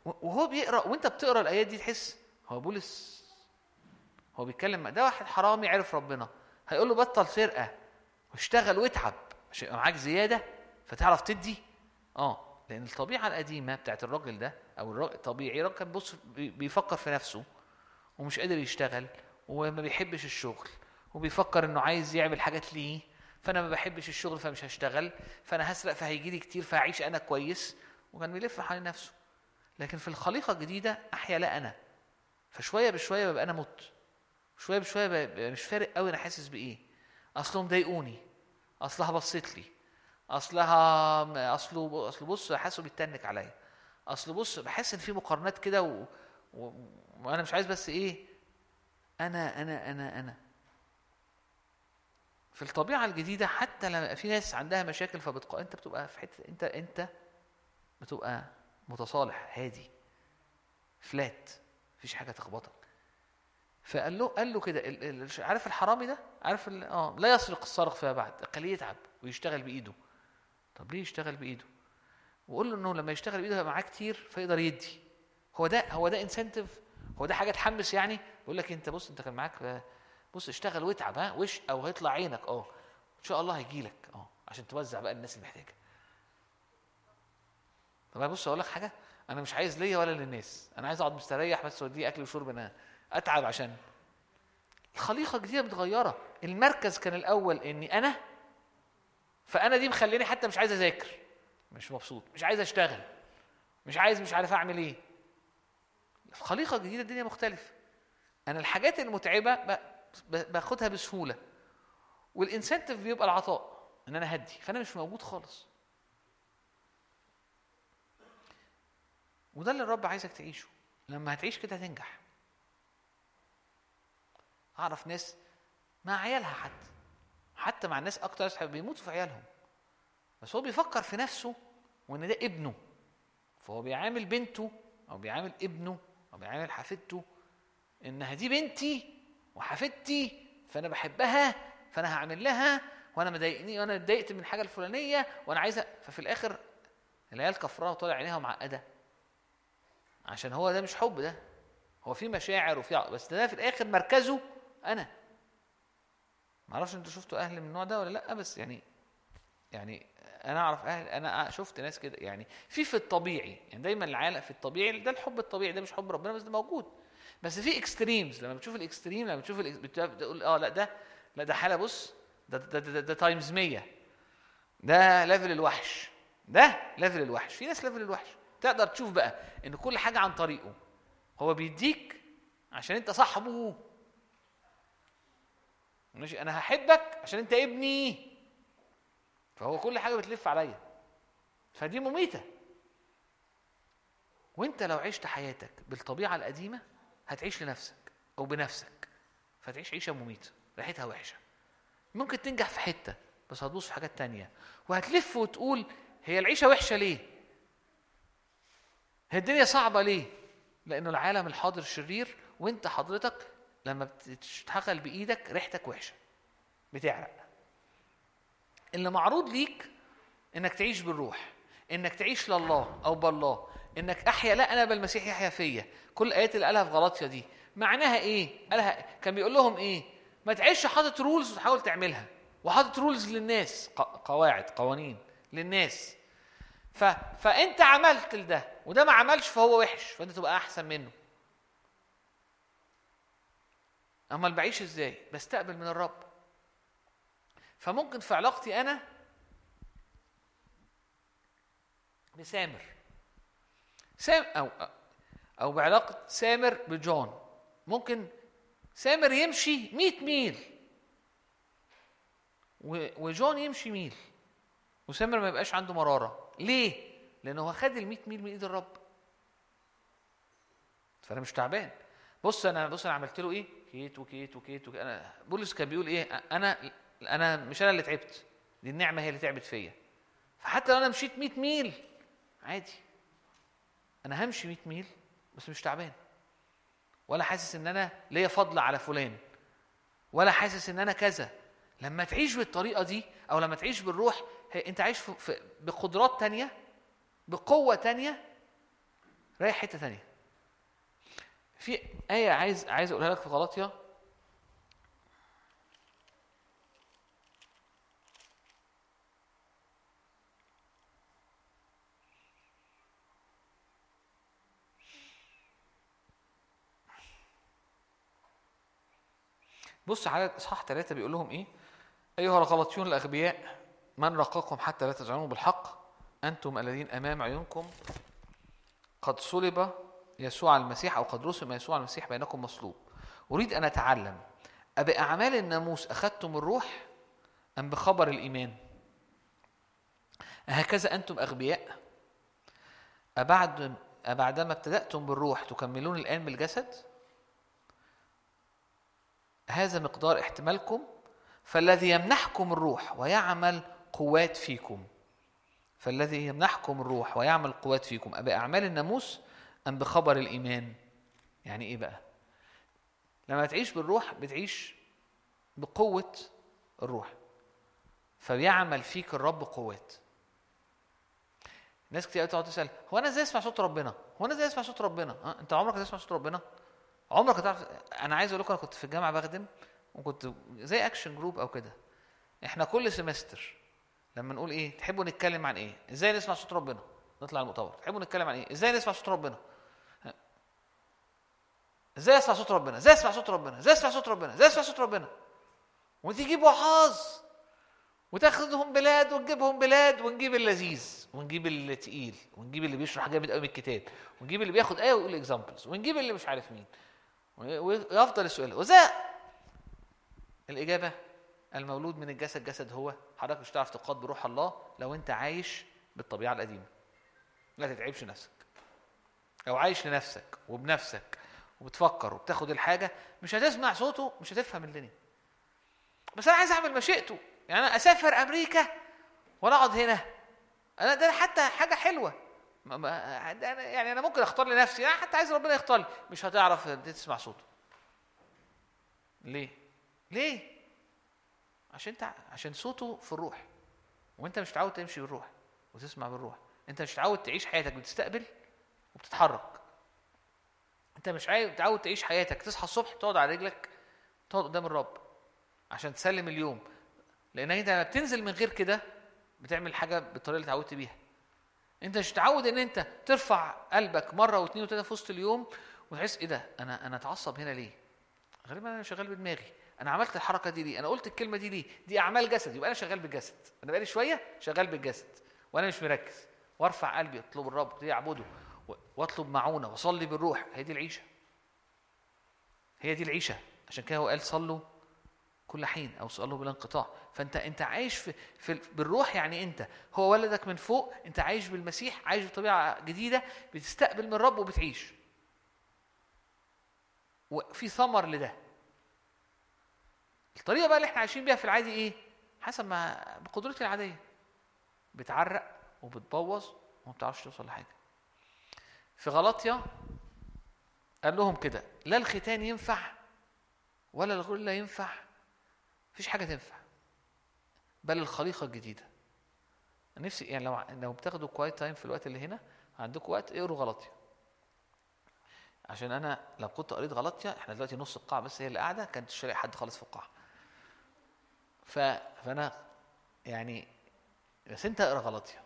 وهو بيقرأ وأنت بتقرأ الآيات دي تحس هو بولس. هو بيتكلم ده واحد حرامي عرف ربنا. هيقول له بطل سرقة واشتغل واتعب عشان يبقى معاك زيادة فتعرف تدي؟ آه لأن الطبيعة القديمة بتاعت الراجل ده أو الطبيعي الراجل كان بص بي- بيفكر في نفسه ومش قادر يشتغل وما بيحبش الشغل وبيفكر إنه عايز يعمل حاجات ليه فأنا ما بحبش الشغل فمش هشتغل فأنا هسرق فهيجي لي كتير فهعيش أنا كويس. وكان بيلف حوالين نفسه. لكن في الخليقة الجديدة أحيا لا أنا. فشوية بشوية ببقى أنا مت. شوية بشوية ببقى مش فارق قوي أنا حاسس بإيه. أصلهم ضايقوني. أصلها بصيت لي. أصلها أصله أصل بص حاسه بيتنك عليا. أصل بص بحس إن في مقارنات كده و... و... وأنا مش عايز بس إيه أنا أنا أنا أنا. في الطبيعة الجديدة حتى لما في ناس عندها مشاكل فبتق... أنت بتبقى في حتة أنت أنت بتبقى متصالح هادي فلات مفيش حاجة تخبطك. فقال له قال له كده عارف الحرامي ده؟ عارف آه لا يسرق السارق فيما بعد خليه يتعب؟ ويشتغل بإيده. طب ليه يشتغل بإيده؟ وقول له إنه لما يشتغل بإيده معاه كتير فيقدر يدي. هو ده هو ده انسنتيف هو ده حاجة تحمس يعني؟ بيقول لك أنت بص أنت كان معاك آه، بص اشتغل واتعب ها وش أو هيطلع عينك آه إن شاء الله هيجي لك آه عشان توزع بقى الناس المحتاجه طب أنا بص أقول لك حاجة أنا مش عايز ليا ولا للناس أنا عايز أقعد مستريح بس ودي أكل وشرب أنا أتعب عشان الخليقة الجديده متغيرة. المركز كان الأول إني أنا فأنا دي مخليني حتى مش عايز أذاكر مش مبسوط مش عايز أشتغل مش عايز مش عارف أعمل إيه. الخليقة الجديدة الدنيا مختلفة. أنا الحاجات المتعبة باخدها بسهولة. والإنسنتيف بيبقى العطاء إن أنا هدي فأنا مش موجود خالص. وده اللي الرب عايزك تعيشه. لما هتعيش كده هتنجح. أعرف ناس مع عيالها حتى. حتى مع الناس أكتر بيموتوا في عيالهم. بس هو بيفكر في نفسه وإن ده ابنه. فهو بيعامل بنته أو بيعامل ابنه أو بيعامل حفيدته انها دي بنتي وحفيدتي فأنا بحبها فأنا هعمل لها وأنا مضايقني وأنا اتضايقت من الحاجة الفلانية وأنا عايزه. ففي الآخر العيال كفراها وطالع عينيها ومعقدة. عشان هو ده مش حب ده. هو في مشاعر وفي بس ده في الآخر مركزه أنا. ما أعرفش أنتوا شفتوا أهل من النوع ده ولا لأ بس يعني يعني أنا أعرف أهل أنا شفت ناس كده يعني في في الطبيعي يعني دايما العالم في الطبيعي ده الحب الطبيعي ده مش حب ربنا بس ده موجود. بس في extremes لما بتشوف ال extreme لما بتشوف بتقول آه لأ ده لأ ده حالة بص ده ده, ده, ده times 100 ده level الوحش. ده level الوحش. في ناس level الوحش. تقدر تشوف بقى إن كل حاجة عن طريقه. هو بيديك عشان أنت صاحبه. ماشي؟ أنا هحبك عشان أنت ابني. فهو كل حاجة بتلف عليا. فدي مميتة. وأنت لو عشت حياتك بالطبيعة القديمة هتعيش لنفسك أو بنفسك. فتعيش عيشة مميتة ريحتها وحشة. ممكن تنجح في حتة بس هتبص في حاجات تانية. وهتلف وتقول هي العيشة وحشة ليه؟ هي الدنيا صعبة ليه؟ لأنه العالم الحاضر شرير وأنت حضرتك لما بتشتغل بإيدك ريحتك وحشة. بتعرق. اللي معروض ليك إنك تعيش بالروح إنك تعيش لله أو بالله إنك أحيا لا أنا بل المسيح يحيا فيا. كل الآيات اللي قالها في غلاطيا دي. معناها إيه؟ قالها كان بيقول لهم إيه؟ ما تعيش حاطط rules وتحاول تعملها. وحاطط rules للناس قواعد قوانين للناس. ف... فانت عملت لده وده ما عملش فهو وحش فانت تبقى احسن منه. امال بعيش إزاي؟ بستقبل من الرب. فممكن في علاقتي أنا بسامر. سام أو أو بعلاقة سامر بجون. ممكن سامر يمشي 100 ميل وجون يمشي ميل وسامر ما يبقاش عنده مرارة. ليه؟ لأنه هو خد ال 100 ميل من إيد الرب. فأنا مش تعبان. بص أنا بص أنا عملت له إيه؟ كيت وكيت وكيت, وكيت. أنا بولس كان بيقول إيه؟ أنا أنا مش أنا اللي تعبت. دي النعمة هي اللي تعبت فيا. فحتى لو أنا مشيت 100 ميل عادي. أنا همشي 100 ميل بس مش تعبان. ولا حاسس إن أنا ليا فضل على فلان. ولا حاسس إن أنا كذا. لما تعيش بالطريقة دي أو لما تعيش بالروح أنت عايش في بقدرات تانية بقوة تانية رايح حتة تانية في آية عايز عايز أقولها لك في غلطية بص على إصحاح ثلاثة بيقول لهم إيه؟ أيها الغلطيون الأغبياء من رقاكم حتى لا تزعموا بالحق أنتم الذين أمام عيونكم قد صلب يسوع المسيح أو قد رسم يسوع المسيح بينكم مصلوب أريد أن أتعلم أبأعمال الناموس أخذتم الروح أم بخبر الإيمان؟ هكذا أنتم أغبياء؟ أبعد أبعدما ابتدأتم بالروح تكملون الآن بالجسد؟ هذا مقدار احتمالكم فالذي يمنحكم الروح ويعمل قوات فيكم فالذي يمنحكم الروح ويعمل قوات فيكم أبأعمال الناموس أم بخبر الإيمان يعني إيه بقى لما تعيش بالروح بتعيش بقوة الروح فبيعمل فيك الرب قوات ناس كتير تقعد تسأل هو أنا إزاي أسمع صوت ربنا؟ هو أنا إزاي أسمع صوت ربنا؟ أه؟ أنت عمرك هتسمع صوت ربنا؟ عمرك هتعرف أنا عايز أقول لكم أنا كنت في الجامعة بخدم وكنت زي action group أو كده إحنا كل semester لما نقول إيه تحبوا نتكلم عن إيه؟ إزاي نسمع صوت ربنا؟ نطلع المؤتمر تحبوا نتكلم عن إيه؟ إزاي نسمع صوت ربنا؟ إزاي أسمع صوت ربنا؟ إزاي أسمع صوت ربنا؟ إزاي أسمع صوت ربنا؟ إزاي أسمع صوت ربنا؟ وتجيب وعاظ وتاخدهم بلاد وتجيبهم بلاد ونجيب اللذيذ ونجيب التقيل ونجيب اللي بيشرح جامد قوي من الكتاب ونجيب اللي بياخد آية ويقول اكزامبلز ونجيب اللي مش عارف مين ويفضل السؤال وزي الإجابة المولود من الجسد جسد هو. حضرتك مش هتعرف تقاد بروح الله لو أنت عايش بالطبيعة القديمة. لا تتعبش نفسك. لو عايش لنفسك وبنفسك وبتفكر وبتاخد الحاجة مش هتسمع صوته مش هتفهم الدنيا. بس أنا عايز أعمل مشيئته. يعني أنا أسافر أمريكا ولا أقعد هنا. أنا ده حتى حاجة حلوة. ما ما أنا يعني أنا ممكن أختار لنفسي. أنا حتى عايز ربنا يختار لي. مش هتعرف تسمع صوته. ليه؟ ليه؟ عشان انت عشان صوته في الروح. وانت مش متعود تمشي بالروح وتسمع بالروح. انت مش متعود تعيش حياتك بتستقبل وبتتحرك. انت مش عايز متعود تعيش حياتك. تصحى الصبح تقعد على رجلك تقعد قدام الرب عشان تسلم اليوم. لأن انت لما بتنزل من غير كده بتعمل حاجة بالطريقة اللي اتعودت بيها. انت مش متعود إن انت ترفع قلبك مرة واثنين وثلاثه في وسط اليوم وتحس إيه ده؟ أنا أنا اتعصب هنا ليه؟ غالبا أنا شغال بدماغي. أنا عملت الحركة دي ليه؟ أنا قلت الكلمة دي ليه؟ دي أعمال جسد. يبقى أنا شغال بالجسد أنا بقالي شوية شغال بالجسد وأنا مش مركز. وأرفع قلبي أطلب الرب ابتدي اعبده وأطلب معونة وأصلي بالروح. هي دي العيشة. هي دي العيشة. عشان كده هو قال صلوا كل حين أو صلوا بلا انقطاع. فأنت أنت عايش في, في بالروح يعني أنت. هو ولدك من فوق أنت عايش بالمسيح عايش بطبيعة جديدة بتستقبل من الرب وبتعيش. وفي ثمر لده. الطريقة بقى اللي إحنا عايشين بيها في العادي إيه؟ حسب ما بقدرتي العادية. بتعرق وبتبوظ وما بتعرفش توصل لحاجة. في غلطيا قال لهم كده لا الختان ينفع ولا الغرلة ينفع مفيش حاجة تنفع بل الخليقة الجديدة. نفسي يعني لو لو بتاخدوا quiet time في الوقت اللي هنا عندكم وقت اقروا غلطيا عشان أنا لو كنت قريت غلطيا إحنا دلوقتي نص القاعة بس هي اللي قاعدة كانت هلاقي حد خالص في القاعة. فأنا يعني بس أنت اقرأ غلطيا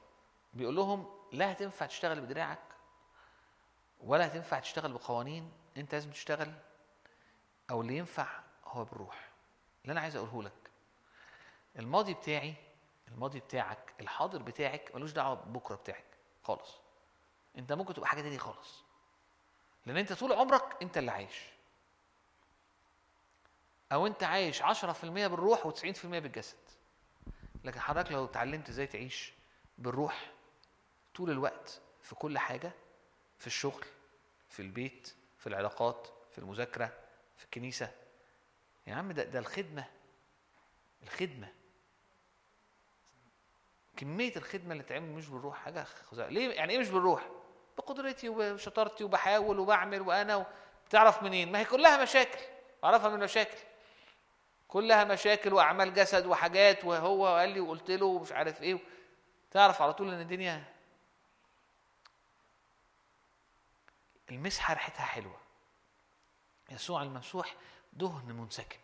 بيقول لهم لا هتنفع تشتغل بدراعك ولا هتنفع تشتغل بقوانين أنت لازم تشتغل أو اللي ينفع هو بالروح. اللي أنا عايز أقوله لك الماضي بتاعي الماضي بتاعك الحاضر بتاعك ملوش دعوة بكرة بتاعك خالص. أنت ممكن تبقى حاجة تانية خالص. لأن أنت طول عمرك أنت اللي عايش. أو أنت عايش 10% بالروح و90% بالجسد. لكن حضرتك لو اتعلمت إزاي تعيش بالروح طول الوقت في كل حاجة في الشغل في البيت في العلاقات في المذاكرة في الكنيسة. يا عم ده ده الخدمة الخدمة. كمية الخدمة اللي تعمل مش بالروح حاجة خزعة. ليه؟ يعني إيه مش بالروح؟ بقدرتي وشطارتي وبحاول وبعمل وأنا. بتعرف منين؟ ما هي كلها مشاكل. أعرفها من المشاكل كلها مشاكل وأعمال جسد وحاجات وهو قال لي وقلت له ومش عارف إيه. تعرف على طول إن الدنيا المسحة ريحتها حلوة. يسوع الممسوح دهن منسكب.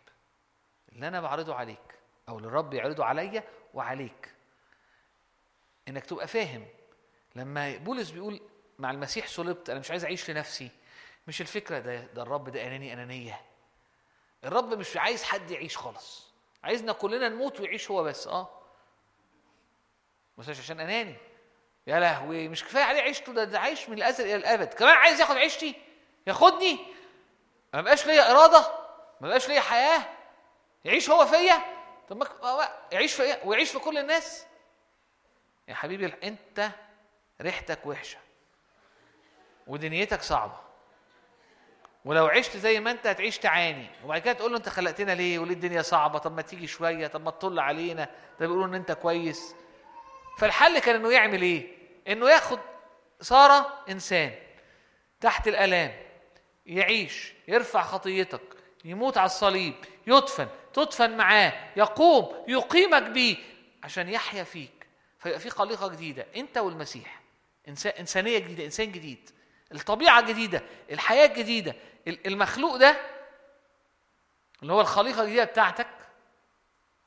اللي أنا بعرضه عليك أو اللي الرب يعرضه عليا وعليك. إنك تبقى فاهم. لما بولس بيقول مع المسيح صلبت أنا مش عايز أعيش لنفسي. مش الفكرة ده ده الرب ده أناني أنانية. الرب مش عايز حد يعيش خالص. عايزنا كلنا نموت ويعيش هو بس. آه. بس مش عشان أناني. يا لهوي مش كفاية عليه عيشته ده, ده عايش من الأزل إلى الأبد. كمان عايز ياخد عيشتي ياخدني. ما بقاش ليا إرادة ما بقاش ليا حياة. يعيش هو فيا؟ طب ما يعيش فيا ويعيش في كل الناس. يا حبيبي أنت ريحتك وحشة ودنيتك صعبة. ولو عشت زي ما انت هتعيش تعاني. وبعد كده تقول له انت خلقتنا ليه؟ وليه الدنيا صعبة. طب ما تيجي شوية. طب ما تطل علينا. ده بيقولوا إن أنت كويس. فالحل كان إنه يعمل إيه؟ إنه ياخد سارة إنسان تحت الألام يعيش يرفع خطيتك يموت على الصليب يدفن تدفن معاه يقوم يقيمك بيه عشان يحيا فيك. فيبقى في خليقه جديدة. أنت والمسيح. إنسان إنسانية جديدة. إنسان جديد. الطبيعة الجديده الحياة الجديدة المخلوق ده اللي هو الخليقة الجديدة بتاعتك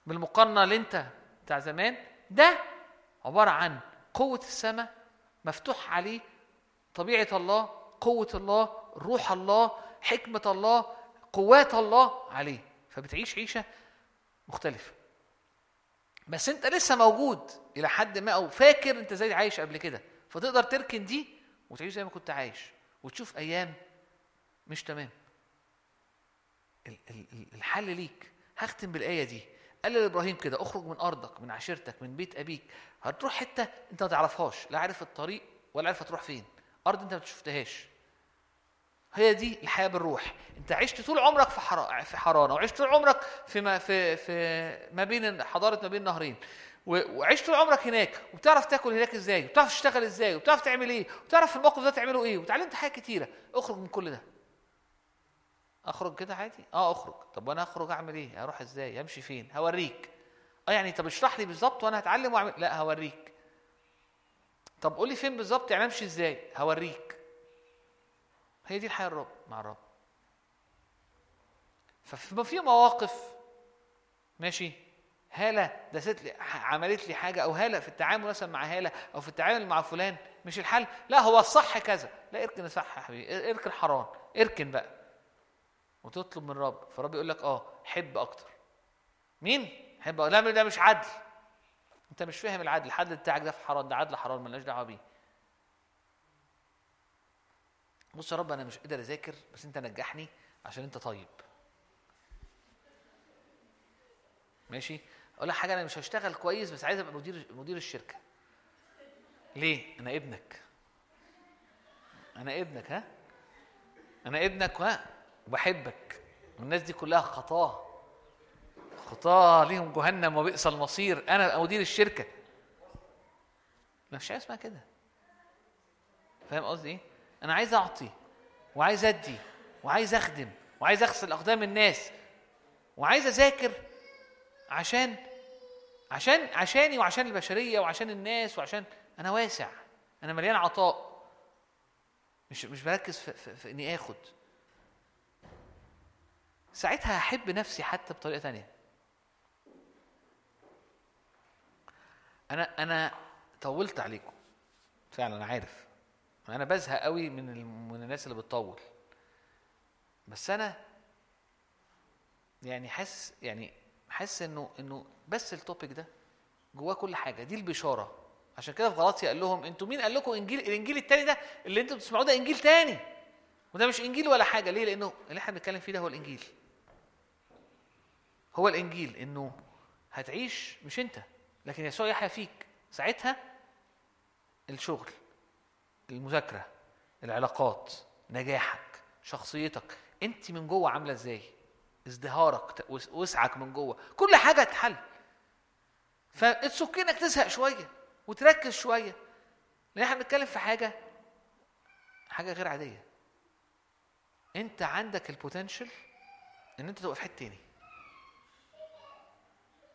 بالمقارنة اللي انت بتاع زمان ده عبارة عن قوة السماء مفتوح عليه طبيعة الله قوة الله روح الله حكمة الله قوات الله عليه فبتعيش عيشة مختلفة. بس انت لسه موجود إلى حد ما أو فاكر انت إزاي عايش قبل كده فتقدر تركن دي وتعيش زي ما كنت عايش وتشوف أيام مش تمام. الحل ليك هختم بالآية دي. قال لابراهيم كده اخرج من أرضك من عشيرتك من بيت أبيك. هتروح حتة أنت ما تعرفهاش لا عارف الطريق ولا عارف هتروح فين. أرض أنت ما شفتهاش. هي دي الحياة بالروح. أنت عشت طول عمرك في حرا... في حرانه وعشت طول عمرك في ما في في ما بين حضارة ما بين نهرين. وعشت طول عمرك هناك وبتعرف تاكل هناك إزاي وبتعرف تشتغل إزاي وبتعرف تعمل إيه وبتعرف في الموقف ده تعمله إيه وتعلمت حاجات كتيرة. اخرج من كل ده. أخرج كده عادي؟ آه أخرج. طب وأنا أخرج أعمل إيه؟ أروح إزاي؟ أمشي فين؟ هوريك. آه يعني طب اشرح لي بالظبط وأنا هتعلم وأعمل. لا هوريك. طب قول لي فين بالظبط يعني أمشي إزاي؟ هوريك. هي دي الحياة الرب مع الرب. ففي مواقف. ماشي؟ هالة دست لي عملت لي حاجة أو هالة في التعامل مثلا مع هالة أو في التعامل مع فلان مش الحل. لا هو الصح كذا. لا اركن الصح يا حبيبي اركن حرام. اركن بقى. وتطلب من الرب فالرب يقول لك آه حب أكتر. مين؟ حب لا ده مش عدل. أنت مش فاهم العدل. العدل بتاعك ده في حرام. ده عدل حرام مالناش دعوة بيه. بص يا رب أنا مش قادر أذاكر بس أنت نجحني عشان أنت طيب. ماشي؟ أقول لك حاجة أنا مش هشتغل كويس بس عايز أبقى مدير مدير الشركة. ليه؟ أنا ابنك. أنا ابنك ها؟ أنا ابنك ها؟ وبحبك. والناس دي كلها خطاة. خطاة ليهم جهنم وبئس المصير. أنا مدير الشركة. ما فيش حاجة اسمها كده. فاهم قصدي إيه؟ أنا عايز أعطي وعايز أدي وعايز أخدم وعايز أغسل أقدام الناس وعايز أذاكر عشان عشان عشاني وعشان البشرية وعشان الناس وعشان أنا واسع. أنا مليان عطاء. مش مش بركز في, في, في إني آخد. ساعتها هحب نفسي حتى بطريقة تانية. أنا أنا طولت عليكم. فعلا أنا عارف. أنا بزهق قوي من من الناس اللي بتطول. بس أنا يعني حاسس يعني حاسس انه إنه بس التوبيك ده جواه كل حاجة. دي البشارة. عشان كده في غلطيا قال لهم أنتوا مين؟ قال لكم انجيل الإنجيل التاني ده اللي أنتوا بتسمعوه ده إنجيل تاني. وده مش إنجيل ولا حاجة. ليه؟ لأنه اللي إحنا بنتكلم فيه ده هو الإنجيل. هو الإنجيل إنه هتعيش مش أنت لكن يسوع يحيا فيك. ساعتها الشغل المذاكرة العلاقات نجاحك شخصيتك أنت من جوه عاملة إزاي؟ ازدهارك وسعك من جوه. كل حاجة تحل فاتسك إنك تزهق شوية وتركز شوية. لأن إحنا بنتكلم في حاجة حاجة غير عادية. أنت عندك البوتنشال إن أنت تبقى في حتة تاني.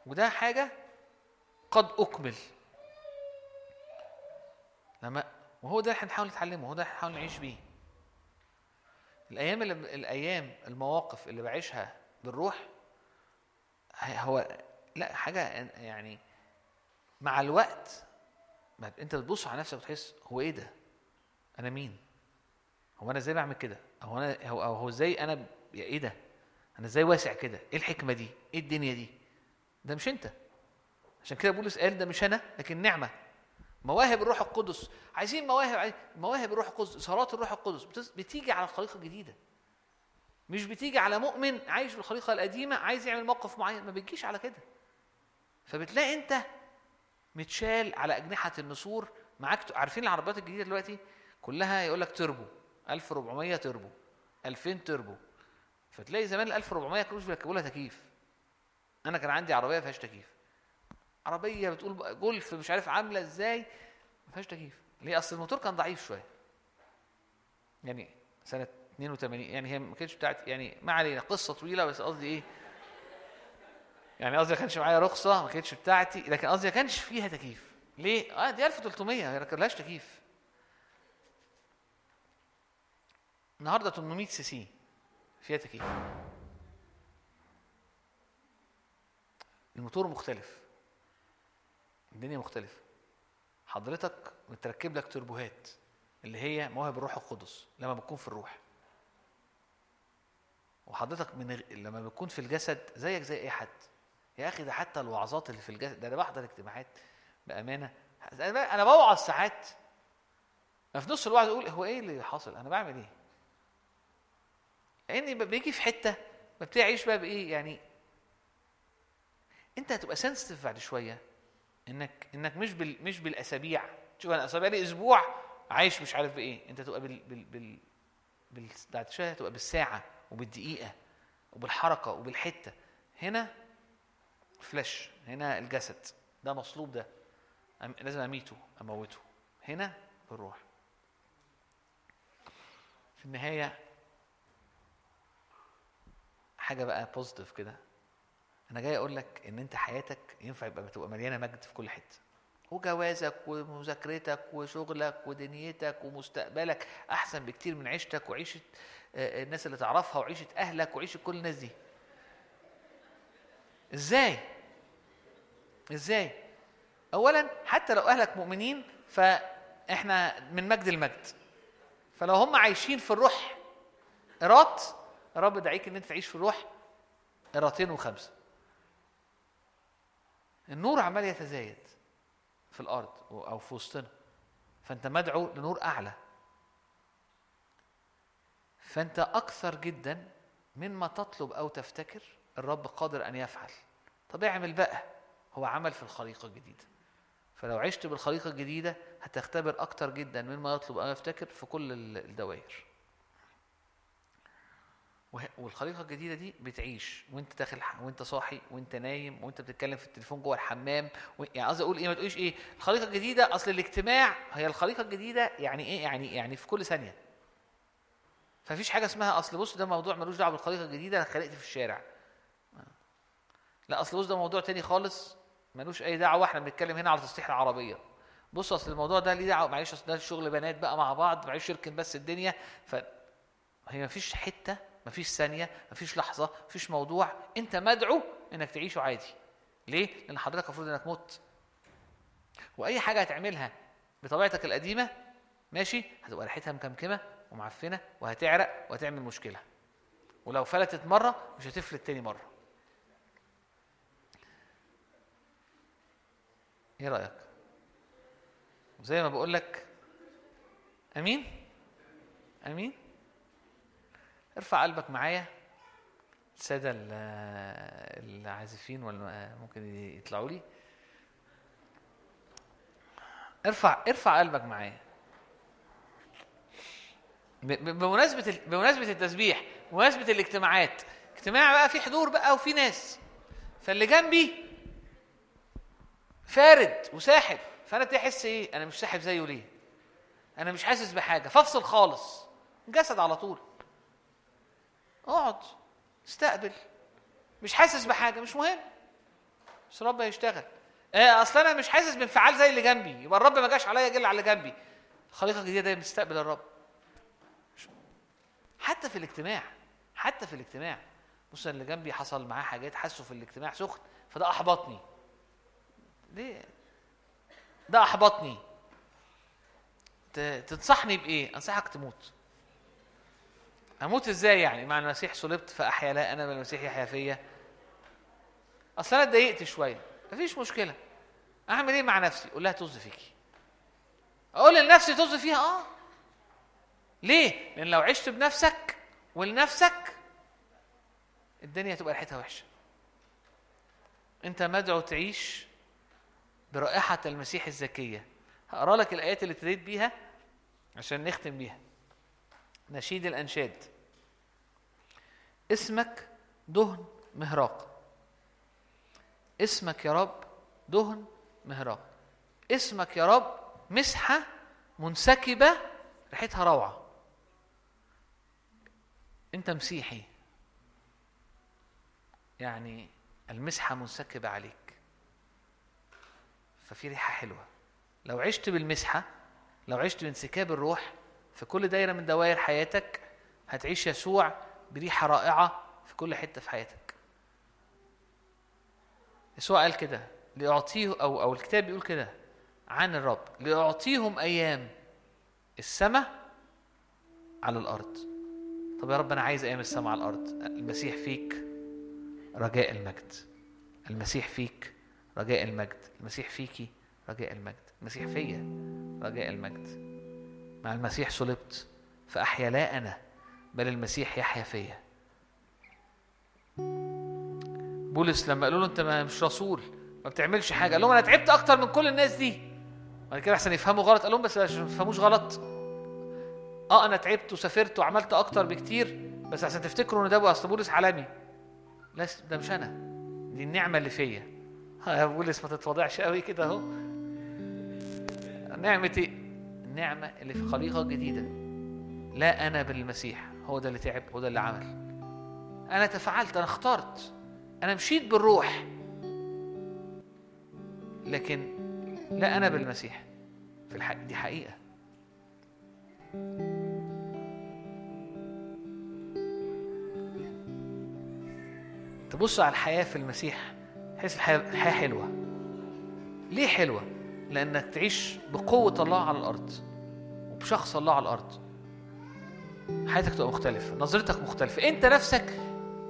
وده حاجة قد أكمل. لما وهو ده إحنا بنحاول نتعلمه هو ده إحنا بنحاول نعيش بيه. الأيام اللي الأيام المواقف اللي بعيشها بالروح هو لا حاجة يعني مع الوقت ما أنت بتبص على نفسك وتحس هو إيه ده؟ أنا مين؟ هو أنا إزاي بعمل كده؟ أو أنا هو هو إزاي أنا إيه ده؟ أنا إزاي واسع كده؟ إيه الحكمة دي؟ إيه الدنيا دي؟ ده مش أنت. عشان كده بولس قال ده مش أنا لكن نعمة. مواهب الروح القدس. عايزين مواهب عايز- مواهب الروح القدس اظهارات الروح القدس. بتيجي على الخليقة الجديدة. مش بتيجي على مؤمن عايش في الخليقة القديمة عايز يعمل موقف معين. ما بتجيش على كده. فبتلاقي انت متشال على أجنحة النسور. معاك عارفين العربيات الجديدة دلوقتي؟ كلها يقول لك تربو. 1400 تربو. 2000 تربو. فتلاقي زمان ال 1400 كانوش بيركبوا لها تكييف. أنا كان عندي عربية ما فيهاش تكييف. عربية بتقول جولف مش عارف عاملة إزاي؟ ما فيهاش تكييف. ليه؟ أصل الموتور كان ضعيف شوية. يعني سنة 82 يعني هي ما كانتش بتاعت يعني ما علينا قصة طويلة بس قصدي إيه؟ يعني قصدي ما كانش معايا رخصة ما كانتش بتاعتي لكن قصدي ما كانش فيها تكييف. ليه؟ آه دي 1300 ما ركبلهاش تكييف. النهارده 800 CC فيها تكييف. الموتور مختلف. الدنيا مختلفة. حضرتك متركب لك تربوهات اللي هي مواهب الروح القدس لما بتكون في الروح. وحضرتك من. لما بتكون في الجسد زيك زي أي حد. يا أخي ده حتى الوعظات اللي في الجسد ده أنا بحضر اجتماعات بأمانة. أنا بوعظ ساعات. في نص الوعظ أقول هو إيه اللي حاصل؟ أنا بعمل إيه؟ لأني بيجي في حتة ببتدي اعيش بقى بإيه يعني. أنت هتبقى سنسيتيف بعد شوية. إنك إنك مش بال مش بالأسابيع. شوف أنا أسابيع لي أسبوع عايش مش عارف بإيه. أنت تبقى بال بال بال, بال... بعد شوية هتبقى بالساعة وبالدقيقة وبالحركة وبالحتة. هنا flesh هنا الجسد. ده مصلوب ده. لازم أميته أموته. هنا بالروح. في النهاية حاجة بقى positive كده. أنا جاي أقول لك إن أنت حياتك ينفع يبقى تبقى مليانة مجد في كل حتة. وجوازك ومذاكرتك وشغلك ودنيتك ومستقبلك أحسن بكتير من عيشتك وعيشة آه، الناس اللي تعرفها وعيشة أهلك وعيشة كل الناس دي. إزاي؟ إزاي؟ اولا حتى لو أهلك مؤمنين فإحنا من مجد المجد. فلو هم عايشين في الروح قراط رب دعيك إن أنت تعيش في الروح قراطين وخمسة. النور عمال يتزايد في الأرض أو في وسطنا. فأنت مدعو لنور أعلى. فأنت أكثر جدا مما تطلب أو تفتكر الرب قادر أن يفعل. طب اعمل بقى. هو عمل في الخليقة الجديدة. فلو عشت بالخليقة الجديدة هتختبر أكتر جدا مما يطلب أو يفتكر في كل ال- الدوائر. والخليقه الجديدة دي بتعيش وانت داخل وانت صاحي وانت نايم وانت بتتكلم في التليفون جوه الحمام. يعني قصدي أقول إيه ما تقوليش إيه الخليقه الجديدة أصل الاجتماع هي الخليقه الجديدة يعني إيه يعني يعني في كل ثانية. فمفيش حاجة اسمها أصل بص ده موضوع ملوش دعوة بالخليقه الجديدة أنا خلقت في الشارع. لا أصل بص ده موضوع تاني خالص ملوش أي دعوة إحنا بنتكلم هنا على تصليح العربية. بص أصل الموضوع ده ليه دعوة معلش أصل ده شغل بنات بقى مع بعض معلش يركن بس الدنيا. ف هي مفيش حتة مفيش ثانية مفيش لحظة مفيش موضوع انت مدعو انك تعيشه عادي. ليه؟ لأن حضرتك المفروض إنك مت وأي حاجة هتعملها بطبيعتك القديمة ماشي هتبقى ريحتها مكمكمة ومعفنة وهتعرق وهتعمل مشكلة. ولو فلتت مرة مش هتفلت تاني مرة. إيه رأيك؟ زي ما بقول لك أمين؟ أمين؟ ارفع قلبك معايا. السادة ال- العازفين ولا ممكن يطلعوا لي. ارفع ارفع قلبك معايا. بمناسبة بمناسبة التسبيح بمناسبة الاجتماعات اجتماع بقى في حضور بقى وفي ناس. فاللي جنبي فارد وساحب. فأنا أحس إيه؟ أنا مش ساحب زيه ليه؟ أنا مش حاسس بحاجة. فافصل خالص. جسد على طول. اقعد استقبل. مش حاسس بحاجة مش مهم. بس الرب هيشتغل آه أصل أنا مش حاسس بانفعال زي اللي جنبي. يبقى الرب ما جاش عليا جل على اللي جنبي. خليقة جديدة دايما بتستقبل الرب. حتى في الاجتماع حتى في الاجتماع. بص اللي جنبي حصل معاه حاجات حسه في الاجتماع سخن فده أحبطني. ليه؟ ده أحبطني. تنصحني بإيه؟ أنصحك تموت. أموت إزاي يعني؟ مع المسيح صلبت فأحيا لا أنا بل المسيح يحيا فيا. أصل أنا اتضايقت شوية. مفيش مشكلة. أعمل إيه مع نفسي؟ أقول لها طز فيكي. أقول لنفسي طز فيها؟ آه. ليه؟ لأن لو عشت بنفسك ولنفسك الدنيا تبقى ريحتها وحشة. أنت مدعو تعيش برائحة المسيح الزكية. هقرأ لك الآيات اللي ابتديت بيها عشان نختم بيها. نشيد الأنشاد. اسمك دهن مهراق. اسمك يا رب دهن مهراق. اسمك يا رب مسحة منسكبة ريحتها روعة. انت مسيحي. يعني المسحة منسكبة عليك. ففي ريحة حلوة. لو عشت بالمسحة لو عشت بانسكاب الروح في كل دايرة من دوائر حياتك هتعيش يسوع بريحة رائعة في كل حتة في حياتك. يسوع قال كده لأعطيه أو أو الكتاب بيقول كده عن الرب لأعطيهم أيام السماء على الأرض. طب يا رب أنا عايز أيام السماء على الأرض. المسيح فيك رجاء المجد. المسيح فيك رجاء المجد. المسيح فيكي رجاء المجد. المسيح فيا رجاء المجد. مع المسيح صلبت فأحيا لا أنا بل المسيح يحيا فيا. بولس لما قالوا له ما مش رسول ما بتعملش حاجة قال لهم أنا تعبت أكتر من كل الناس دي. بعد كده أحسن يفهموا غلط قال لهم بس عشان ما يفهموش غلط. آه أنا تعبت وسافرت وعملت أكتر بكتير بس عشان تفتكروا إن ده أصل بولس عالمي. لا ده مش أنا دي النعمة اللي فيا. ها *laughs* يا بولس ما تتواضعش قوي كده أهو. نعمه إيه النعمة اللي في خليقة جديدة. لا أنا بالمسيح هو ده اللي تعب هو ده اللي عمل. أنا تفعلت أنا اخترت أنا مشيت بالروح. لكن لا أنا بالمسيح. في الحق دي حقيقة. تبص على الحياة في المسيح تحس الحياة حلوة. ليه حلوة؟ لأنك تعيش بقوة الله على الأرض وبشخص الله على الأرض. حياتك تبقى مختلفة نظرتك مختلفة أنت نفسك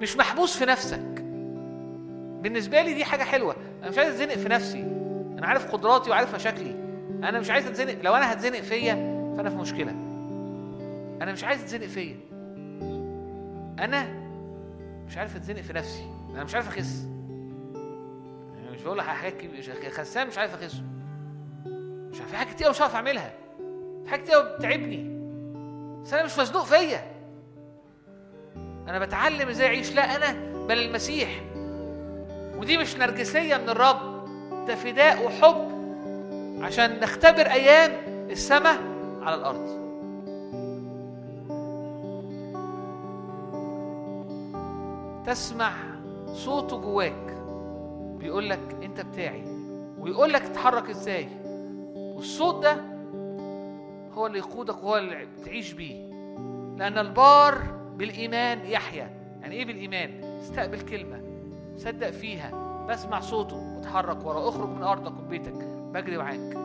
مش محبوس في نفسك. بالنسبة لي دي حاجة حلوة أنا مش عايز أتزنق في نفسي أنا عارف قدراتي وعارف مشاكلي أنا مش عايز أتزنق لو أنا هتزنق فيا فأنا في مشكلة. أنا مش عايز أتزنق فيا. أنا مش عارف أتزنق في نفسي أنا مش عارف يعني مش بقول لك حاجات كبيرة خسان مش عارف اخس مش في حاجات كتير مش عارف أعملها. في حاجات كتير بتعبني بس أنا مش مزنوق فيا. أنا بتعلم إزاي أعيش. لا أنا بل المسيح. ودي مش نرجسية من الرب. ده فداء وحب عشان نختبر أيام السماء على الأرض. تسمع صوته جواك. بيقول لك أنت بتاعي. ويقول لك تتحرك إزاي. والصوت ده هو اللي يقودك وهو اللي تعيش بيه. لأن البار بالإيمان يحيا. يعني إيه بالإيمان؟ استقبل كلمة صدق فيها بسمع صوته واتحرك ورا. اخرج من أرضك وبيتك بجري معاك.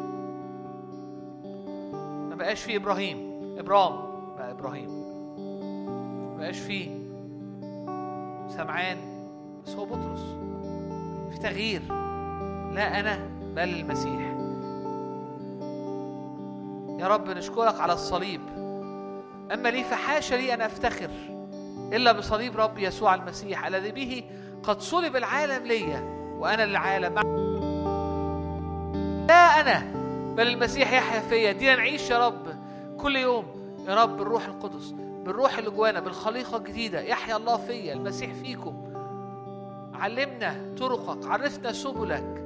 ما بقاش فيه إبراهيم. إبرام بقى إبراهيم. ما بقاش فيه سمعان بس هو بطرس. في تغيير. لا أنا بل المسيح. يا رب نشكرك على الصليب. أما لي فحاشا لي أن أفتخر إلا بصليب رب يسوع المسيح الذي به قد صلب العالم ليا وأنا للعالم. لا أنا بل المسيح يحيا فيا. دينا نعيش يا رب كل يوم. يا رب الروح القدس بالروح اللي جوانا بالخليقة الجديدة. يحيا الله فيا المسيح فيكم. علمنا طرقك عرفنا سبلك.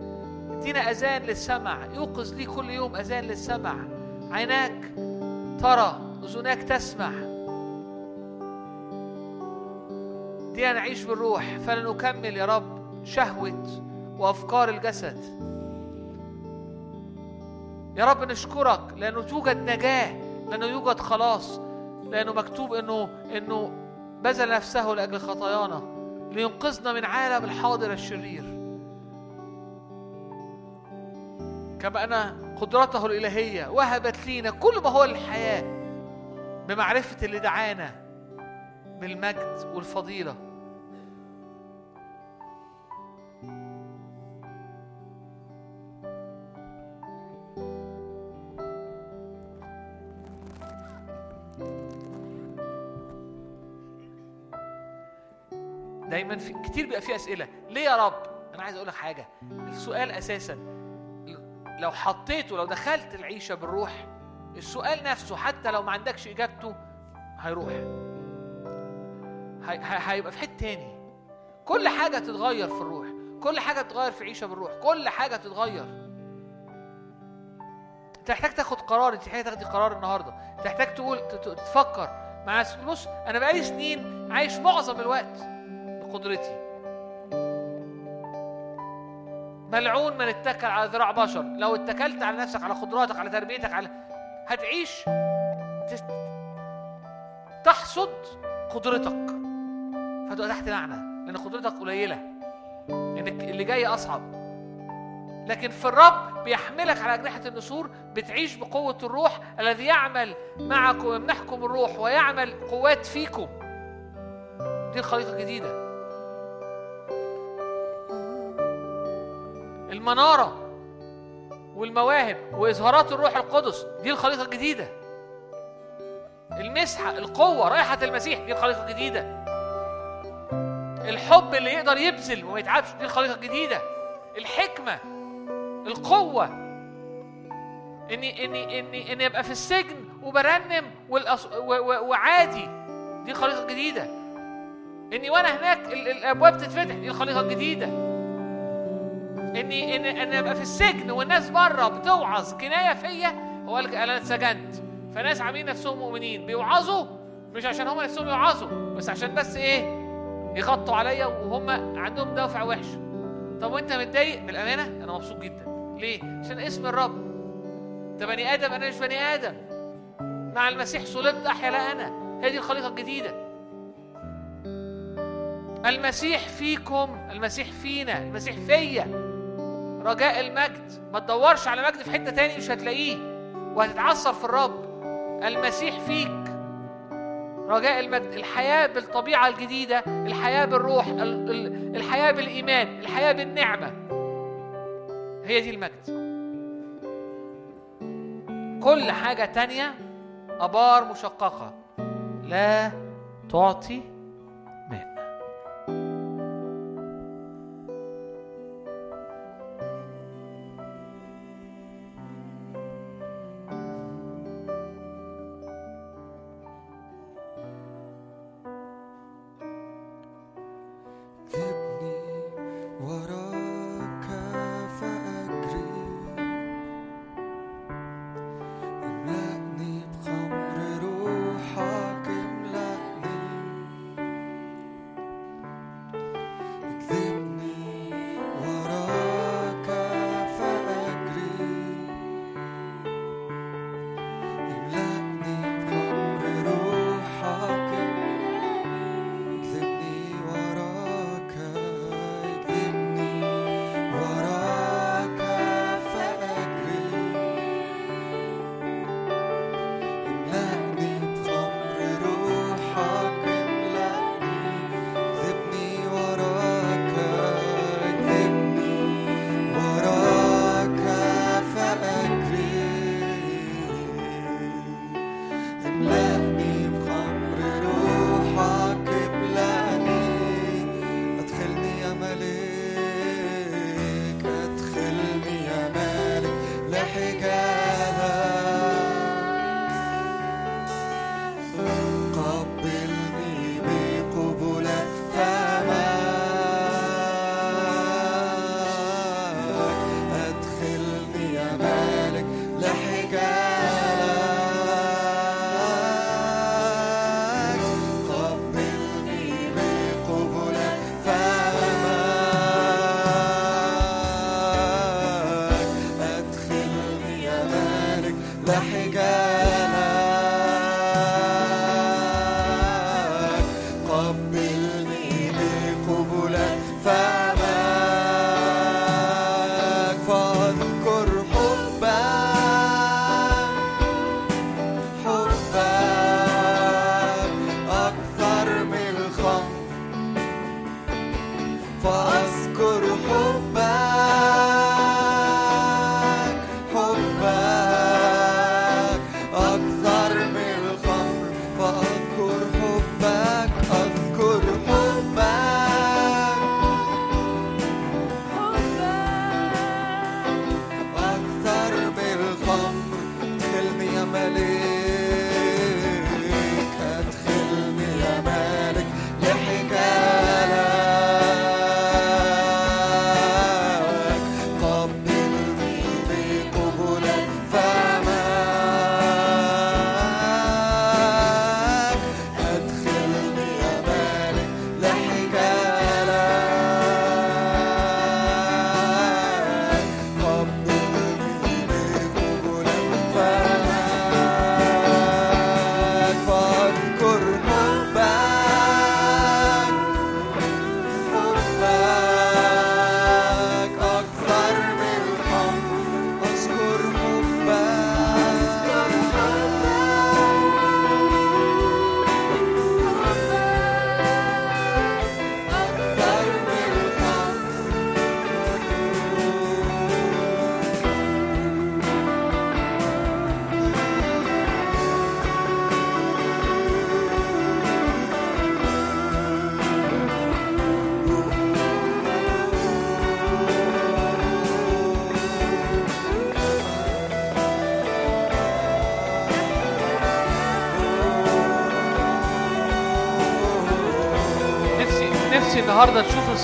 ادينا أذان للسمع. يوقظ لي كل يوم أذان للسمع. عيناك ترى أذناك تسمع دي نعيش بالروح فلنكمل يا رب شهوة وأفكار الجسد. يا رب نشكرك لأنه توجد نجاة لأنه يوجد خلاص لأنه مكتوب إنه إنه بذل نفسه لأجل خطايانا لينقذنا من عالم الحاضر الشرير. كما أن قدرته الإلهية وهبت لينا كل ما هو للحياة بمعرفة اللي دعانا بالمجد والفضيلة. دايما في كتير بيبقى في أسئلة. ليه يا رب؟ أنا عايز أقول لك حاجة. السؤال أساسا لو حطيته لو دخلت العيشة بالروح السؤال نفسه حتى لو ما عندكش إجابته هيروح. هي- هي- هيبقى في حتة تاني. كل حاجة تتغير في الروح. كل حاجة تتغير في عيشة بالروح. كل حاجة تتغير. انت محتاج تاخد قرار. انت محتاج تاخدي قرار النهارده. انت محتاج تقول تفكر. مع بص أنا بقالي سنين عايش معظم الوقت بقدرتي. ملعون من اتكل على ذراع بشر. لو اتكلت على نفسك على قدراتك على تربيتك على هتعيش. تحصد قدرتك. فتبقى تحت لعنة لأن قدرتك قليلة. انك اللي جاي أصعب. لكن في الرب بيحملك على أجنحة النسور بتعيش بقوة الروح الذي يعمل معكم ويمنحكم الروح ويعمل قوات فيكم. دي الخليقة الجديدة. المنارة والمواهب وإظهارات الروح القدس دي الخليقة الجديدة. المسحة القوة رائحة المسيح دي الخليقة الجديدة. الحب اللي يقدر يبذل وما يتعبش دي الخليقة الجديدة. الحكمة القوة. إني إني إني إني أبقى في السجن وبرنم والأص... و... و... وعادي دي الخليقة الجديدة. إني وأنا هناك ال... الأبواب تتفتح دي الخليقة الجديدة. إني إني أنا أبقى في السجن والناس بره بتوعظ. كناية فيا؟ هو قال أنا اتسجنت. فناس عاملين نفسهم مؤمنين. بيوعظوا؟ مش عشان هم نفسهم يوعظوا بس عشان بس إيه؟ يغطوا عليا وهم عندهم دوافع وحش طب وأنت متضايق؟ بالأمانة أنا مبسوط جدا. ليه؟ عشان اسم الرب. انت بني آدم أنا مش بني آدم. مع المسيح صلبت أحيا لا أنا. دي الخليقة الجديدة. المسيح فيكم المسيح فينا المسيح فيا. رجاء المجد. ما تدورش على مجد في حتة تاني مش هتلاقيه. وهتتعثر في الرب. المسيح فيك. رجاء المجد. الحياة بالطبيعة الجديدة. الحياة بالروح. ال- ال- الحياة بالإيمان. الحياة بالنعمة. هي دي المجد. كل حاجة تانية أبار مشققة. لا تعطي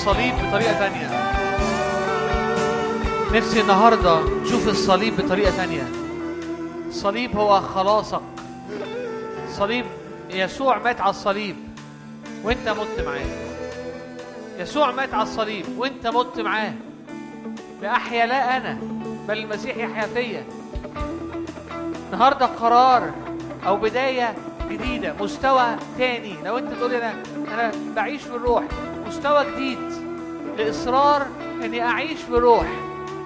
الصليب بطريقة تانية. نفسي النهارده تشوف الصليب بطريقة تانية. الصليب هو خلاصك صليب يسوع مات على الصليب وانت مت معاه. يسوع مات على الصليب وانت مت معاه. لأحيا لا أنا بل المسيح يحيا فيا. النهارده قرار أو بداية جديدة مستوى تاني. لو انت تقول أنا أنا بعيش في الروح مستوى جديد. لاصرار إني أعيش في الروح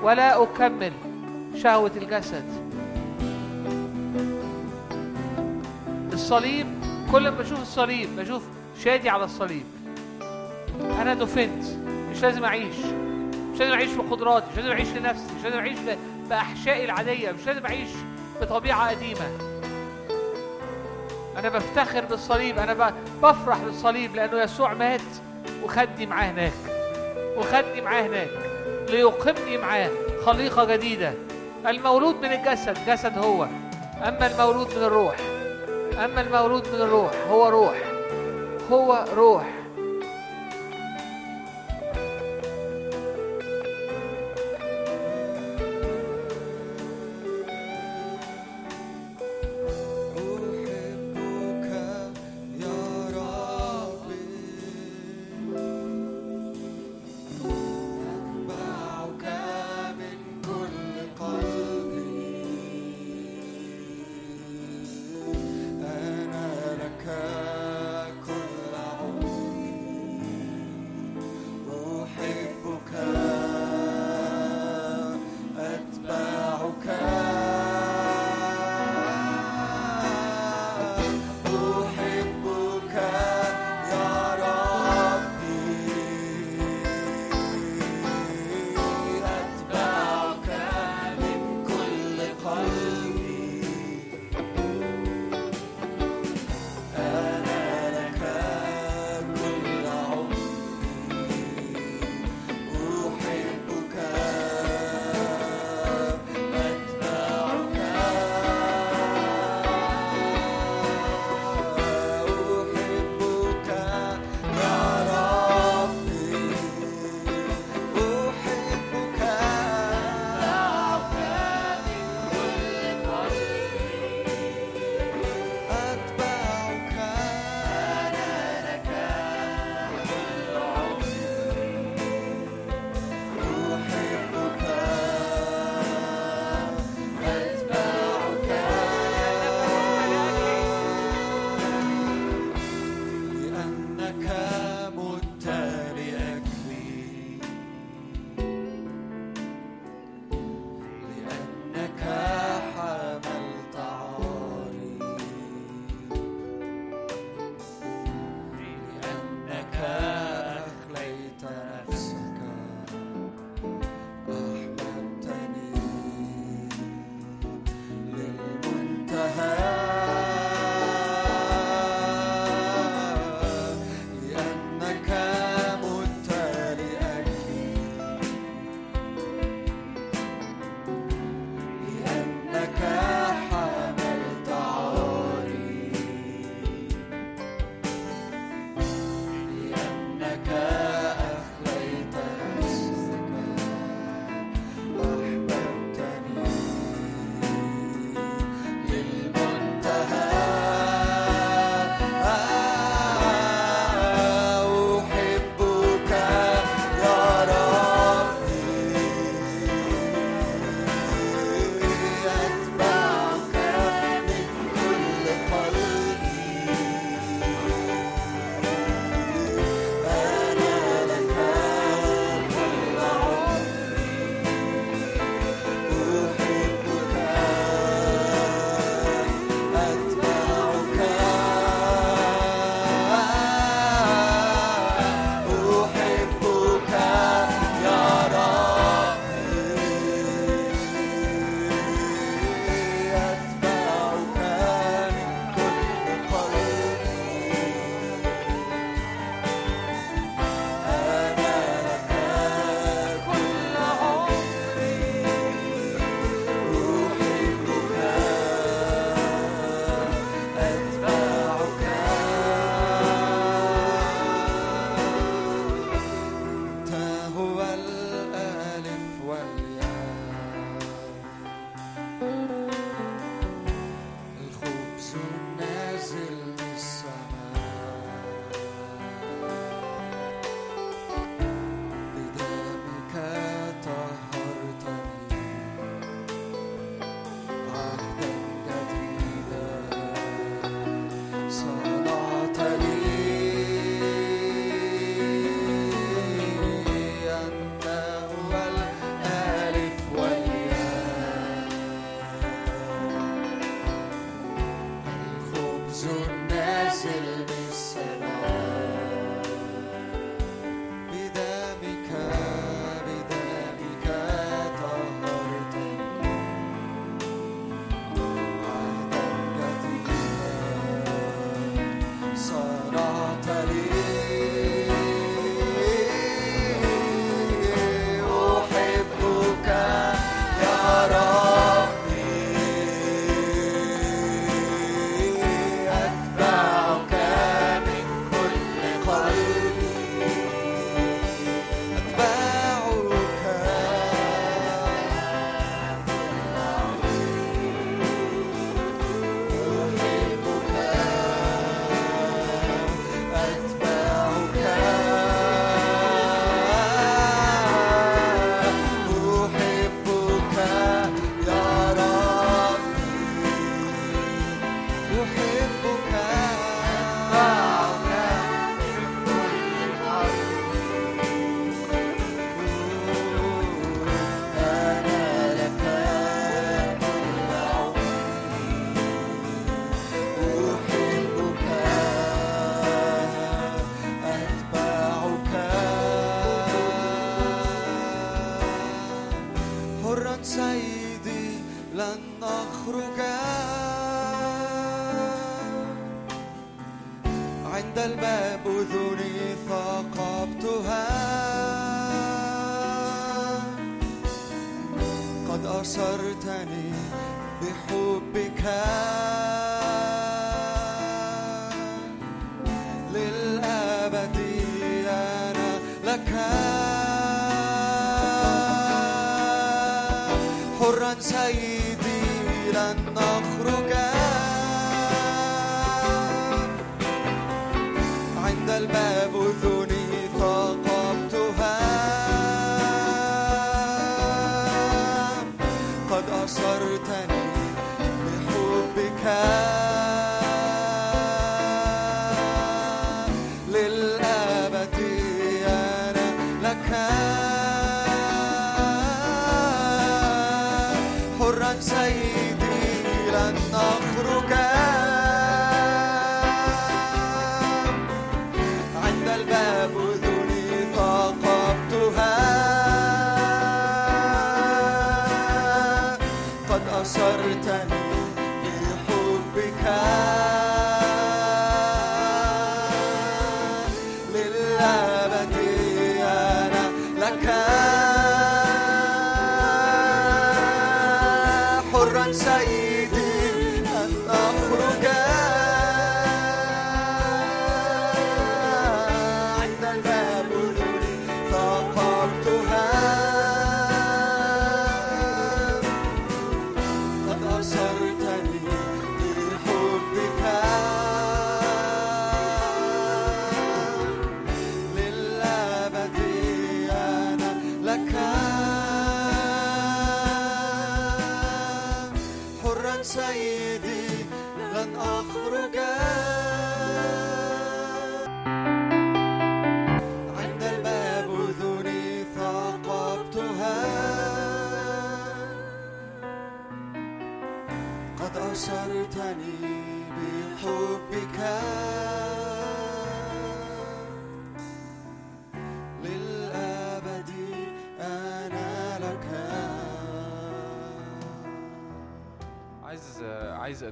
ولا أكمل شهوة الجسد. الصليب كل ما بشوف الصليب بشوف شادي على الصليب. أنا دفنت مش لازم أعيش. مش لازم أعيش بقدراتي مش لازم أعيش لنفسي مش لازم أعيش ب- بأحشائي العادية مش لازم أعيش بطبيعة قديمة. أنا بفتخر بالصليب أنا ب- بفرح بالصليب لأنه يسوع مات وخدني معاه هناك. وخدني معاه هناك ليقيمني معاه خليقة جديدة. المولود من الجسد جسد هو. أما المولود من الروح أما المولود من الروح هو روح. هو روح.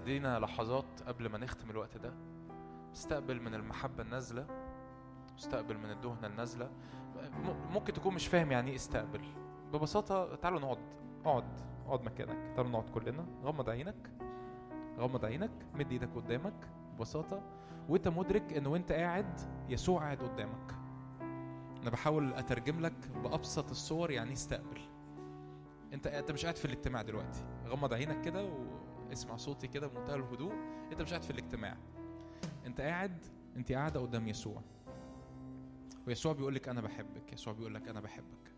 ادينا لحظات قبل ما نختم الوقت ده. استقبل من المحبة النازلة. استقبل من الدهنة النازلة. ممكن تكون مش فاهم يعني إيه استقبل. ببساطة تعالوا نقعد. اقعد. اقعد مكانك. تعالوا نقعد كلنا. غمض عينك. غمض عينك. مد إيدك قدامك. ببساطة. وانت مدرك إن وانت قاعد يسوع قاعد قدامك. أنا بحاول أترجم لك بأبسط الصور يعني استقبل. انت انت مش قاعد في الاجتماع دلوقتي. غمض عينك كده واسمع صوتي كده بمنتهى الهدوء. انت مش قاعد في الاجتماع. انت قاعد انت قاعدة قدام يسوع. ويسوع بيقول لك أنا بحبك. يسوع بيقول لك أنا بحبك.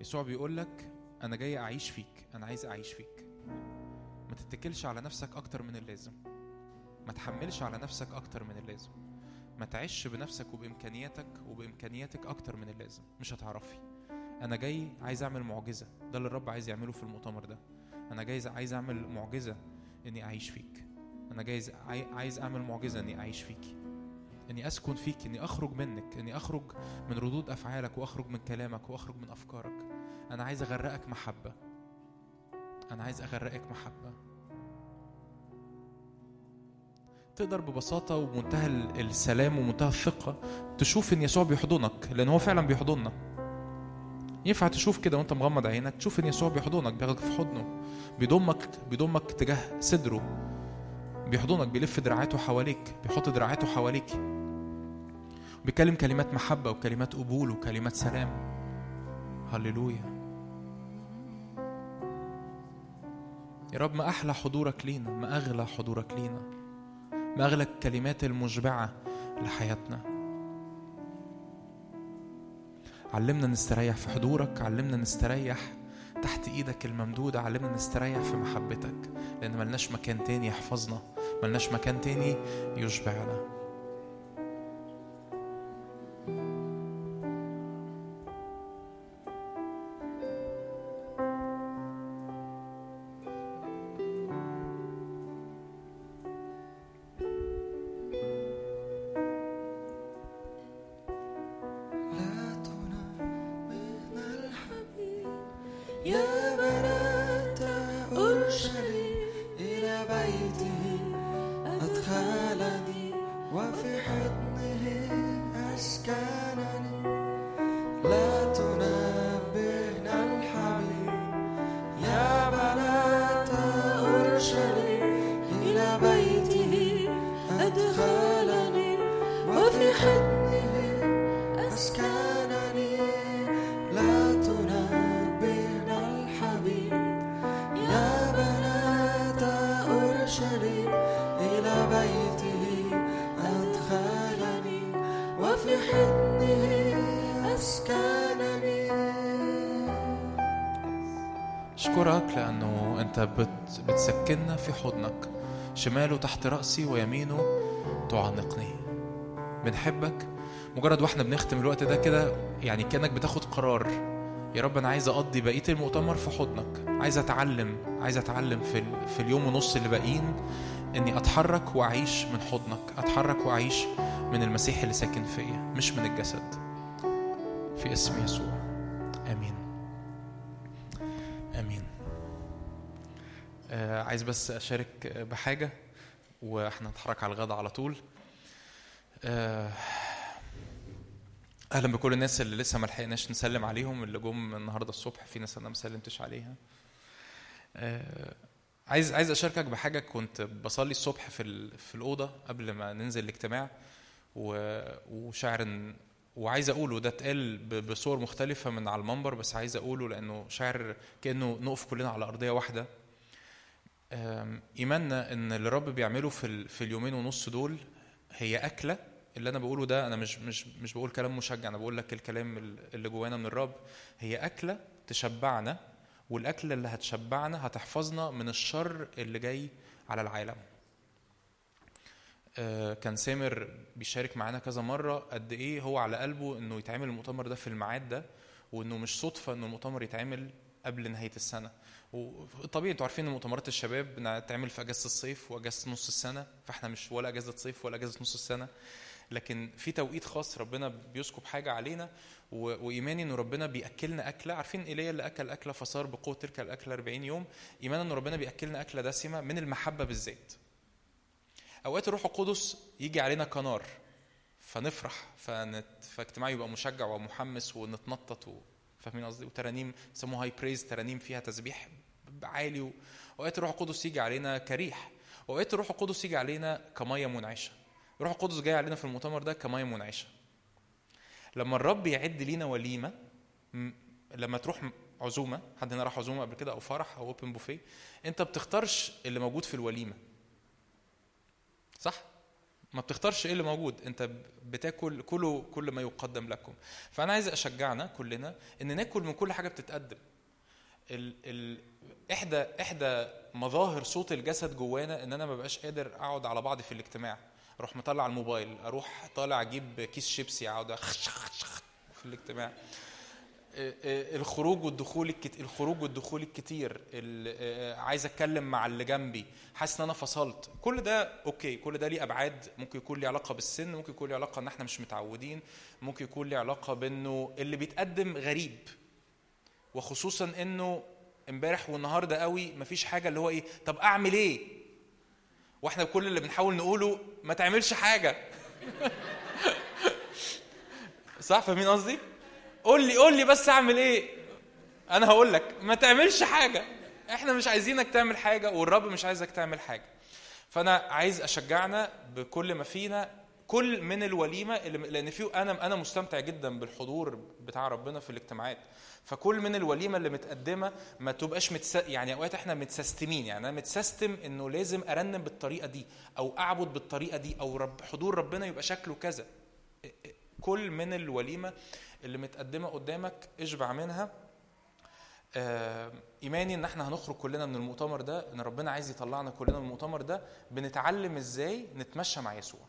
يسوع بيقول لك أنا جاي أعيش فيك. أنا عايز أعيش فيك. ما تتكلش على نفسك أكتر من اللازم. ما تحملش على نفسك أكتر من اللازم. ما تعيش بنفسك وبإمكانياتك وبإمكانياتك أكتر من اللازم. مش هتعرفي. أنا جاي عايز أعمل معجزة. ده اللي الرب عايز يعمله في المؤتمر ده. أنا جايز عايز أعمل معجزة إني أعيش فيك. أنا جايز عاي- عايز أعمل معجزة إني أعيش فيكي إني أسكن فيك إني أخرج منك إني أخرج من ردود أفعالك وأخرج من كلامك وأخرج من أفكارك. أنا عايز أغرقك محبة. أنا عايز أغرقك محبة. تقدر ببساطة ومنتهى ال- السلام ومنتهى الثقة تشوف إن يسوع بيحضنك لأن هو فعلا بيحضننا ينفع تشوف كده وانت مغمض عينك تشوف ان يسوع بيحضنك بياخدك في حضنه بيضمك بيضمك تجاه صدره بيحضنك بيلف دراعاته حواليك بيحط دراعاته حواليك. بيكلم كلمات محبة وكلمات قبول وكلمات سلام. هللويا. يا رب ما أحلى حضورك لينا ما أغلى حضورك لينا ما أغلى الكلمات المشبعة لحياتنا. علمنا نستريح في حضورك علمنا نستريح تحت إيدك الممدودة علمنا نستريح في محبتك لأن ملناش مكان تاني يحفظنا ملناش مكان تاني يشبعنا. يا بنات أورشليم إلى بيته أدخلني وفي حضنك. شماله تحت رأسي ويمينه تعانقني. بنحبك. مجرد وإحنا بنختم الوقت ده كده يعني كأنك بتاخد قرار. يا رب أنا عايز أقضي بقية المؤتمر في حضنك. عايز أتعلم. عايز أتعلم في, في اليوم ونص اللي باقيين إني أتحرك وأعيش من حضنك. أتحرك وأعيش من المسيح اللي ساكن فيا مش من الجسد. في اسم يسوع. آمين. عايز بس أشارك بحاجة وإحنا نتحرك على الغدا على طول. آه أهلا بكل الناس اللي لسه ما لحقناش نسلم عليهم اللي جم النهارده الصبح في ناس أنا ما سلمتش عليها. آه عايز عايز أشاركك بحاجة. كنت بصلي الصبح في في الأوضة قبل ما ننزل الاجتماع و- وشاعر إن وعايز أقوله ده اتقال بصور مختلفة من على المنبر بس عايز أقوله لأنه شاعر كأنه نقف كلنا على أرضية واحدة. إيماننا إن اللي الرب بيعمله في في اليومين ونص دول هي أكلة. اللي أنا بقوله ده أنا مش مش مش بقول كلام مشجع أنا بقول لك الكلام ال- اللي جوانا من الرب. هي أكلة تشبعنا والاكله اللي هتشبعنا هتحفظنا من الشر اللي جاي على العالم. آه، كان سامر بيشارك معانا كذا مرة قد إيه هو على قلبه إنه يتعمل المؤتمر ده في الميعاد ده وإنه مش صدفة إنه المؤتمر يتعمل قبل نهاية السنة. وطبيعي أنتوا عارفين إن مؤتمرات الشباب بتتعمل في أجازة الصيف وأجازة نص السنة فإحنا مش ولا أجازة صيف ولا أجازة نص السنة. لكن في توقيت خاص ربنا بيسكب حاجة علينا وإيماني انه ربنا بيأكلنا أكلة. عارفين ايليا اللي أكل أكلة فصار بقوة تلك الأكلة 40 يوم؟ ايمانا إن ربنا بيأكلنا أكلة دسمة من المحبة بالذات. أوقات الروح القدس يجي علينا كنار فنفرح فنت... فاجتماع يبقى مشجع ومحمس ونتنطط و... فاهمين قصدي؟ وترانيم يسموها high praise ترانيم فيها تسبيح عالي و... اوقات الروح القدس يجي علينا كريح واوقات الروح القدس يجي علينا كمياه منعشة. الروح القدس جاي علينا في المؤتمر ده كمياه منعشة. لما الرب يعد لينا وليمة لما تروح عزومة حد هنا راح عزومة قبل كده أو فرح أو open buffet أنت بتختارش اللي موجود في الوليمة. صح؟ ما بتختارش إيه اللي موجود. أنت بتاكل كله كل ما يقدم لكم. فأنا عايز أشجعنا كلنا إن ناكل من كل حاجة بتتقدم. ال ال إحدى إحدى مظاهر صوت الجسد جوانا إن أنا ما بقاش قادر أقعد على بعض في الاجتماع. أروح مطلع الموبايل أروح طالع أجيب كيس شيبسي أقعد في الاجتماع. آه، آه، الخروج والدخول. الخروج والدخول الكتير ال- آه، عايز أتكلم مع اللي جنبي حاسس إن أنا فصلت. كل ده أوكي كل ده ليه أبعاد. ممكن يكون ليه علاقة بالسن ممكن يكون ليه علاقة إن إحنا مش متعودين ممكن يكون ليه علاقة بإنه اللي بيتقدم غريب. وخصوصا إنه امبارح والنهارده قوي مفيش حاجة اللي هو إيه طب أعمل إيه؟ وإحنا كل اللي بنحاول نقوله ما تعملش حاجة. *laughs* صح فاهمين قصدي؟ قول لي قول لي بس أعمل إيه؟ أنا هقول لك ما تعملش حاجة. إحنا مش عايزينك تعمل حاجة والرب مش عايزك تعمل حاجة. فأنا عايز أشجعنا بكل ما فينا كل من الوليمة لأن في أنا أنا مستمتع جدا بالحضور بتاع ربنا في الاجتماعات. فكل من الوليمة اللي متقدمة ما تبقاش متس... يعني أوقات إحنا متسستمين يعني أنا متسستم إنه لازم أرنم بالطريقة دي أو أعبد بالطريقة دي أو رب حضور ربنا يبقى شكله كذا. كل من الوليمة اللي متقدمة قدامك اشبع منها. آه، إيماني إن إحنا هنخرج كلنا من المؤتمر ده إن ربنا عايز يطلعنا كلنا من المؤتمر ده بنتعلم إزاي نتمشى مع يسوع.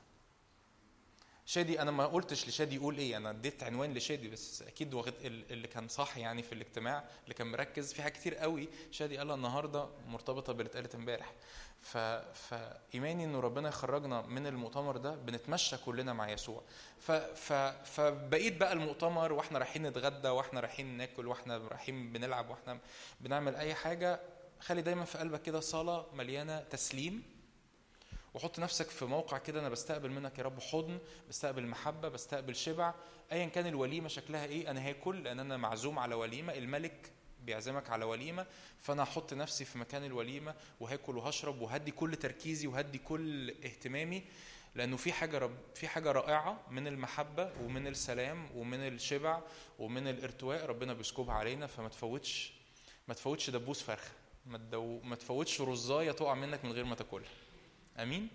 شادي أنا ما قلتش لشادي يقول إيه أنا اديت عنوان لشادي بس أكيد واخد ال- اللي كان صح يعني في الاجتماع اللي كان مركز في حاجات كتير قوي. شادي قالها النهارده مرتبطة باللي اتقالت امبارح. ف... فايماني إنه ربنا يخرجنا من المؤتمر ده بنتمشى كلنا مع يسوع. ف... ف... فبقيت بقى المؤتمر وإحنا رايحين نتغدى وإحنا رايحين ناكل وإحنا رايحين بنلعب وإحنا بنعمل أي حاجة خلي دايما في قلبك كده صلاة مليانة تسليم. وحط نفسك في موقع كده أنا بستقبل منك يا رب حضن بستقبل محبة بستقبل شبع. ايا كان الوليمة شكلها إيه أنا هاكل لأن أنا معزوم على وليمة الملك بيعزمك على وليمة فأنا هحط نفسي في مكان الوليمة وهاكل وهشرب وهدي كل تركيزي وهدي كل اهتمامي. لأنه في حاجة رب في حاجة رائعة من المحبة ومن السلام ومن الشبع ومن الارتواء ربنا بيسكبها علينا. فما تفوتش ما تفوتش دبوس فرخة ما. ما تفوتش رزاية تقع منك من غير ما تاكلها. امين